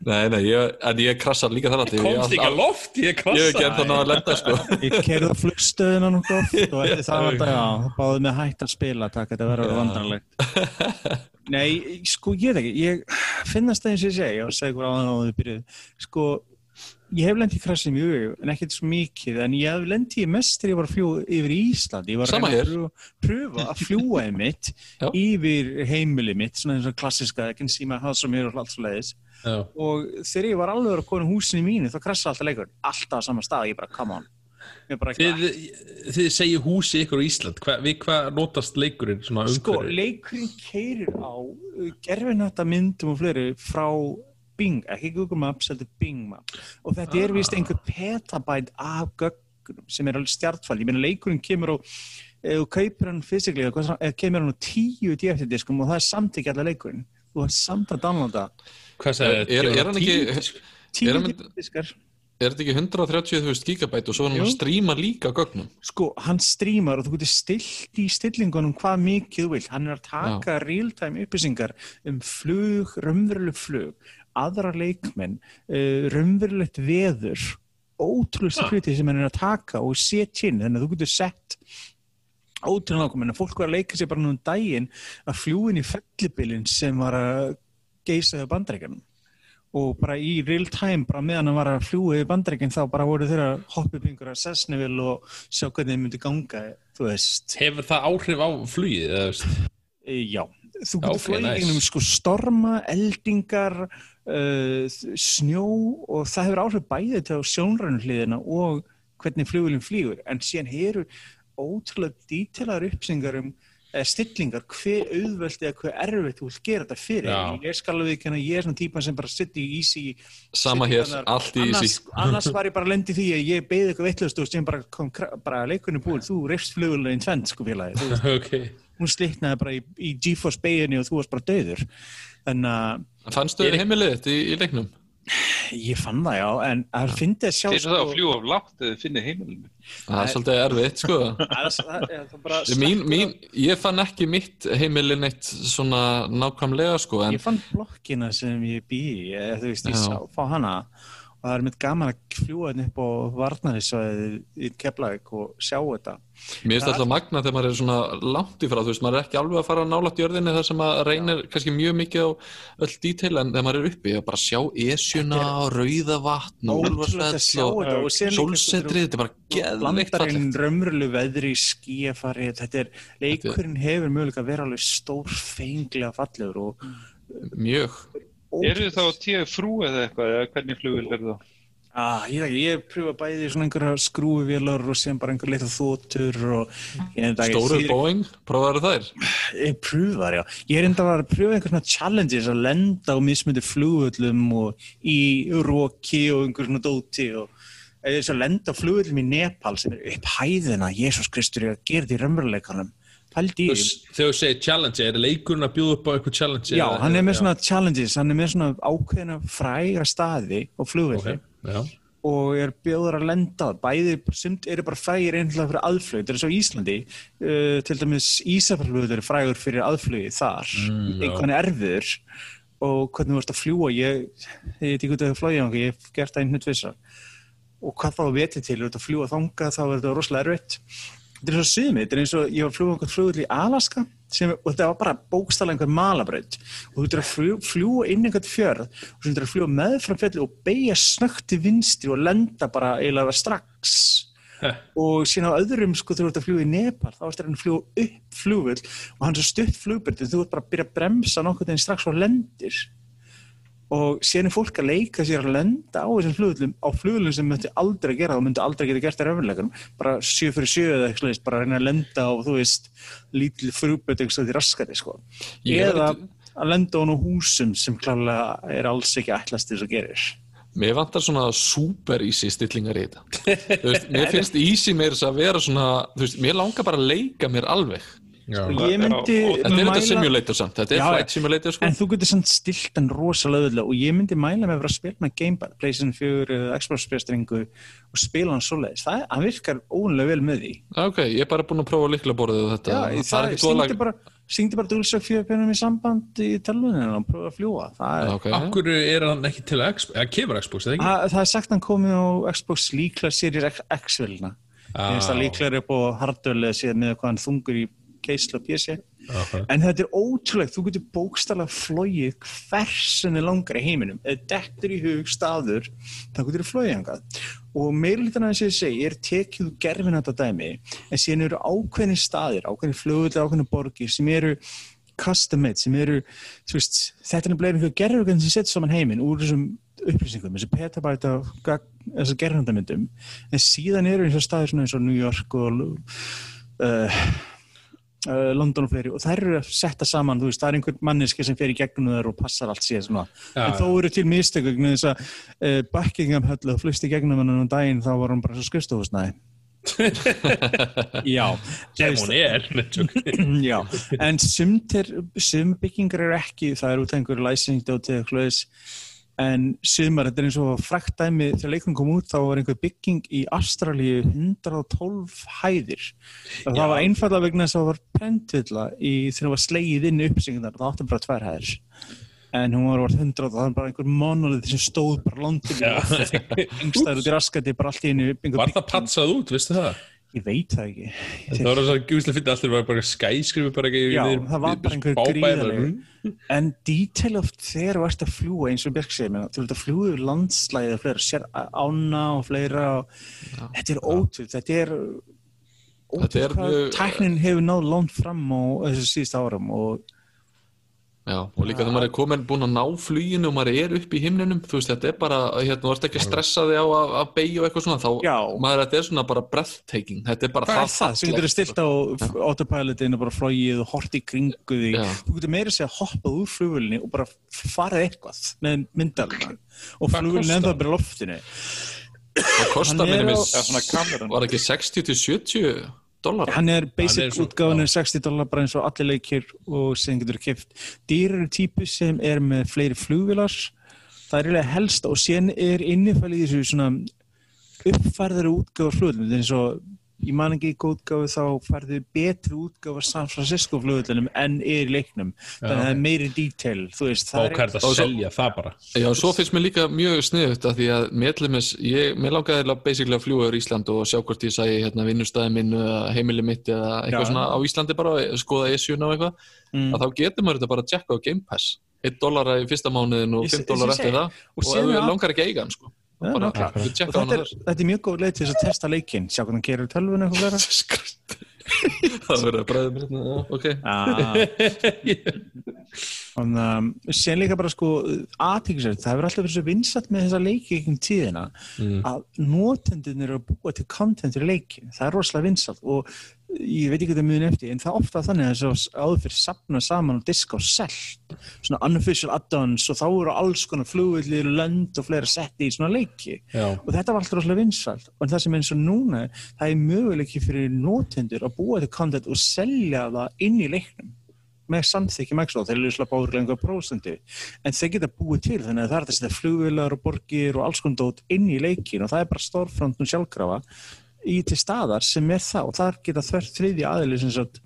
[SPEAKER 3] Nei, nei, ég, en ég krassa líka þar alltaf
[SPEAKER 1] komst ekki að loft, ég
[SPEAKER 3] Ég hef
[SPEAKER 1] krassa
[SPEAKER 3] ekki ennþá náða að lenda, sko.
[SPEAKER 2] Ég kerði á flugstöðuna nokkuð oft og eftir það var þetta, já, það báði mig hægt að spila takk, þetta verður vandrarlegt Nei, sko, ég veit ekki ég finnast það eins og ég segi og segi hvað á þau byrjuð sko, ég hef lendið í krassi mjög en ekkert svo mikið, en ég hef lendið í mest þegar ég var að fljúa yfir í Ísland. Ég var að að pröfa, að fljúa einmitt
[SPEAKER 3] Já.
[SPEAKER 2] yfir heimili mitt, svona eins og klassiska I can see my house from here og allt svo leiðis
[SPEAKER 1] Já.
[SPEAKER 2] og þegar ég var alveg að koma í húsinu mínu þá krassaði alltaf leikur, alltaf á sama stað ég bara, come on. Bara,
[SPEAKER 1] Þið, þið segir húsi ykkur á Ísland. Hva, við hvað notast leikurinn
[SPEAKER 2] sko, leikurinn keirir á gerfinætta myndum og fleiri frá Bing, ekki Google Maps, heldur Bing Maps. Og þetta er vist einhver petabyte af gögnum sem er alveg stjartfall ég meina leikurinn kemur á ef þú kaupir hann fysiklega, eða kemur hann á tíu DFT-diskum og það er samt ekki allar leikurinn. Þú har samt að downloada.
[SPEAKER 1] Hvað
[SPEAKER 3] Er- er hann ekki-
[SPEAKER 2] tíu DFT-diskar
[SPEAKER 3] Er þetta ekki 130.000 gigabyte og svo er hann að
[SPEAKER 2] Jú.
[SPEAKER 3] stríma líka gögnum?
[SPEAKER 2] sko, hann strímar og þú getur stilt í stillingunum hvað mikið þú vilt. Hann er að taka real-time upplýsingar um flug, raunveruleg flug aðra leikmenn uh, raunverulegt veður ótrúlega hluti sem hann er að taka og setja inn, þannig að þú getur sett ótrúlega nákvæmlega, fólk var að leika sér bara nú um daginn að fljúin í fellibilin sem var að geysa þau bandreikanum og bara í real time, bara meðan hann var að fljúa yfir bandreikin þá bara voru þeirra hoppið pingur að Sessneville og sjá hvernig þið myndi ganga, þú veist
[SPEAKER 1] Hefur það áhrif á flugið? eða, veist?
[SPEAKER 2] E, Já, þú getur flóið
[SPEAKER 1] nice.
[SPEAKER 2] gegnum sko storma, eldingar, uh, snjó og það hefur áhrif bæðið til á sjónrænulíðina og hvernig flugulinn flýgur. En síðan hefur ótrúlega dítilaður uppsingar um eða stillingar, hver auðvöld eða hver erfitt þú vilt gera þetta fyrir.
[SPEAKER 1] Já.
[SPEAKER 2] Ég skal alveg ekki ég er svona típan sem bara sitt í easy.
[SPEAKER 3] Sama hér, allt í
[SPEAKER 2] annars,
[SPEAKER 3] easy.
[SPEAKER 2] annars var ég bara lendi því að ég beði eitthvað vittlust og sem bara kom, bara leikunni búið, þú reyfst flugulinn tvend, sko félagi.
[SPEAKER 1] Ok
[SPEAKER 2] hún slitnaði bara í, í GeForce beginni og þú varst bara döður þannig að
[SPEAKER 3] Fannstu
[SPEAKER 1] Er-
[SPEAKER 3] heimilið þitt í, í leiknum?
[SPEAKER 2] ég fann það já en það finnst að sjá
[SPEAKER 4] Þeir eru það að fljúa af látt eða þið finnir heimilinu.
[SPEAKER 3] Það er svolítið erfitt, sko.
[SPEAKER 2] að, að, að, það bara
[SPEAKER 3] mín, mín, ég fann ekki mitt heimilið neitt svona nákvæmlega, sko, en
[SPEAKER 2] ég fann blokkina sem ég bý í, eða þú veist ég sá fá hana og það er mitt gaman að fljúa hérna upp á varnarisvæði í Keflavík og sjá þetta
[SPEAKER 3] mér finnst alltaf magna þegar maður er svona langt í frá, þú veist, maður er ekki alveg að fara nálægt jörðinni þar sem að reynir kannski mjög mikið á öll dítil en þegar maður er uppi, að bara sjá esjuna
[SPEAKER 2] að sjá
[SPEAKER 3] úlfarsfell
[SPEAKER 2] þetta
[SPEAKER 3] og sólsetrið, þetta er bara geðveikt
[SPEAKER 2] blandar inn
[SPEAKER 3] fallegt.
[SPEAKER 2] raunverulegu veðri skíafari, þetta er leikurinn hefur mögulega að vera alveg stór fenglega fallegur og
[SPEAKER 3] Mjög.
[SPEAKER 4] Eru þið þá tíu frú eða eitthvað, eða hvernig flugil er það?
[SPEAKER 2] Ah, ég, ég pröfa bæði svona einhverja skrúfivélar og sem bara einhver litla þóttur og ég
[SPEAKER 3] Stóru Boeing, prófaðu þær?
[SPEAKER 2] Ég pröfa, já. Ég er enda að pröfa einhver svona challenges að lenda á mismöndi flugvöllum og í róki og einhver svona dóti og eða þess að lenda flugvöllum í Nepal sem er upp hæðina, Jésús Kristur ég að gera því.
[SPEAKER 1] s- Þegar þú segir challenge, er leikurinn að bjóða upp á eitthvað challenge?
[SPEAKER 2] Já, hann er með
[SPEAKER 1] já,
[SPEAKER 2] svona challenges, hann er með svona ákveðina frægra staði á flugvölli
[SPEAKER 1] ok, já.
[SPEAKER 2] og er bjóður að lenda bæði sumt eru bara frægir einhverja fyrir aðflug, þetta er svo Íslandi uh, til dæmis Ísafjörðflugur er frægur fyrir aðflugi þar.
[SPEAKER 1] Mm, já.
[SPEAKER 2] einhvern erfiður og hvernig þú ert að fljúa ég, ég veit ekki hvað það er flóið ég hef gert það einhvern tvissar og hvað þá veti til, þú ert að fljúa þangað þá er þetta rosalega erfitt þetta er svo sumi, þetta er eins og ég var að fljúa einhvern flugull í Alaska sem, og þetta var bara bókstala einhver malabraut. Og þú ert að fljú, fljúa inn einhvern fjörð og þú ert að fljúa meðfram fjalli og beigja snögt til vinstri og lenda bara eiginlega strax.
[SPEAKER 1] Heh.
[SPEAKER 2] og síðan á öðrum sko þú ert að fljúa í Nepal þá ertu að fljúa upp flugvill og hann er stutt flugbyrð þú ert bara að byrja að bremsa nokkuð en strax og lendir og síðan er fólk að leika sér að lenda á þessum flugvillum á flugvillum sem myndi aldrei að gera það myndi aldrei geta gert það raunleikunum bara sjö fyrir sjö eða eitthvað slags, bara að reyna að lenda á þú veist lítil frugbyrð eitthvað til raskati sko. Eða að lenda á nú húsum sem klálega er alls ekki ætlast þess að gerir
[SPEAKER 3] Mér vantar svona super easy stillingar í þetta. Veist, Mér finnst easy þess að vera svona veist, Mér langar bara að leika mér alveg
[SPEAKER 4] Það
[SPEAKER 2] ég myndi
[SPEAKER 3] Þetta er þetta simulator samt, þetta er
[SPEAKER 2] Já,
[SPEAKER 3] flight simulator sko
[SPEAKER 2] En þú getur samt stilt hann rosalega auðvitað og ég myndi mæla með að vera að spila með Gamepad, PlayStation 4 eða Xbox spilstringu og spila hann svoleiðis. Það hann virkar óunlega vel með því.
[SPEAKER 3] Ok, ég er bara búin að prófa líklaborðið og þetta
[SPEAKER 2] Já,
[SPEAKER 3] það,
[SPEAKER 2] það,
[SPEAKER 3] er ekki
[SPEAKER 2] syngdi bara, syngdi bara DualShock 4 pennum í samband í telvuninu og prófa að fljúa. Það er,
[SPEAKER 3] okay.
[SPEAKER 1] Akkur er hann ekki til Xbox, eða kemur Xbox, eða ekki?
[SPEAKER 2] það, það er sagt hann komið á Xbox líklega Series X- X-vilna. Ég finnst það
[SPEAKER 1] Á.
[SPEAKER 2] líklega upp á hardware síðan með hvað hann þungur í og PC.
[SPEAKER 1] Ok.
[SPEAKER 2] En þetta er ótrúlegt, þú getur bókstallega flóið hversunni langar í heiminum. Eða dettur í hug staður, þá getur þú flóið hangað. Og meirlítan að þess að ég segi, er tekið úr gerfin þetta dæmi, en síðan eru ákveðni staðir, ákveðni flugullir, ákveðni borgir sem eru custom made, sem eru, veist, þetta er nefnilega einhver gerfugönd sem setur saman heiminn úr þessum upplýsingum, þessu petabæt af þessu gerfundamyndum, en síðan eru eins og staðir svona eins og New York og uh, uh, London og fleiri og þær eru að setta saman, þú veist, það er einhver manneski sem fer í gegnum þær og passar allt síðan svona.
[SPEAKER 1] Já,
[SPEAKER 2] en þó eru til mistöku þess að uh, Buckingham höll að flust í gegnum hann um daginn þá var hann bara svo skrifstofusnæði Já
[SPEAKER 1] er.
[SPEAKER 2] Já, en sum byggingar er ekki, það er út af einhverju læsingdóti eða hlöðis, en sumar, þetta er eins og frækt dæmi, þegar leikum kom út þá var einhver bygging í Ástralíu 112 hæðir. Það
[SPEAKER 1] Já.
[SPEAKER 2] var einfallega vegna þess að það var prentvilla í þegar það var slegið inn í upplýsingarnar, það áttum bara tvær hæðir. En hún var orðið 100 og það var bara einhver monolith sem stóð bara landið
[SPEAKER 1] Já.
[SPEAKER 2] yngstaður út í raskati bara allt í einu
[SPEAKER 1] Var það patsað út, veistu það?
[SPEAKER 2] Ég veit það ekki.
[SPEAKER 1] Það var svo gúslega fyrir allir var bara skæskrifu bara ekki
[SPEAKER 2] Já,
[SPEAKER 1] niður-
[SPEAKER 2] það var bara einhver
[SPEAKER 1] bábæði,
[SPEAKER 2] gríðarlegur. En detail oft þegar þú ert að fljúa eins og Björk segir, menn, þú ert að fljúa yfir landslæðið og fleira, sér ána og fleira og þetta er ótrúð, þetta er ótrúð hvað tæknin hefur náð langt fram á þessu síðust árum og
[SPEAKER 3] Já, og líka þegar maður er komin búin að ná fluginu og maður er upp í himninum þú veist, þetta er bara, hérna, þú ert ekki að stressa þig á að, að beigja og eitthvað svona, þá
[SPEAKER 2] Já.
[SPEAKER 3] maður, þetta er svona bara breathtaking, þetta er bara
[SPEAKER 2] hvað er það sem getur
[SPEAKER 3] fallegt,
[SPEAKER 2] stilt á autopilotin og bara flóið og hort í kringu
[SPEAKER 3] Já.
[SPEAKER 2] þú getur meira að segja hoppað úr flugvölinni og bara farið eitthvað með myndalina og
[SPEAKER 1] kostar
[SPEAKER 2] ennþá bara loftinu.
[SPEAKER 3] Það kostar
[SPEAKER 2] er
[SPEAKER 3] minni
[SPEAKER 4] kameran.
[SPEAKER 3] var ekki 60 til 70 dólar
[SPEAKER 2] hann er
[SPEAKER 1] Hann
[SPEAKER 2] basic
[SPEAKER 1] er
[SPEAKER 2] útgáðan er 60 dólar bara eins og allir leikir og sem getur kipt dýrari típu sem er með fleiri flugvilar það er eiginlega helst og sen er innifælið í þessu svona uppfærðari útgáfa flugvillum eins og ég man ekki ekki útgáfu þá færðu betri útgáfa San Francisco flugvillunum en er í leiknum. Þannig að það er meiri detail þú veist, það
[SPEAKER 1] Bókært að
[SPEAKER 3] Og
[SPEAKER 1] selja það bara?
[SPEAKER 3] Já, svo finnst mér líka mjög sniðut að því að meðlumis, ég, mér langaði basically að fljúa yfir Ísland og sjá hvort ég sæi hérna vinnustæði minn eða heimili mitt eða eitthvað
[SPEAKER 2] Já.
[SPEAKER 3] svona á Íslandi bara, skoða ESU-na og eitthvað,
[SPEAKER 2] Mm.
[SPEAKER 3] að þá getur maður þetta bara að checka á Game Pass. 1 dólar í fyrsta mánuðin og
[SPEAKER 2] Ég-
[SPEAKER 3] 5
[SPEAKER 2] ég
[SPEAKER 3] dólar eftir það.
[SPEAKER 2] og
[SPEAKER 3] og
[SPEAKER 2] er-
[SPEAKER 3] langar ekki eiga hann sko
[SPEAKER 2] Já,
[SPEAKER 3] bara,
[SPEAKER 2] nákvæmlega.
[SPEAKER 3] við
[SPEAKER 2] og
[SPEAKER 3] hann
[SPEAKER 2] er,
[SPEAKER 3] þar
[SPEAKER 2] þetta er mjög góð leið til þess að testa leikinn. Sjá hvernig hann gerir tölvun eitthvað fleira.
[SPEAKER 3] Það verður að bræða mér hérna, ok.
[SPEAKER 2] Þannig að sen líka bara sko aðtíkisverð, það hefur alltaf verið svo vinsat með þessa leiki ekki um tíðina
[SPEAKER 1] Mm.
[SPEAKER 2] að notendin eru að búa til content fyrir leiki, það er rosalega vinsat og ég veit ekki hvað það muni eftir en það er ofta þannig að þessu áður fyrir sapna saman og diska og selt. Svona unofficial add-ons og þá eru alls konar flugvillir, lönd og fleira setti í svona leiki.
[SPEAKER 1] Já,
[SPEAKER 2] og þetta var alltaf rosalega vinsalt og það sem er eins og núna það er möguleiki fyrir notendur að búa til content og selja það inn í leiknum með samþykki Microsoft, þeir eru slappa áður einhver prósendi, en þeir geta búið til þannig að það er þetta að setja flugvilar og borgir og alls konar dót inn í leikin og það er bara stórfront og sjálfkrafa í til staðar sem er það og þar geta þvert þriði aðili sem sagt,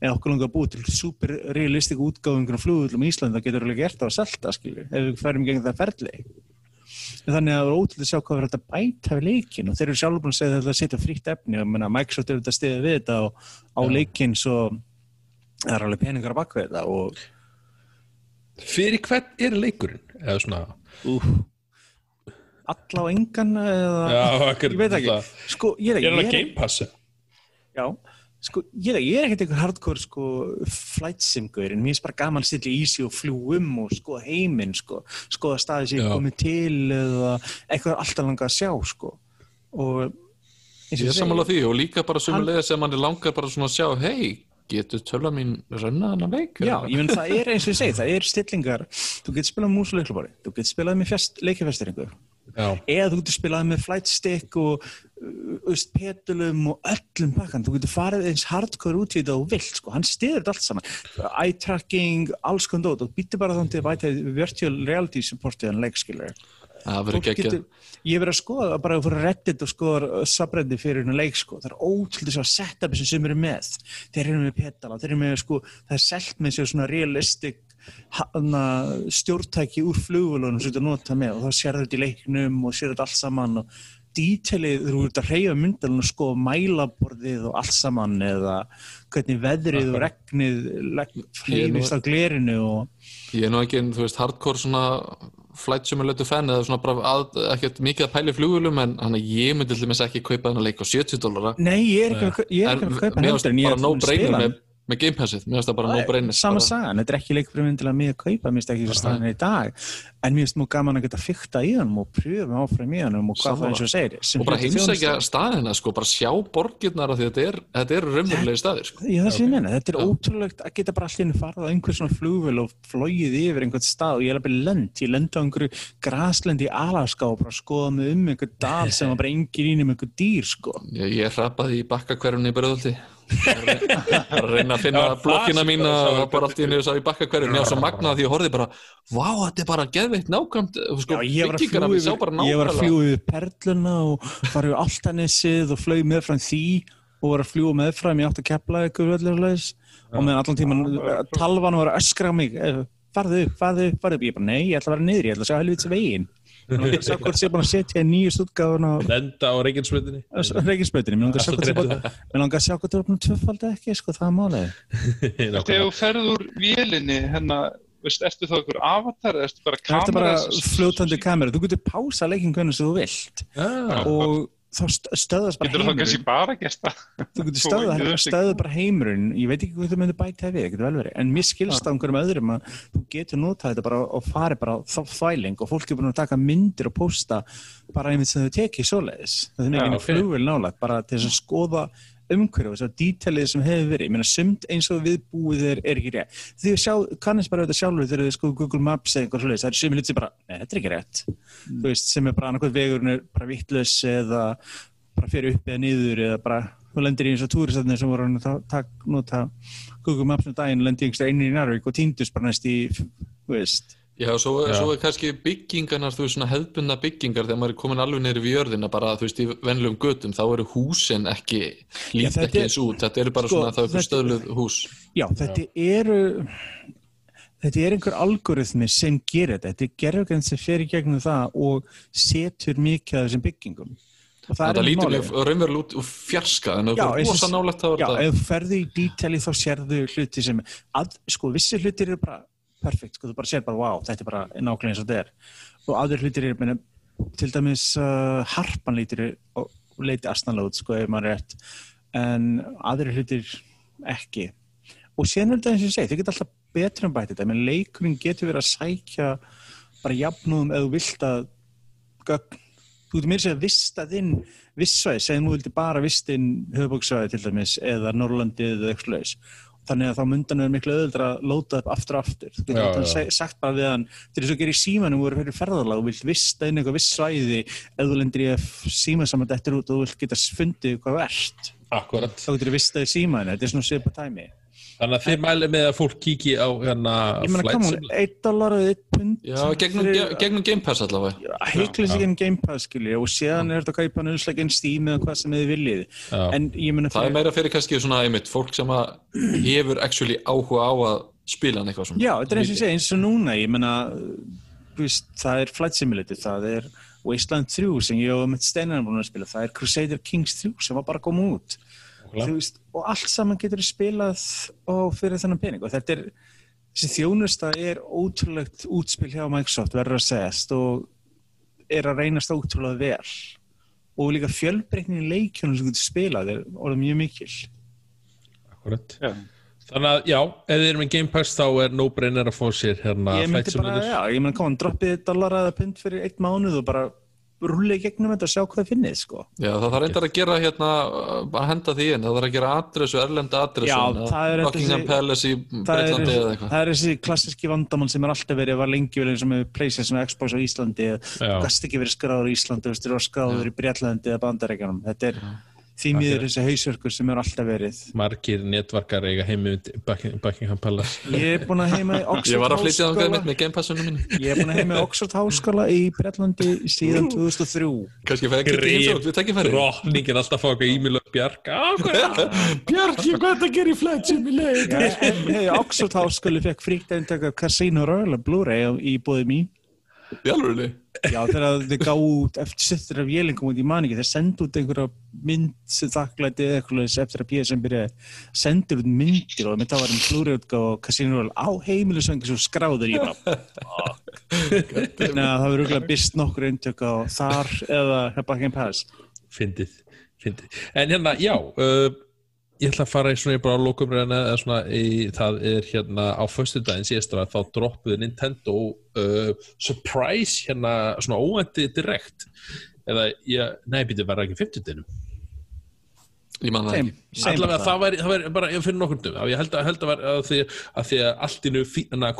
[SPEAKER 2] eða okkur langar að búið til super realistik útgáfingur og flugvillum í Íslandi, það getur alveg gert á að selta skilju, ef við færum gegn það ferli. Þannig að það er ótrúlega að sjá hvað verður þetta bæta við leikin og þeir eru sjálfur búin að segja að þetta að setja frítt efni. Og menna, Microsoft er þetta að stiða við þetta á, á
[SPEAKER 1] Já.
[SPEAKER 2] leikin svo það er alveg peningar að baka þetta og
[SPEAKER 1] Fyrir hvern er leikurinn? Eða svona
[SPEAKER 2] uh, alla á engan eða,
[SPEAKER 1] Já,
[SPEAKER 2] ég veit ekki. sko, ég,
[SPEAKER 1] Er
[SPEAKER 2] ég,
[SPEAKER 1] það
[SPEAKER 2] ég,
[SPEAKER 1] Game Pass?
[SPEAKER 2] Já, sko, ég, er ekkert einhver hardcore sko, flight sim-gaur en mér finnst bara gaman að stilla í sig og fljú um og skoða heiminn, sko, skoða staði sem ég komið til eða eitthvað alltaf langa að sjá, sko. Og eins og
[SPEAKER 3] Ég er sammála því og líka bara sömulega sem mann er langar bara svona að sjá hei, getur töfla mín rönna þennan leik?
[SPEAKER 2] Já, ég menn það er eins og ég segi, það er stillingar. Þú getur spilað mús og leiklubári, þú getur spilað með
[SPEAKER 1] Já,
[SPEAKER 2] eða þú getur spilað með flight stick og uh, öst, petulum og öllum bakkan, þú getur farið eins hardcore út í þetta og vilt, sko, hann stiður þetta allt saman. Eye tracking, alls konar dót. Og býttu bara þannig að virtual reality supportið en leikskilur
[SPEAKER 3] geggjað.
[SPEAKER 2] ég verið að skoða bara fyrir reddit og skoða subreddit fyrir hennar leik sko. það er ótrúlega svo setupi sem sem eru með. Þeir eru með petala, þeir eru með sko, það er selt með sér svona realistic stjórntæki úr flugvölunum sem þú ert að nota með og þá sér þetta í leiknum og sér þetta allt saman og dítelið, þú ert að reyja myndalinn og skoða mælaborðið og allt saman eða hvernig veðrið og regnið hreyfist á glerinu og
[SPEAKER 3] Ég er nú ekki, þú veist, hardcore svona flight simulator fan eða svona bara að, ekkert mikið að pæla í flugulum en hann að ég myndi til dæmis ekki kaupa þennan leik á 70 dólara.
[SPEAKER 2] Nei, ég er ekki að, ekki að kaupa heldur en ég
[SPEAKER 3] bara
[SPEAKER 2] er
[SPEAKER 3] no
[SPEAKER 2] að
[SPEAKER 3] brainer með, með Game Passið, mér finnst það bara no brainer
[SPEAKER 2] Sama
[SPEAKER 3] bara,
[SPEAKER 2] sagan, þetta er ekki leikur fyrir myndilega mig að kaupa, mér finnst ekki svo staðan í dag en mér finnst mú gaman að geta fykta í hann og pröfa áfram í hann og hvað það
[SPEAKER 3] Sammála.
[SPEAKER 2] eins og segir
[SPEAKER 3] og bara heimsækja staðina sko, bara sjá borgirnar af því að þetta er, er raunverulegi staðir sko.
[SPEAKER 2] Ég það sem ég menna, þetta er
[SPEAKER 3] Já.
[SPEAKER 2] ótrúlegt að geta bara allir farið á einhver svona flugvel og flóið yfir einhvern stað og ég er alveg lend, ég lend á einhverju graslendi í Alaska og bara skoða mig um einhver dal sem var bara engin
[SPEAKER 3] í að reyna að finna
[SPEAKER 1] Já,
[SPEAKER 3] blokkina
[SPEAKER 1] sá
[SPEAKER 3] og bara allt í henni sá í bakkakverjunni og svo magnað því ég horfði bara vá, þetta er bara geðveitt nákvæmt. Sko,
[SPEAKER 2] Já, ég var að yfir Perluna og fara yfir Altanessið og flög með frá því og var að fljúga með frá ég átt að kepla eitthvað og meðan allan tíman talvan var að öskra á mig eh, farðu upp, farðu farðu upp. Ég bara nei, ég ætla að vera niður, ég ætla að sjá helvits veginn sjá hvort sé búin að setja í nýjust útgáfun á
[SPEAKER 1] lenda á Reykjanesbreytinni
[SPEAKER 2] reikinsbötinu, mér langar að sjá hvort sé búin mér langar að sjá hvort það er búin tvöfald ekki, sko, það er málið.
[SPEAKER 4] Þegar þú ferð úr vélinni, hérna, veist, ertu þá einhver avatar, eða ertu bara
[SPEAKER 2] það er bara
[SPEAKER 4] kamera?
[SPEAKER 2] fljótandi kamera, þú getur pása leikin hvernig sem þú vilt.
[SPEAKER 1] Ah,
[SPEAKER 2] og þá st- stöðast bara
[SPEAKER 4] Getur það
[SPEAKER 2] heimurinn.
[SPEAKER 4] kannski bara gert það?
[SPEAKER 2] þú getur stöðað,
[SPEAKER 4] veit,
[SPEAKER 2] stöðað bara heimurinn ég veit ekki hvað þú myndir bæta við, það getur vel verið en mér skilst á einhverjum öðrum að þú getur notað þetta bara og farið bara þá þvæling og fólk er búin að taka myndir og posta bara einmitt sem þau tekið svoleiðis það er okay. flugvel nálægt bara til að skoða umhverju og dítalið sem hefur verið, ég meina sumt eins og viðbúið er, er ekki rétt. Því sjá, kannast bara auðvitað sjálfur þegar þið sko Google Maps eða eitthvað svoleiðis, það er sumir lítið bara, nei þetta er ekki rétt. Þú veist, sem er bara annarkvæð vegurinn er bara vittlaus eða bara fyrir upp eða niður eða bara þú lendir í eins og túristarnir sem voru að ta- ta- nota Google Maps um daginn lendi einhversta einnig í Narvik og týndust bara næst í þú veist,
[SPEAKER 3] Já, svo,
[SPEAKER 1] Já.
[SPEAKER 3] svo er kannski byggingarnar, þú veist, svona hefðbundna byggingar þegar maður er komin alveg neyri við jörðina bara, þú veist, í venlum götum, þá eru húsin ekki, lít ekki eins út. Þetta eru bara
[SPEAKER 2] sko,
[SPEAKER 3] svona, það er
[SPEAKER 2] þetta-
[SPEAKER 3] stöðluð hús.
[SPEAKER 2] Já þetta eru þetta er einhver algoritmi sem gerir þetta, þetta er gerðugræn sem fer í gegnum það og setur mikið af þessum byggingum. Og það er
[SPEAKER 3] lítur mjög raunverulega út og fjarska en það
[SPEAKER 2] Já,
[SPEAKER 3] er nálægt þá er
[SPEAKER 2] Já, ef þú ferði í dítali þá sérðu hluti sem, að, sko, vissi hlutir eru bara perfekt, sko, þú bara sér bara, wow, þetta er bara nákvæmlega eins og þetta er. Og aður hlutir eru, meina, til dæmis uh, harpan lítur og leiti astanlega út, sko, ef maður er rétt. En aður hlutir ekki. Og síðan er þetta eins og ég segi, þau geta alltaf betra um bæti þetta, menn leikurinn getur verið að sækja bara jafnúðum þú vilt að gögn. Þú getur meira að segja vistað inn vissvæði, segjum þú vildi bara vist inn höfubóksvæði til dæmis eða Norrlandið eða eitthvað þannig að þá myndan er miklu öðuldra að lóta upp aftur og aftur. Þú getur seg- sagt bara við hann til þess að gera í símanum voru fyrir ferðalag og vilt vista inn eitthvað viss svæði ef þú lendir í að síma saman eftir út og þú vilt geta fundið hvað
[SPEAKER 1] akkurat
[SPEAKER 2] þá getur þú vistað í símanum, þetta er svona svipa tæmi
[SPEAKER 1] þannig að þið mælið með að fólk kíki á hérna
[SPEAKER 2] ég meina, come on,
[SPEAKER 1] Simulator.
[SPEAKER 2] 1 dólar eða 1 pund
[SPEAKER 3] Já, gegnum, ge- gegnum Game Pass allavega.
[SPEAKER 2] Heiklis ekki en Game Pass skilji og séðan er þetta að kaupa nöðslegin Steam eða hvað sem þið viljið.
[SPEAKER 3] Það er meira fyrir kannski svona einmitt fólk sem að hefur actually áhuga á að spila hann eitthvað svona.
[SPEAKER 2] Já, þetta er eins og ég segi, eins og núna, ég meina, það er Flight Simulator, það er Wasteland 3 sem ég og mitt steinar búin að spila, það er Crusader Kings 3 sem var bara að koma út veist, og allt saman getur spilað og fyrir þennan pening. Og þetta er, þessi þjónusta er ótrúlegt útspil hjá Microsoft verður að segjast og er að reynast ótrúlega vel. Og líka fjölbreytnin í leikjónum sem getur spilað er orðið mjög mikil.
[SPEAKER 1] Akkurat.
[SPEAKER 4] Já.
[SPEAKER 1] Þannig að já, ef þið erum með Game Pass þá er no-brainer að fá sér hérna
[SPEAKER 2] ég myndi bara, já, ég myndi koma droppið dollara eða pund fyrir eitt mánuð og bara rúlega í gegnum þetta og sjá hvað þið finnið, sko.
[SPEAKER 3] Já, það þarf reyndar að gera hérna, að henda því inn, það þarf að gera adressu, erlenda adressu,
[SPEAKER 2] Já, það er
[SPEAKER 3] Buckingham Palace í
[SPEAKER 2] það er,
[SPEAKER 3] Breitlandi eða eitthvað.
[SPEAKER 2] það er þessi klassiski vandamál sem er alltaf verið, var lengi verið eins og með Playstation og Xbox á Íslandi
[SPEAKER 1] Já.
[SPEAKER 2] þú gast ekki verið skráður í Íslandi, þú eru skráður í Breitlandi eða Bandaríkjanum, þetta er því miður þessi hausverkur sem er alltaf verið
[SPEAKER 1] Margir netvarkar eiga heimi Buckingham Palace.
[SPEAKER 2] ég er búin að heima í Oxford
[SPEAKER 3] Ég var að flytja það með Game Passunum mínu.
[SPEAKER 2] ég er búin að heima í Oxford háskóla í Breitlandi síðan 2003
[SPEAKER 3] Kannski fæði ekki
[SPEAKER 1] Grip.
[SPEAKER 3] heimsókn, við tekjum færi.
[SPEAKER 1] Drottningin alltaf fá eitthvað e-mail og.
[SPEAKER 3] Bjarki, hvað er það að gera í Flight Simulator?
[SPEAKER 2] Hey, Oxford háskóli fekk fríkt eintak af Casino Royale Blu-ray í bóði mín
[SPEAKER 3] Í alveg,
[SPEAKER 2] Já, þegar þið gáðu út eftir sittur af vélingum út í maningi, þeir sendu út einhverja mynd sem þakklæti eða eitthvað eftir að PSN byrjaði, sendur út myndir og þetta var um flúriutgáð og Casino á heimilisöngi svo skráður ég bara Þannig að það verður rúglega byrst nokkur eintök á þar eða hefða ekki einn pass
[SPEAKER 1] Fyndið, fyndið. En hérna, já, uh, ég ætla að fara í svona bara á lókumræðina eða svona í, það er hérna á föstudaginn síðastra þá droppuði Nintendo uh, surprise hérna svona óvæntið direkt. Eða, ég, nei, býttu verða ekki 50
[SPEAKER 3] Ég man það ekki.
[SPEAKER 1] allavega það væri, það væri bara fyrir nokkur dum ég held að, held að, var, að, því, að því að allt innu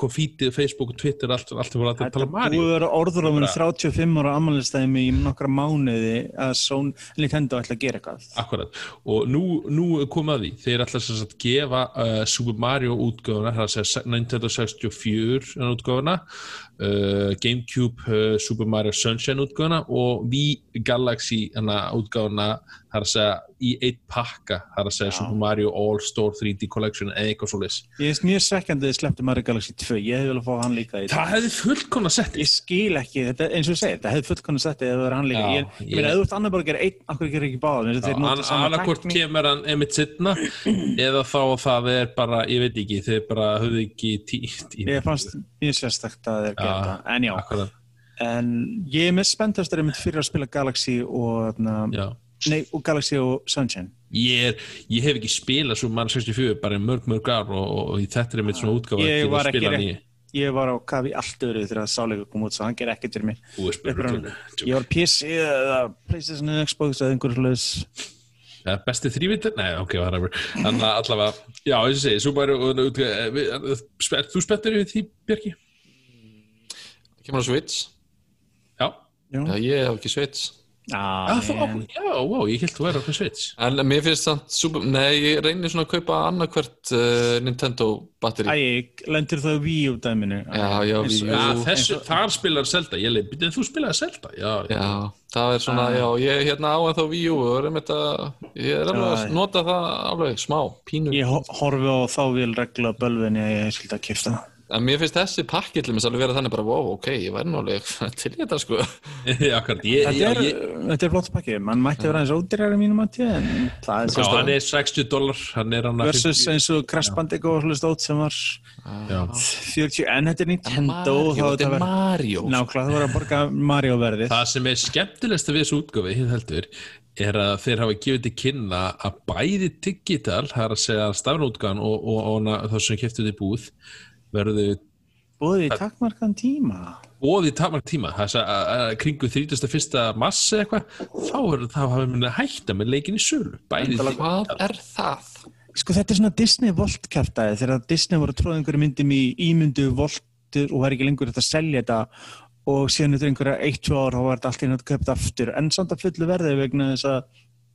[SPEAKER 1] kom fítið, Facebook og Twitter allt, allt var að tala Mario
[SPEAKER 2] að vera orður á
[SPEAKER 1] Bara-
[SPEAKER 2] 35 ára ammælistæmi í nokkra mánuði að Sony, Nintendo ætla að gera eitthvað.
[SPEAKER 1] Akkurat, og nú, nú að því. Þeir ætla sagt gefa uh, Super Mario það að segja Nintendo 64 útgáfuna uh, Gamecube uh, Super Mario Sunshine útgáfuna og Wii Galaxy það segja í eitt pakka það er að segja
[SPEAKER 2] Já.
[SPEAKER 1] Super Mario All Store 3D Collection eða eitthvað svo leys
[SPEAKER 2] Ég veist mjög svekkjandi að þið sleppti Mario Galaxy 2, ég hef vel að fá hann líka í
[SPEAKER 1] Það hefði fullkona sett
[SPEAKER 2] Ég skil ekki, þetta, eins og ég segi, þetta hefði fullkonu settið ef það verið hann líka.
[SPEAKER 1] Já,
[SPEAKER 2] ég, ég,
[SPEAKER 1] ég-
[SPEAKER 2] meina, ef þú ert annar bara að gera einn, akkur gerir ekki
[SPEAKER 1] annarkvort
[SPEAKER 2] tækni.
[SPEAKER 1] kemur hann emitt sittna eða þá það er bara, ég veit ekki þeir bara höfðu ekki títt í
[SPEAKER 2] Ég fannst mjög sérstakt að þeir gera það, en já.
[SPEAKER 1] Akkurat,
[SPEAKER 2] En ég er mest spenntastur einmitt fyrir að spila Galaxy og, na,
[SPEAKER 1] já
[SPEAKER 2] nei, og Galaxy og Sunshine.
[SPEAKER 1] ég, er, ég hef ekki spilað svo mann 64 bara mörg mörg ár og, og, og þetta er mitt svona útgáfa
[SPEAKER 2] Ég var ekki
[SPEAKER 1] nýja
[SPEAKER 2] Ég var á kafi allt öðru þegar að sáleikur kom út, svo hann ger ekkert fyrir mig. Ég var PC eða Playstation Xbox eða einhverjum hlaus.
[SPEAKER 1] Ja, besti þrývitur? Nei, ok, whatever Þannig að allavega, já, eins og segi Super Mario Ert þú spettur yfir því, Björki?
[SPEAKER 3] Kemur á Switch?
[SPEAKER 1] Já,
[SPEAKER 2] Já,
[SPEAKER 3] ég hef ekki Switch.
[SPEAKER 2] Ah,
[SPEAKER 1] þú, já, wow, ég held þú væri okkur Switch
[SPEAKER 3] En mér finnst samt super... Nei, ég reynir svona að kaupa annarkvært uh, Nintendo batteri.
[SPEAKER 2] Æ, lendir það Wii U dæminu?
[SPEAKER 3] Já, já, Wii U. Jú,
[SPEAKER 1] þessu, þar spilar Zelda Ég leið, byrjuð þú spilaði Zelda? Já,
[SPEAKER 3] Já, það er svona,
[SPEAKER 2] Ah.
[SPEAKER 3] já, ég er hérna á en þá Wii U og er einmitt að, ég er alveg að nota það alveg smá, pínu.
[SPEAKER 2] Ég ho- horfi á þá vil regla bölvin ég ég skildi að kipta það.
[SPEAKER 3] En mér finnst þessi pakki til alveg vera þannig bara, wow, ok, ég væri nú alveg til þetta, sko.
[SPEAKER 1] akkurat ég,
[SPEAKER 2] Þetta er,
[SPEAKER 1] ég,
[SPEAKER 2] þetta er flott pakki, mann mætti vera eins ódýrari mínum að tíða, en það er
[SPEAKER 1] já,
[SPEAKER 2] svo
[SPEAKER 1] hann er 60 dólar Hann er hann að
[SPEAKER 2] versus eins og Crash Bandicoot og hlust ótt sem var
[SPEAKER 1] Já,
[SPEAKER 2] 40, en þetta er Nintendo
[SPEAKER 3] Mario,
[SPEAKER 2] þetta
[SPEAKER 3] er Mario.
[SPEAKER 2] nákvæmlega, það var að borga Mario verðið
[SPEAKER 1] Það sem er skemmtilegst við þessu útgáfi, hinn heldur, er að þeir hafa gefið til kynna að bæði digital, það er að segja stafnútgáðan og, og, og, og það sem keftu verðu
[SPEAKER 2] búið í takmarkan tíma
[SPEAKER 1] bóði í takmark tíma, er að að- að kringu 31. mass eða eitthvað, þá er það hafa minna hætta með leikin í sölu.
[SPEAKER 3] Hvað er það?
[SPEAKER 2] Sko þetta er svona Disney Volt kæftæði þegar Disney voru að tróða einhverju myndum í ímyndu Voltur og var ekki lengur þetta að selja þetta og síðan eftir einhverja 1-2 ár þá var þetta allt í nátt köpt aftur en samt að fullu verði vegna þess að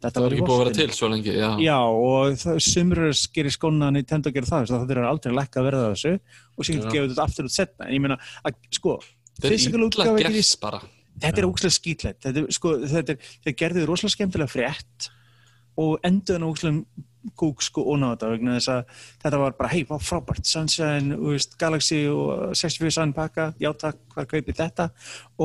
[SPEAKER 2] þetta var í
[SPEAKER 3] ekki búið að vera til svo lengi, já.
[SPEAKER 2] Já og það, sumrur gerir skóna að Nintendo gerir það að það er aldrei að lækka verða þessu og síðan
[SPEAKER 3] Já.
[SPEAKER 2] gefur þetta aftur út setna en ég meina að sko
[SPEAKER 3] er
[SPEAKER 2] útgáfa gerir
[SPEAKER 3] gert bara.
[SPEAKER 2] þetta er ógæslega skýtlegt þetta er, sko, þetta er, þeir gerðu rosalega skemmtilega frétt og enduðan ógæslega Google sko og náða vegna þess að þetta var bara, hei, hvað frábært Sunshine, veist, Galaxy og 64 Sun pakka, já takk, hvað kaupið þetta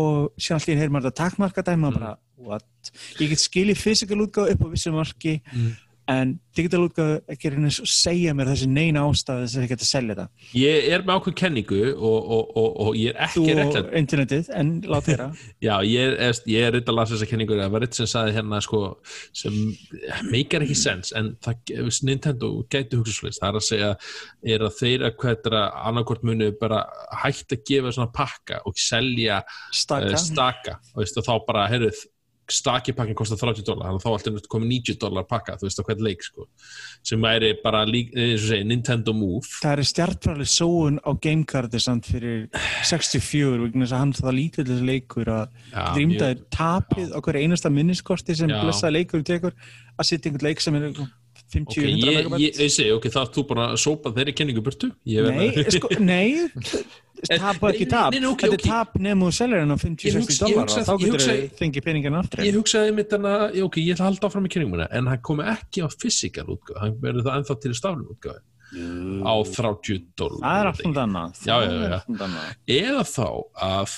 [SPEAKER 2] og síðan allir heyrir maður þetta takkmarka dæma og bara, what? Ég get skilið physical útgáð upp á vissu marki
[SPEAKER 1] Mm.
[SPEAKER 2] en digital útgáð ekki eins og segja mér þessi neina ástæði að ég get að selja þetta
[SPEAKER 1] Ég er með ákveð kenningu og, og, og, og ég er
[SPEAKER 2] þú
[SPEAKER 1] ekki
[SPEAKER 2] og
[SPEAKER 1] réttlega
[SPEAKER 2] internetið, en lát þeirra
[SPEAKER 1] Já, ég er, ég er reynd að lasa þessa kenningu það var eitt sem saði hérna sko sem meikar ekki sens en það, Nintendo gæti hugsa svolítið það er að segja, er að þeir að hvað er að annarkvort munu bara hægt að gefa svona pakka og selja
[SPEAKER 2] staka,
[SPEAKER 1] uh, staka. Og og þá bara, heyrðu staki pakkin kostar 30 dólar, þannig að þá alltaf komið 90 dólar pakka, þú veist, á hvern leik sko sem væri bara, lík, og segi, Nintendo Move.
[SPEAKER 2] Það er stjartfræðileg sóun á gamecardi samt fyrir 64 vegna þess að hann það lítill þessi leikur að drýmdaði tapið hverju einasta minniskorti sem blessaði leikur tekur að setja einhvern leik sem er 50-100
[SPEAKER 1] Ok, ég,
[SPEAKER 2] megabæt
[SPEAKER 1] ég, ég segi, ok, þá ert þú bara að sópa þeirri kenningu burtu?
[SPEAKER 2] Nei,
[SPEAKER 1] að-
[SPEAKER 2] sko, nei. Tap og ekki tap.
[SPEAKER 1] nei, nei, ok,
[SPEAKER 2] þetta
[SPEAKER 1] ok.
[SPEAKER 2] er tap nefnum og seljar henn á
[SPEAKER 1] Ég
[SPEAKER 2] 50-60
[SPEAKER 1] hugsa- ég
[SPEAKER 2] dólar
[SPEAKER 1] hugsa-
[SPEAKER 2] þá getur þau fengið peningin aftur.
[SPEAKER 1] Ég hugsaði mitt hana, já, ok, ég ætla að halda áfram í kynninguna en hann komi ekki á physical útgáð hann verður það ennþá til stafnum útgáð á 30 dólar
[SPEAKER 2] það er alltaf annað
[SPEAKER 1] Já, já,
[SPEAKER 2] Það er
[SPEAKER 1] já.
[SPEAKER 2] allt annað.
[SPEAKER 1] eða þá að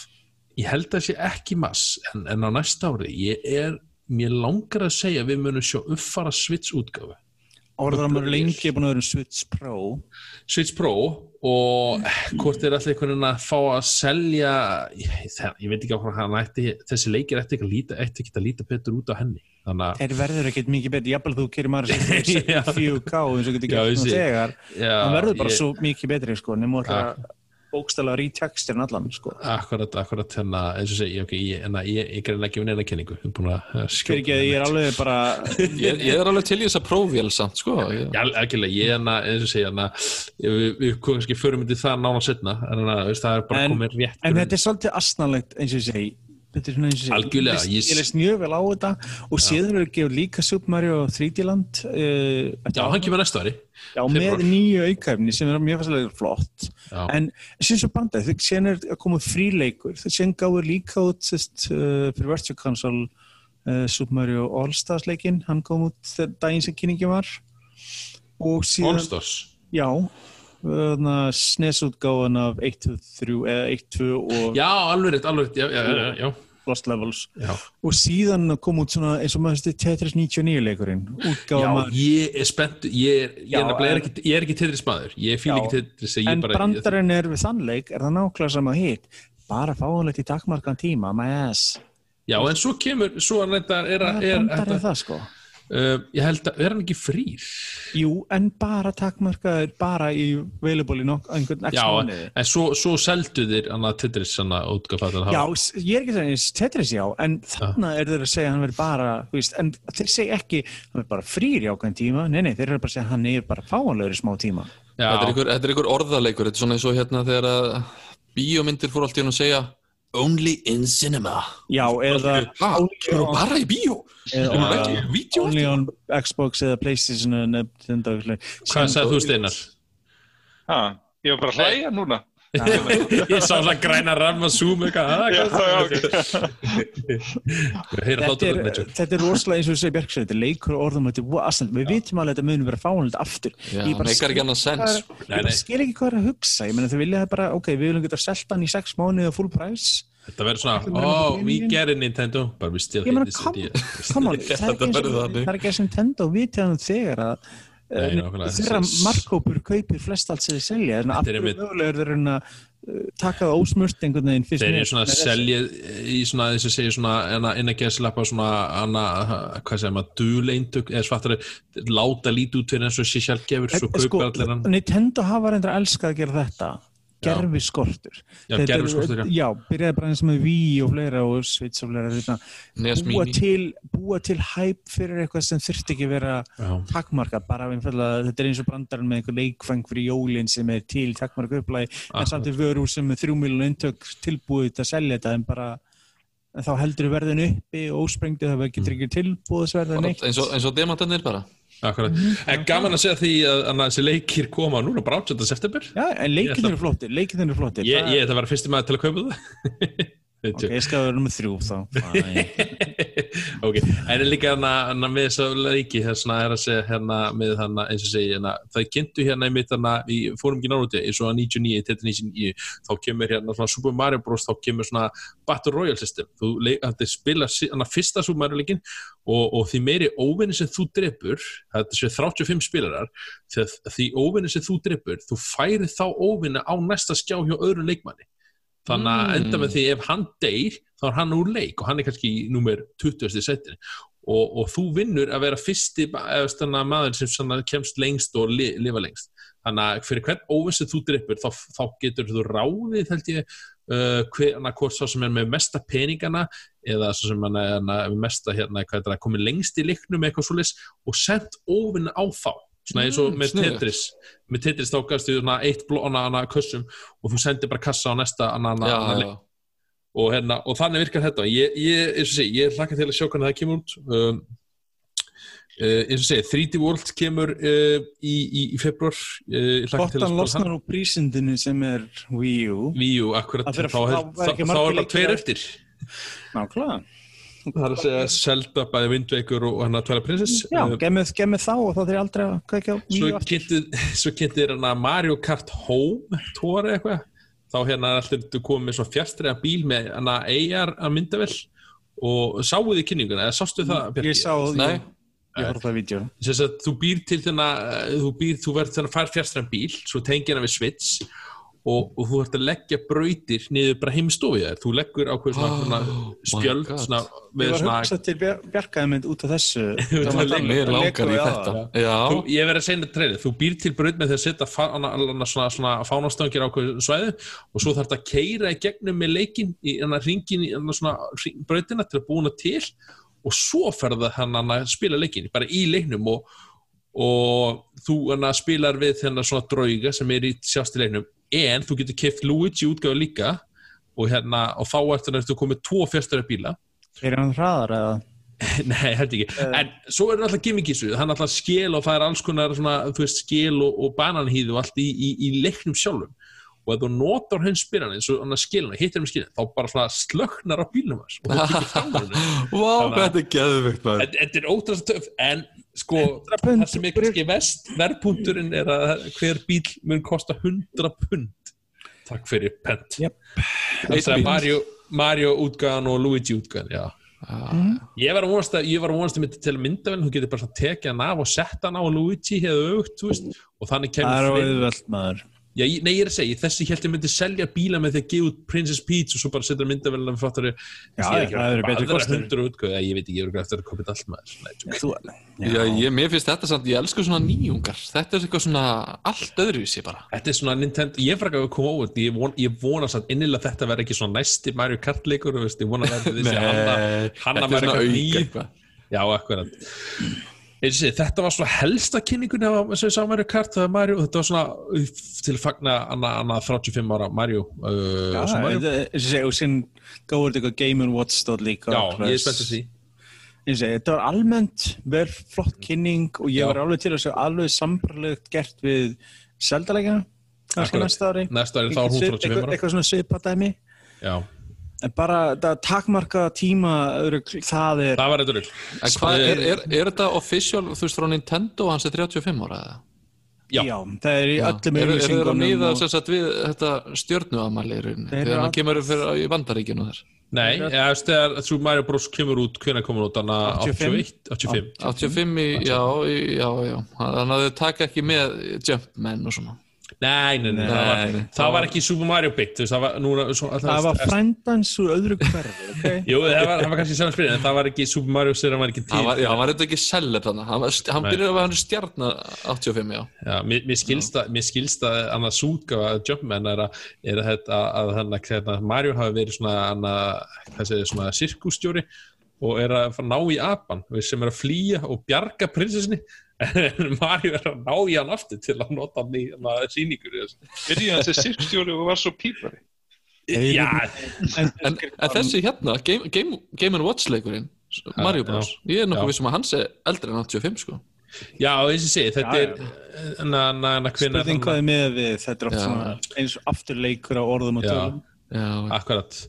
[SPEAKER 1] ég held að sé ekki mass en, en á næsta ári ég er, mér langar að segja að við munum sjá uppfara Switch
[SPEAKER 2] orðar að maður lengi búin að vera um Switch Pro.
[SPEAKER 1] Switch Pro og hvort er allir einhvern veginn að fá að selja ég, það, ég veit ekki á hvað hann ætti þessi leikir ætti ekki að líta, ekki að líta betur út á henni. Þannig að
[SPEAKER 2] þeir verður ekkert mikið betur, jafnvel þú kerir maður
[SPEAKER 1] Já.
[SPEAKER 2] 4K eins og getur nú
[SPEAKER 1] sé.
[SPEAKER 2] þegar hann verður bara
[SPEAKER 1] ég-
[SPEAKER 2] svo mikið betri sko, nema að bókstala að retextin allan sko.
[SPEAKER 1] Akkurat, akkurat hérna, eins og segi, ok, ég, en ég, ég greina ekki við neina að uh,
[SPEAKER 2] fyrir ekki að ég er alveg bara
[SPEAKER 3] Ég, ég er alveg til í þess að prófvél samt, sko.
[SPEAKER 1] Ekki, ég er eins og segja, hana, við, við kannski förum til það nána setna, en hana, veist, það er bara
[SPEAKER 2] En-
[SPEAKER 1] komið rétt
[SPEAKER 2] en þetta er svolítið asnalegt eins og þetta er segi
[SPEAKER 1] Algjörlega,
[SPEAKER 2] ég, leist mjög vel á þetta og síðan eru gefur líka Super Mario 3D Land uh,
[SPEAKER 1] Já, hann kemur næsta ári
[SPEAKER 2] já, með nýju aukæfni sem er mjög fannstilega flott.
[SPEAKER 1] Já,
[SPEAKER 2] en síðan svo bandað, þegar síðan er að koma fríleikur, þegar síðan gáður líka út sest, uh, fyrir Virtual Console uh, Super Mario All-Stars leikinn, hann kom út þegar daginn sem kynningi var.
[SPEAKER 1] Allstars?
[SPEAKER 2] Já. Snesútgáðan af 1, 2, 3 eða 1, 2 og
[SPEAKER 1] Já, alveg rétt, alveg rétt, já, já, já, já,
[SPEAKER 2] Lost Levels.
[SPEAKER 1] Já.
[SPEAKER 2] og síðan kom út svona eins og maður veist Tetris 99 leikurinn
[SPEAKER 1] Já,
[SPEAKER 2] maður.
[SPEAKER 1] ég er spennt, ég ég ekki, ég er ekki Tetris maður, ég
[SPEAKER 2] Já,
[SPEAKER 1] ekki Tetris, ég
[SPEAKER 2] en
[SPEAKER 1] bara,
[SPEAKER 2] brandarinn er við þann leik er það nákvæmlega sama hitt bara fáanlegt í takmarkan tíma my ass.
[SPEAKER 1] Já, en svo kemur, svo er er, er,
[SPEAKER 2] brandar er, það sko
[SPEAKER 1] uh, ég held að, er hann ekki frýr?
[SPEAKER 2] jú, en bara takmarkaður bara í available í nokk
[SPEAKER 1] Já,
[SPEAKER 2] mánuði.
[SPEAKER 1] en svo, svo seldu þér hann að Tetris hann að útgáfattan
[SPEAKER 2] Já, ég er ekki að segja Tetris já, en þarna er þeir að segja að hann verður bara, veist, en þeir segja ekki hann verður bara frýr í ákveðin tíma, nei, nei, þeir eru bara að segja að hann er bara fáanlegur í smá tíma.
[SPEAKER 1] já,
[SPEAKER 3] þetta, er er ykkur orðaleikur, þetta er svona eins og hérna þegar að bíómyndir fór allt í hann að segja Only in cinema.
[SPEAKER 2] Já, eða
[SPEAKER 3] kemur þú bara í bíó?
[SPEAKER 2] only- only on Xbox eða Playstation eða Nintendo.
[SPEAKER 1] Hvað sagði þú Steinar?
[SPEAKER 4] Ha, ég var bara að hlæja núna.
[SPEAKER 1] ég sá það græna ramma zoom eitthvað. Ah,
[SPEAKER 2] Þetta er, er rosalega eins og þú segir Björksson, þetta er leikur og orðum. Við vitum alveg að þetta munum vera fáanlegt aftur. Ég bara skil- er- ekki hvað er að hugsa. Ég meina þau vilja það bara, ok, við viljum geta selt hann í sex mánuði á full price.
[SPEAKER 1] Þetta verður svona, oh, we get it Nintendo. But we still hate this idea.
[SPEAKER 2] það er ekki
[SPEAKER 3] að
[SPEAKER 2] Nintendo viti hann þegar að. Þeirra
[SPEAKER 1] Þessi-
[SPEAKER 2] markkópur kaupir flest allt sem þið selja. Þannig að aftur er þeir að uh, taka það ósmurt einhvern veginn
[SPEAKER 1] Þeir eru svona
[SPEAKER 2] Með þessu.
[SPEAKER 1] seljið í svona þess að segja svona enna, inn að geðslappa svona anna, hvað segir maður, duleintök eða svartari, láta lítið út fyrir eins og sé sjálf gefur, svo
[SPEAKER 2] Eh,
[SPEAKER 1] kaupir allir hann.
[SPEAKER 2] Nintendo hafa reyndar elskað að gera þetta gerfi skortur
[SPEAKER 1] Já, gerviskortur, já.
[SPEAKER 2] já, byrjaði bara eins með Wii og fleira og Switch og fleira þetta,
[SPEAKER 3] Nes
[SPEAKER 2] búa, til, búa til hæp fyrir eitthvað sem þurfti ekki vera
[SPEAKER 1] Já.
[SPEAKER 2] takmarka, bara einfallega, þetta er eins og brandarinn með einhver leikfang fyrir jólinn sem er til takmarka upplægi, en
[SPEAKER 1] Akkurat.
[SPEAKER 2] samt er vörur sem er þrjú miljón eintök tilbúið til að selja þetta en bara en þá heldur verðin uppi og ósprengdi það getur ekki tilbúðsverða
[SPEAKER 3] Bara
[SPEAKER 2] neitt
[SPEAKER 3] eins og, og demantarnir bara.
[SPEAKER 1] Akkurat. En gaman að segja því að, að þessi leikir koma núna bara 18. september
[SPEAKER 2] Já, en leikinn eru flottir, leikinn eru flottir
[SPEAKER 1] Ég, ætla að vera fyrsti maður til að kaupa það
[SPEAKER 2] Ok, ég skal vera með þrjú þá.
[SPEAKER 1] Ok, en er líka hérna, hérna með þess að leiki þess að er að segja hérna með hérna eins og segja hérna, það kynntu hérna einmitt hérna, við fórum ekki náttúrulega eins og að 99, þetta 99 þá kemur hérna svona Super Mario Bros þá kemur svona Battle Royale system. Þú þetta spila hérna fyrsta Super Mario leikin og, og því meiri óvinni sem þú drepur, þetta sé 35 spilarar, því, óvinni sem þú drepur, þú færi þá óvinni á næsta skjá hjá öðrum leikmanni þannig að
[SPEAKER 3] Mm.
[SPEAKER 1] enda með því ef hann deyr þá er hann úr leik og hann er kannski í númer 20. setinu og, og þú vinnur að vera fyrsti maður sem kemst lengst og li, lifa lengst þannig að fyrir hvern óvissu þú drippur þá, þá getur þú ráðið held ég uh, hver, hvort sá sem er með mesta peningana eða svo sem er með mesta hérna, er komið lengst í leiknum eitthvað svoleiðis og sendt óvinna á þá svona eins og
[SPEAKER 3] Mm,
[SPEAKER 1] með. Tetris. Með Tetris þá gafstu svona eitt blóna hana, kössum og þú sendir bara kassa á næsta hana, hana, og, hérna, og þannig virkar þetta. Ég, ég, eins og segi, ég hlakka til að sjá hvernig það kemur út. Um, uh, eins og segi, 3D World kemur uh, í, í, í februar
[SPEAKER 2] hann
[SPEAKER 1] spila
[SPEAKER 2] losnar úr prísindinu sem er Wii U.
[SPEAKER 1] Wii U, akkurat, þá, er- er
[SPEAKER 2] leikir
[SPEAKER 1] tveir eftir.
[SPEAKER 2] Nákvæmlega.
[SPEAKER 1] Það er að segja Zelda, bæði Wind Waker og hann að Twilight Princess
[SPEAKER 2] Já,
[SPEAKER 1] Uh,
[SPEAKER 2] gemmið gemmið þá og þá þeir aldrei að Wii
[SPEAKER 1] svo kynntu þér hana Mario Kart Home tóra eitthvað þá hérna er alltaf komið með svona fjastræða bíl með hana AR að myndavel og sáu þið kynninguna, eða sástu það Bjarki?
[SPEAKER 2] Ég sá,
[SPEAKER 3] Nei.
[SPEAKER 2] ég, horfði það vídeo.
[SPEAKER 1] Að þú býr til þennan þú, býr, þú verður þennan að fara fjastræðan bíl svo tengir hana við Switch og, og þú ert að leggja brautir niður bara heimstofið þér, þú leggur ákveð svona,
[SPEAKER 3] Oh
[SPEAKER 1] svona
[SPEAKER 3] my
[SPEAKER 1] spjöld svona,
[SPEAKER 2] Ég
[SPEAKER 1] með
[SPEAKER 2] var
[SPEAKER 1] svona
[SPEAKER 2] hugsað til Bjar- Bjarkaði mynd út af þessu.
[SPEAKER 1] Er
[SPEAKER 3] Mér langar í
[SPEAKER 2] við
[SPEAKER 3] þetta.
[SPEAKER 1] þú, ég verður að segja þetta treyðið, þú býr til braut með því að setja hana svona, svona fánastöngir ákveð svæði og svo þarf þetta að keira í gegnum með leikin í ringin svona brautina til að búna til og svo ferða hann að spila leikin bara í leiknum og, og þú spilar við þennan svona drauga sem er í sjást í leiknum en þú getur keft Luigi útgáðu líka og, hérna, og þá að þú komið tvo fjastöra bíla
[SPEAKER 2] Er hann hraðar eða?
[SPEAKER 1] Nei, held ekki.
[SPEAKER 2] Eh.
[SPEAKER 1] En svo er alltaf í þessu. Það er alltaf skil og það er alls konar svona, þú veist, skil og, og bananhýðu og allt í, í, í leiknum sjálfum. Og ef þú notar henn spyrann eins og hann skilina, hittir hann skilina, þá bara svona slöknar á bílnum hans og þú getur framurinn.
[SPEAKER 3] Vá,
[SPEAKER 1] að-
[SPEAKER 3] þetta er geðvikt maður.
[SPEAKER 1] Þetta er ótrúlega töff, en sko,
[SPEAKER 2] 100 pund.
[SPEAKER 1] það sem er kannski vest, verðpunturinn er að hver bíl mun kosta 100 pund. Takk fyrir pent.
[SPEAKER 2] Jep.
[SPEAKER 1] Það er. Mario, Mario útgaðan og Luigi útgaðan, já. Ég var að vonast að, ég var að vonast að myndi til að mynda vel, þú getur bara svona tekið hann af og sett hann á Luigi hefðu aukt, og þannig
[SPEAKER 2] Það
[SPEAKER 1] kemur
[SPEAKER 2] er
[SPEAKER 1] fleiri-
[SPEAKER 2] auðvelt maður.
[SPEAKER 1] Já, ég- nei, ég er að segja, þessi held ég myndi selja bíla með því að gefa út Princess Peach og svo bara setja myndavelina með fattari
[SPEAKER 2] Já, það eru betri
[SPEAKER 1] hundur útgöð, ég veit ekki, ég er eftir að koma allt maður
[SPEAKER 3] Já, ég, mér finnst þetta samt, ég elsku svona nýjungar. Þetta er eitthvað svona allt öðruvísi bara.
[SPEAKER 1] Þetta er svona Nintendo, ég ekki að koma óvart ég, von, ég vona samt innilega að þetta verði ekki svona næsti Mario Kart leikur, ég vona að þetta þessi hanna,
[SPEAKER 3] er
[SPEAKER 1] 9
[SPEAKER 3] eitthvað.
[SPEAKER 1] Sé, þetta var svona helsta kynningun við sá Mario Kart, Mario þetta var svona uh, til að fagna anna, anna 35 ára Mario uh,
[SPEAKER 2] Já, og sinn gáður þetta Game Watch stóð líka
[SPEAKER 1] Já,
[SPEAKER 2] plus-
[SPEAKER 1] ég spenntið því.
[SPEAKER 2] Segi, þetta var almennt vel flott kynning og ég var alveg til að segja alveg sambarlegt gert við seldalegina næsta ári.
[SPEAKER 1] Næsta ári þá hún
[SPEAKER 2] Svip-
[SPEAKER 1] 35
[SPEAKER 2] eitthvað, eitthvað svona svipadæmi
[SPEAKER 1] Já,
[SPEAKER 2] en bara það takmarka tíma það er
[SPEAKER 1] það var eitthvað
[SPEAKER 3] En hvað, er, er, er þetta official, þú veist, frá Nintendo, hans er 35 ára eða?
[SPEAKER 1] Já.
[SPEAKER 2] það er í
[SPEAKER 3] Já.
[SPEAKER 2] öllum
[SPEAKER 3] Er, er þeir að
[SPEAKER 2] auglýsingunum
[SPEAKER 3] miða
[SPEAKER 2] og-
[SPEAKER 3] sem sagt við þetta stjörnuamæli í rauninni?
[SPEAKER 2] Þeir eru
[SPEAKER 3] Þegar hann kemur fyrir í bandaríkinu þar.
[SPEAKER 1] Nei, ég veist þegar Super Mario Bros. kemur út, hvenær komur út, þannig að
[SPEAKER 2] 85?
[SPEAKER 1] 85
[SPEAKER 3] 85 í, já, í, já, já. Þannig að þau taka ekki með Jumpman og svona.
[SPEAKER 1] Nei, nei, nei,
[SPEAKER 3] Nei,
[SPEAKER 1] það, var,
[SPEAKER 3] nei.
[SPEAKER 1] það var ekki Super Mario byggt, þú veist, það var núna svo,
[SPEAKER 2] það var frændans úr öðru hverfi okay?
[SPEAKER 1] Jú, það var, það var kannski saman spyrir, en það var ekki Super Mario sem hann var ekki til
[SPEAKER 3] já, hann var eitthvað ekki seller þannig. Hann, var, hann
[SPEAKER 1] Nei.
[SPEAKER 3] byrjaði að vera stjarnar 85, já.
[SPEAKER 1] Já, mér, mér skilst að, mér skilst að annað sútgáfa að Jumpman er að, er að, þetta, að, að, að Mario hafi verið svona, annað, hvað segir, svona sirkustjóri og er að fara að ná í apan sem er að flýja og bjarga prinsessinni en Mario er að ná í hann aftur til að nota hann í síningur í þessu.
[SPEAKER 4] Byrjaði þessi sirkstjóri og var svo pípari.
[SPEAKER 1] Já,
[SPEAKER 2] en,
[SPEAKER 3] En, en þessi hérna, Game, Game, Game Watch leikurinn, Mario Bros. Ég er
[SPEAKER 1] Já.
[SPEAKER 3] nokkuð vissum að hans er eldri en 85, sko.
[SPEAKER 1] já, eins og sé, þetta
[SPEAKER 2] Já,
[SPEAKER 1] er na, na, na, hvenær
[SPEAKER 2] spurning hvað er með við þetta er oft
[SPEAKER 3] Já.
[SPEAKER 2] svona eins og afturleikur á orðum og
[SPEAKER 1] Já.
[SPEAKER 2] tölum
[SPEAKER 3] Já,
[SPEAKER 1] Akkurat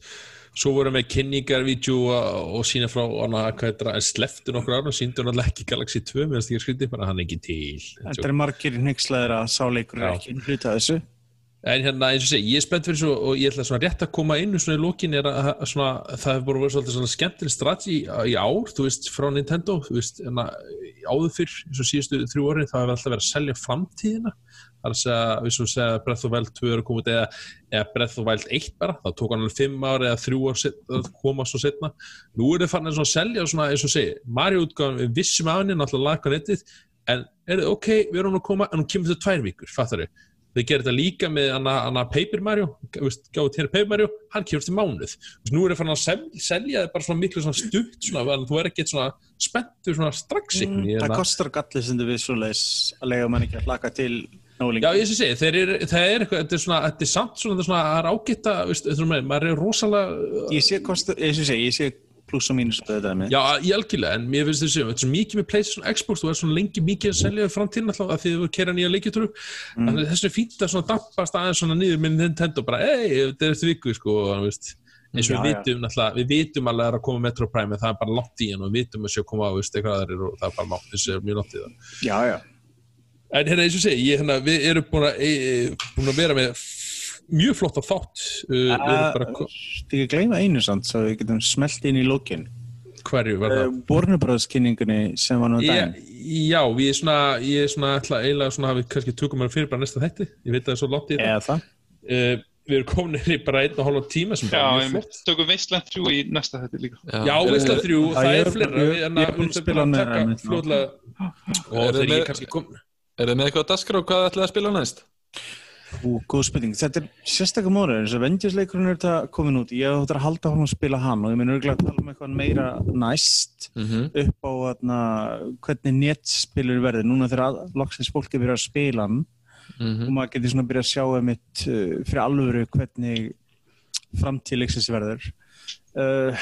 [SPEAKER 1] svo voru með kynningarvídeó og, sína frá það, sleftu nokkur ára og síndu hann alltaf ekki Galaxy 2 meðan því að skrítið bara hann er ekki til.
[SPEAKER 2] Þetta er margir hnyggslaðir að sáleikur er ekki hluta þessu.
[SPEAKER 1] En hérna, eins og segi, ég er spennt fyrir svo og ég ætla svona rétt að koma inn og svona í lókin er að, að svona, það hefur bara verið svolítið svona skemmtileg strategi í ár, þú veist, frá Nintendo, þú veist, en áður fyrr, eins og síðustu þrjú orðin, það hefur alltaf verið að selja framtíðina, það er að segja, við svo segja að Breath of Wild 2 er að koma út eða, eða Breath of Wild 1 bara, þá tók hann alveg 5 ár eða 3 ár set, að koma svo setna. Nú er það fann að selja svona, eins og segi, Mario útgáðan, við vissum af henni, náttúrulega laga netið, en er það ok, við erum að koma, en hún kemur til tvær vikur, fattar þau? Þau gerir þetta líka með hana, hana Paper Mario, gáðu til Paper Mario, hann kemur til mánuð. Veist, nú er það fann að sel, selja þið bara svona miklu svona stutt, svona, að þú er ekki svona spenntur svona strax ykkur.
[SPEAKER 2] Mm, það kostar gallið sem þið við svoleiðis að lega mann ekki að hlaka til.
[SPEAKER 1] Já, ég sé það er eitthvað, þetta er svona, þetta er samt svona, þetta er svona, það er ágætt að, veist, er með, maður er rosalega,
[SPEAKER 2] Ég sé ég sé, ég sé pluss og mínus á þetta með.
[SPEAKER 1] já, í algjörlega, en mér finnst þessu, þetta er svo mikið með PlayStation Xbox, þú er svona lengi mikið að selja þau framtíðin alltaf að því þau kera nýja leikjutúru, mm. þessu er fínt að svona dampast aðeins svona niður með Nintendo, bara, ei, þetta er eftir viku, sko, þú veist, eins og
[SPEAKER 2] Já,
[SPEAKER 1] við vitum náttúrulega, við vitum alveg að það er að koma Metro Prime, en það er bara látt í hann og við vitum að sé að koma á, veist, eitthvað aðrir og það er bara látt, þessu er mjög látt í það.
[SPEAKER 2] Já, já.
[SPEAKER 1] En hérna, eins og segi, ég, hérna, við erum búin að, e, e, búin að vera með mjög flotta þátt uh, við erum bara, ko-
[SPEAKER 2] Þið ekki gleyma einu samt, svo við getum smelt inn í lókin.
[SPEAKER 1] hverju var það?
[SPEAKER 2] Uh, Bornubráðskynningunni sem var nú
[SPEAKER 1] Já,
[SPEAKER 2] daginn.
[SPEAKER 1] já, ég er svona, ég er svona ætla eiginlega svona að við kannski tökum mér fyrir bara næsta þætti, ég veit að það er svo langt í þetta.
[SPEAKER 2] Eða það.
[SPEAKER 1] Uh, við erum komin í bara einn og hálfa tíma sem
[SPEAKER 4] Já,
[SPEAKER 1] bara mjög flott.
[SPEAKER 4] Tökum Veistland 3 í næsta þetta líka.
[SPEAKER 1] Já, veist það þrjú,
[SPEAKER 2] Já,
[SPEAKER 1] það
[SPEAKER 2] ég
[SPEAKER 1] er
[SPEAKER 2] er-
[SPEAKER 1] fleira,
[SPEAKER 2] ég-
[SPEAKER 1] við
[SPEAKER 2] ég
[SPEAKER 1] enna,
[SPEAKER 2] er búinn að
[SPEAKER 1] við
[SPEAKER 2] spila
[SPEAKER 1] að
[SPEAKER 2] með
[SPEAKER 1] taka og
[SPEAKER 3] Er þið með eitthvað að dasgra og hvað ætlaði að spila næst?
[SPEAKER 2] Ú, góð spurning. Þetta er sérstaklega móður, þess að Vengeance-leikurinn er þetta komin út. Ég á þetta að halda hún að spila hann og ég minn örgulega að tala um eitthvað meira næst
[SPEAKER 3] Mm -hmm.
[SPEAKER 2] upp á atna, hvernig netspilur verður. Núna þegar loksins fólki byrja að spila hann og maður getur svona að byrja að sjá einmitt uh, fyrir alvöru hvernig framtíð leiksins verður. Uh,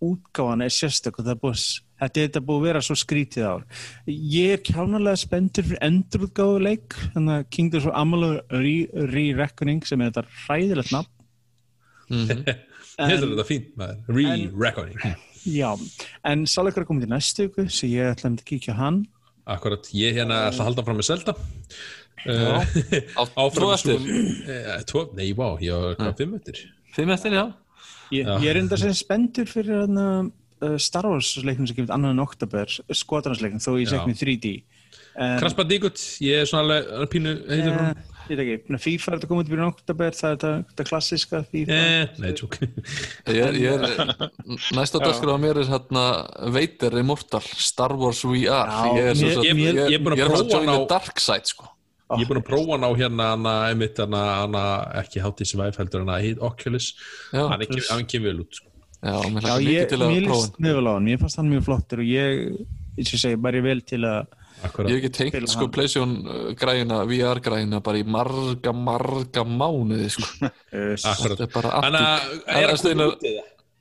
[SPEAKER 2] útgáfan er sérstök og það er búið, þetta er þetta búið að vera svo skrítið ár. Ég er kjánalega spenntur fyrir endurútgáfu leik, þannig að Kingdoms of Amalur Re- Re-Reckoning sem er þetta hræðilegt nafn.
[SPEAKER 1] þetta er þetta fínt maður, re-reckoning.
[SPEAKER 2] Já, en sáleikur er komið til næstu viku, svo ég ætla að kíkja hann.
[SPEAKER 1] Akkurat, ég hérna ætla að halda fram með Zelda.
[SPEAKER 3] Á
[SPEAKER 1] Áfram
[SPEAKER 3] tvo
[SPEAKER 1] með
[SPEAKER 3] eftir.
[SPEAKER 1] svo- Eh, Tvo, nei, vá, ég var hvað fimm eftir.
[SPEAKER 3] Fimm eftir, já.
[SPEAKER 2] Ég,
[SPEAKER 1] Já.
[SPEAKER 2] ég er enda sem spenntur fyrir hana, uh, Star Wars leiknum sem kemur annan en oktober, skotransleiknum, þó ég
[SPEAKER 1] Já.
[SPEAKER 2] sekni 3D. En,
[SPEAKER 1] Kraspa Dígut, ég er svona alveg pínu heitur
[SPEAKER 2] eh,
[SPEAKER 1] frá.
[SPEAKER 2] ég veit ekki, FIFA er þetta komið til byrjun oktober, það er þetta, þetta klassiska FIFA.
[SPEAKER 1] Eh, nei, tjók.
[SPEAKER 3] Ég, ég er, næst á mér er hérna Vader Immortal, Star Wars VR.
[SPEAKER 2] Já,
[SPEAKER 3] ég er svo
[SPEAKER 2] mér-
[SPEAKER 3] svo,
[SPEAKER 1] ég-
[SPEAKER 3] ég,
[SPEAKER 1] ég er búinn að
[SPEAKER 3] ég
[SPEAKER 1] prófa
[SPEAKER 3] að join
[SPEAKER 1] hann
[SPEAKER 3] the
[SPEAKER 1] á-
[SPEAKER 3] dark side, sko.
[SPEAKER 1] Ég er búin að prófa hann á hérna hana, einmitt hana, hana ekki heldur hana hit Oculus.
[SPEAKER 3] Já,
[SPEAKER 1] Hann er ekki- hann kemur vel út, sko.
[SPEAKER 3] Já, mér
[SPEAKER 2] Já,
[SPEAKER 3] hlaka
[SPEAKER 2] ég,
[SPEAKER 3] mikið til að
[SPEAKER 2] mér
[SPEAKER 3] prófa
[SPEAKER 2] líst mjög vel á hann, mér fannst hann mjög flottur og ég, eins og ég segi, bara ég vel til að
[SPEAKER 1] Akkurat.
[SPEAKER 3] Ég hef ekki tengt sko. PlayStation uh, græna, VR græna bara í marga, marga mánuði sko.
[SPEAKER 1] Akkurat.
[SPEAKER 3] Þetta er bara
[SPEAKER 1] Þannig
[SPEAKER 3] aftur.
[SPEAKER 1] að er að koma
[SPEAKER 3] Steinar-
[SPEAKER 1] það.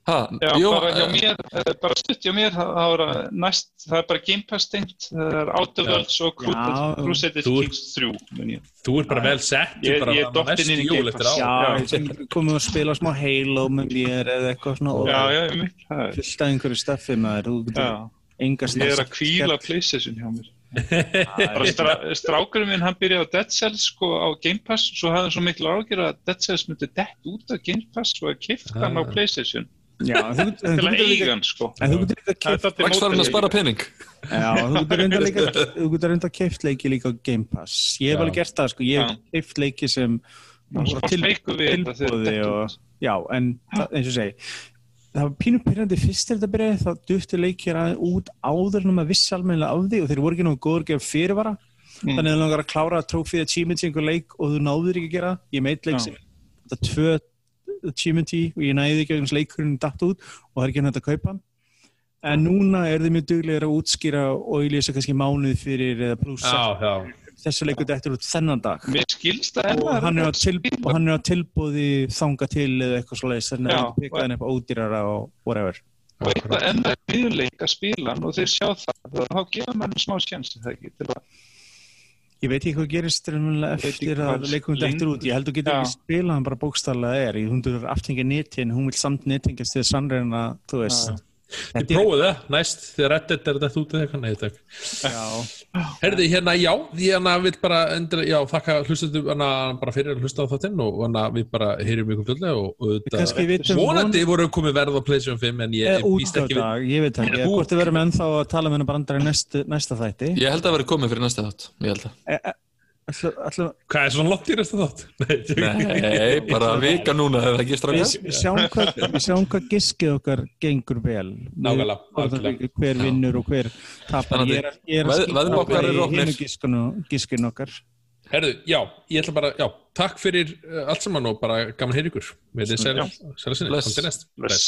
[SPEAKER 3] Ha,
[SPEAKER 4] Já,
[SPEAKER 3] jú,
[SPEAKER 4] bara hjá
[SPEAKER 3] eh,
[SPEAKER 4] mér, eh, bara stutt hjá mér, það, að næst, það er bara Game Pass tengt, það er. Worlds og. Crusader Kings 3, mun ég.
[SPEAKER 1] Þú ert bara vel sett
[SPEAKER 4] Ég-
[SPEAKER 1] bara
[SPEAKER 4] ég er
[SPEAKER 1] næstu
[SPEAKER 4] inn í Game
[SPEAKER 1] eftir
[SPEAKER 4] Pass.
[SPEAKER 2] komum að spila smá Halo með mér eða eitthvað svona og
[SPEAKER 4] Já, já, ég mitt, það er,
[SPEAKER 2] fullt af einhverju staffi
[SPEAKER 4] já,
[SPEAKER 2] enga
[SPEAKER 4] ég er að kvíla PlayStation hjá mér. Strákurinn minn, hann byrjaði á Dead Cells sko á Game Pass, svo hafði hann svo miklu ágjör að Dead Cells myndi dett út af Game Pass og að kifta hann á
[SPEAKER 1] Ah.
[SPEAKER 4] PlayStation
[SPEAKER 2] Já, þú,
[SPEAKER 4] til að eiga hann sko.
[SPEAKER 2] En þú getur
[SPEAKER 4] er
[SPEAKER 2] keift
[SPEAKER 4] dálítið
[SPEAKER 3] Max var hann að spara
[SPEAKER 4] líka.
[SPEAKER 3] pening.
[SPEAKER 2] Já, þú getur reynda líka þú getur reynda keift leiki líka á Game Pass. Ég hef alveg gert það, sko, ég hef keift leiki sem til-
[SPEAKER 4] út.
[SPEAKER 2] Já, en eins og segi það var pínu pyrrandi fyrst er þetta byrjaði þá dufti leikir að út áður en maður vissi almennilega af því og þeir voru ekki náttúrulega góður að gefa fyrirvara.
[SPEAKER 4] Mm.
[SPEAKER 2] þannig að það langar að klára trófið achievements í einhver leik og þú náður ekki að gera ég meit leik sem þetta tvö achievement í og ég næði ekki að leikurinn datt út og það er ekki hægt að kaupa en núna er þið mjög duglegir að útskýra og ég lesa kannski mánuð fyrir eða pluss
[SPEAKER 1] Já, já.
[SPEAKER 2] þessu leikur dettur út þennan dag og hann er á,
[SPEAKER 4] þetta
[SPEAKER 2] til,
[SPEAKER 4] spila.
[SPEAKER 2] og hann er á tilbúði þanga til eða eitthvað svo leiðis þannig að pikkaði hann upp ódýrara og whatever
[SPEAKER 4] og eitthvað enn viðleik að spila hann og þeir sjá það, þá gefa mann smá sjans er það ekki til að
[SPEAKER 2] Ég veit ekki hvað gerist eftir að leikum þetta eftir út. Ég held að þú getur ekki spilað hann bara bókstallega er. Hún getur aftengja netin, hún vil samt netingast til sannreina, þú veist.
[SPEAKER 1] Ég prófið það næst þegar Reddit er þetta út eða eitthvað
[SPEAKER 2] Já.
[SPEAKER 1] Herði, hérna, já, hérna vil bara endur, já, þakka hlustum hana, bara fyrir að hlusta á þáttinn og hana, við bara heyrim ykkur fljóðlega og,
[SPEAKER 2] Við
[SPEAKER 1] vonandi voru komið verð á PlayStation 5 en ég,
[SPEAKER 2] Eh,
[SPEAKER 1] býst ekki við
[SPEAKER 2] ég veit ekki. Hvort þið verðum ennþá að tala með hennar brandar í næstu, næsta þætti.
[SPEAKER 3] Ég held að það veri komið fyrir næsta þátt, ég held að.
[SPEAKER 2] Ætla, ætla,
[SPEAKER 1] Hvað er svona lott í næsta þátt? Nei,
[SPEAKER 3] Nei, bara vika núna ef það ekki
[SPEAKER 2] við,
[SPEAKER 3] strákar.
[SPEAKER 2] við sjáum hvað, við sjáum hvað giskið okkar gengur vel.
[SPEAKER 1] Nákvæmlega.
[SPEAKER 2] Hver vinnur og hver tapar. Ég er, að skipta
[SPEAKER 3] veðbankar
[SPEAKER 2] í hinu giskinu- giskinu okkar.
[SPEAKER 1] Herðu, já, ég ætla bara, já, takk fyrir uh, allt saman og bara gaman að heyra ykkur. Við erum sæla sinni,
[SPEAKER 3] Bless.
[SPEAKER 1] kom til næst.
[SPEAKER 4] Bless.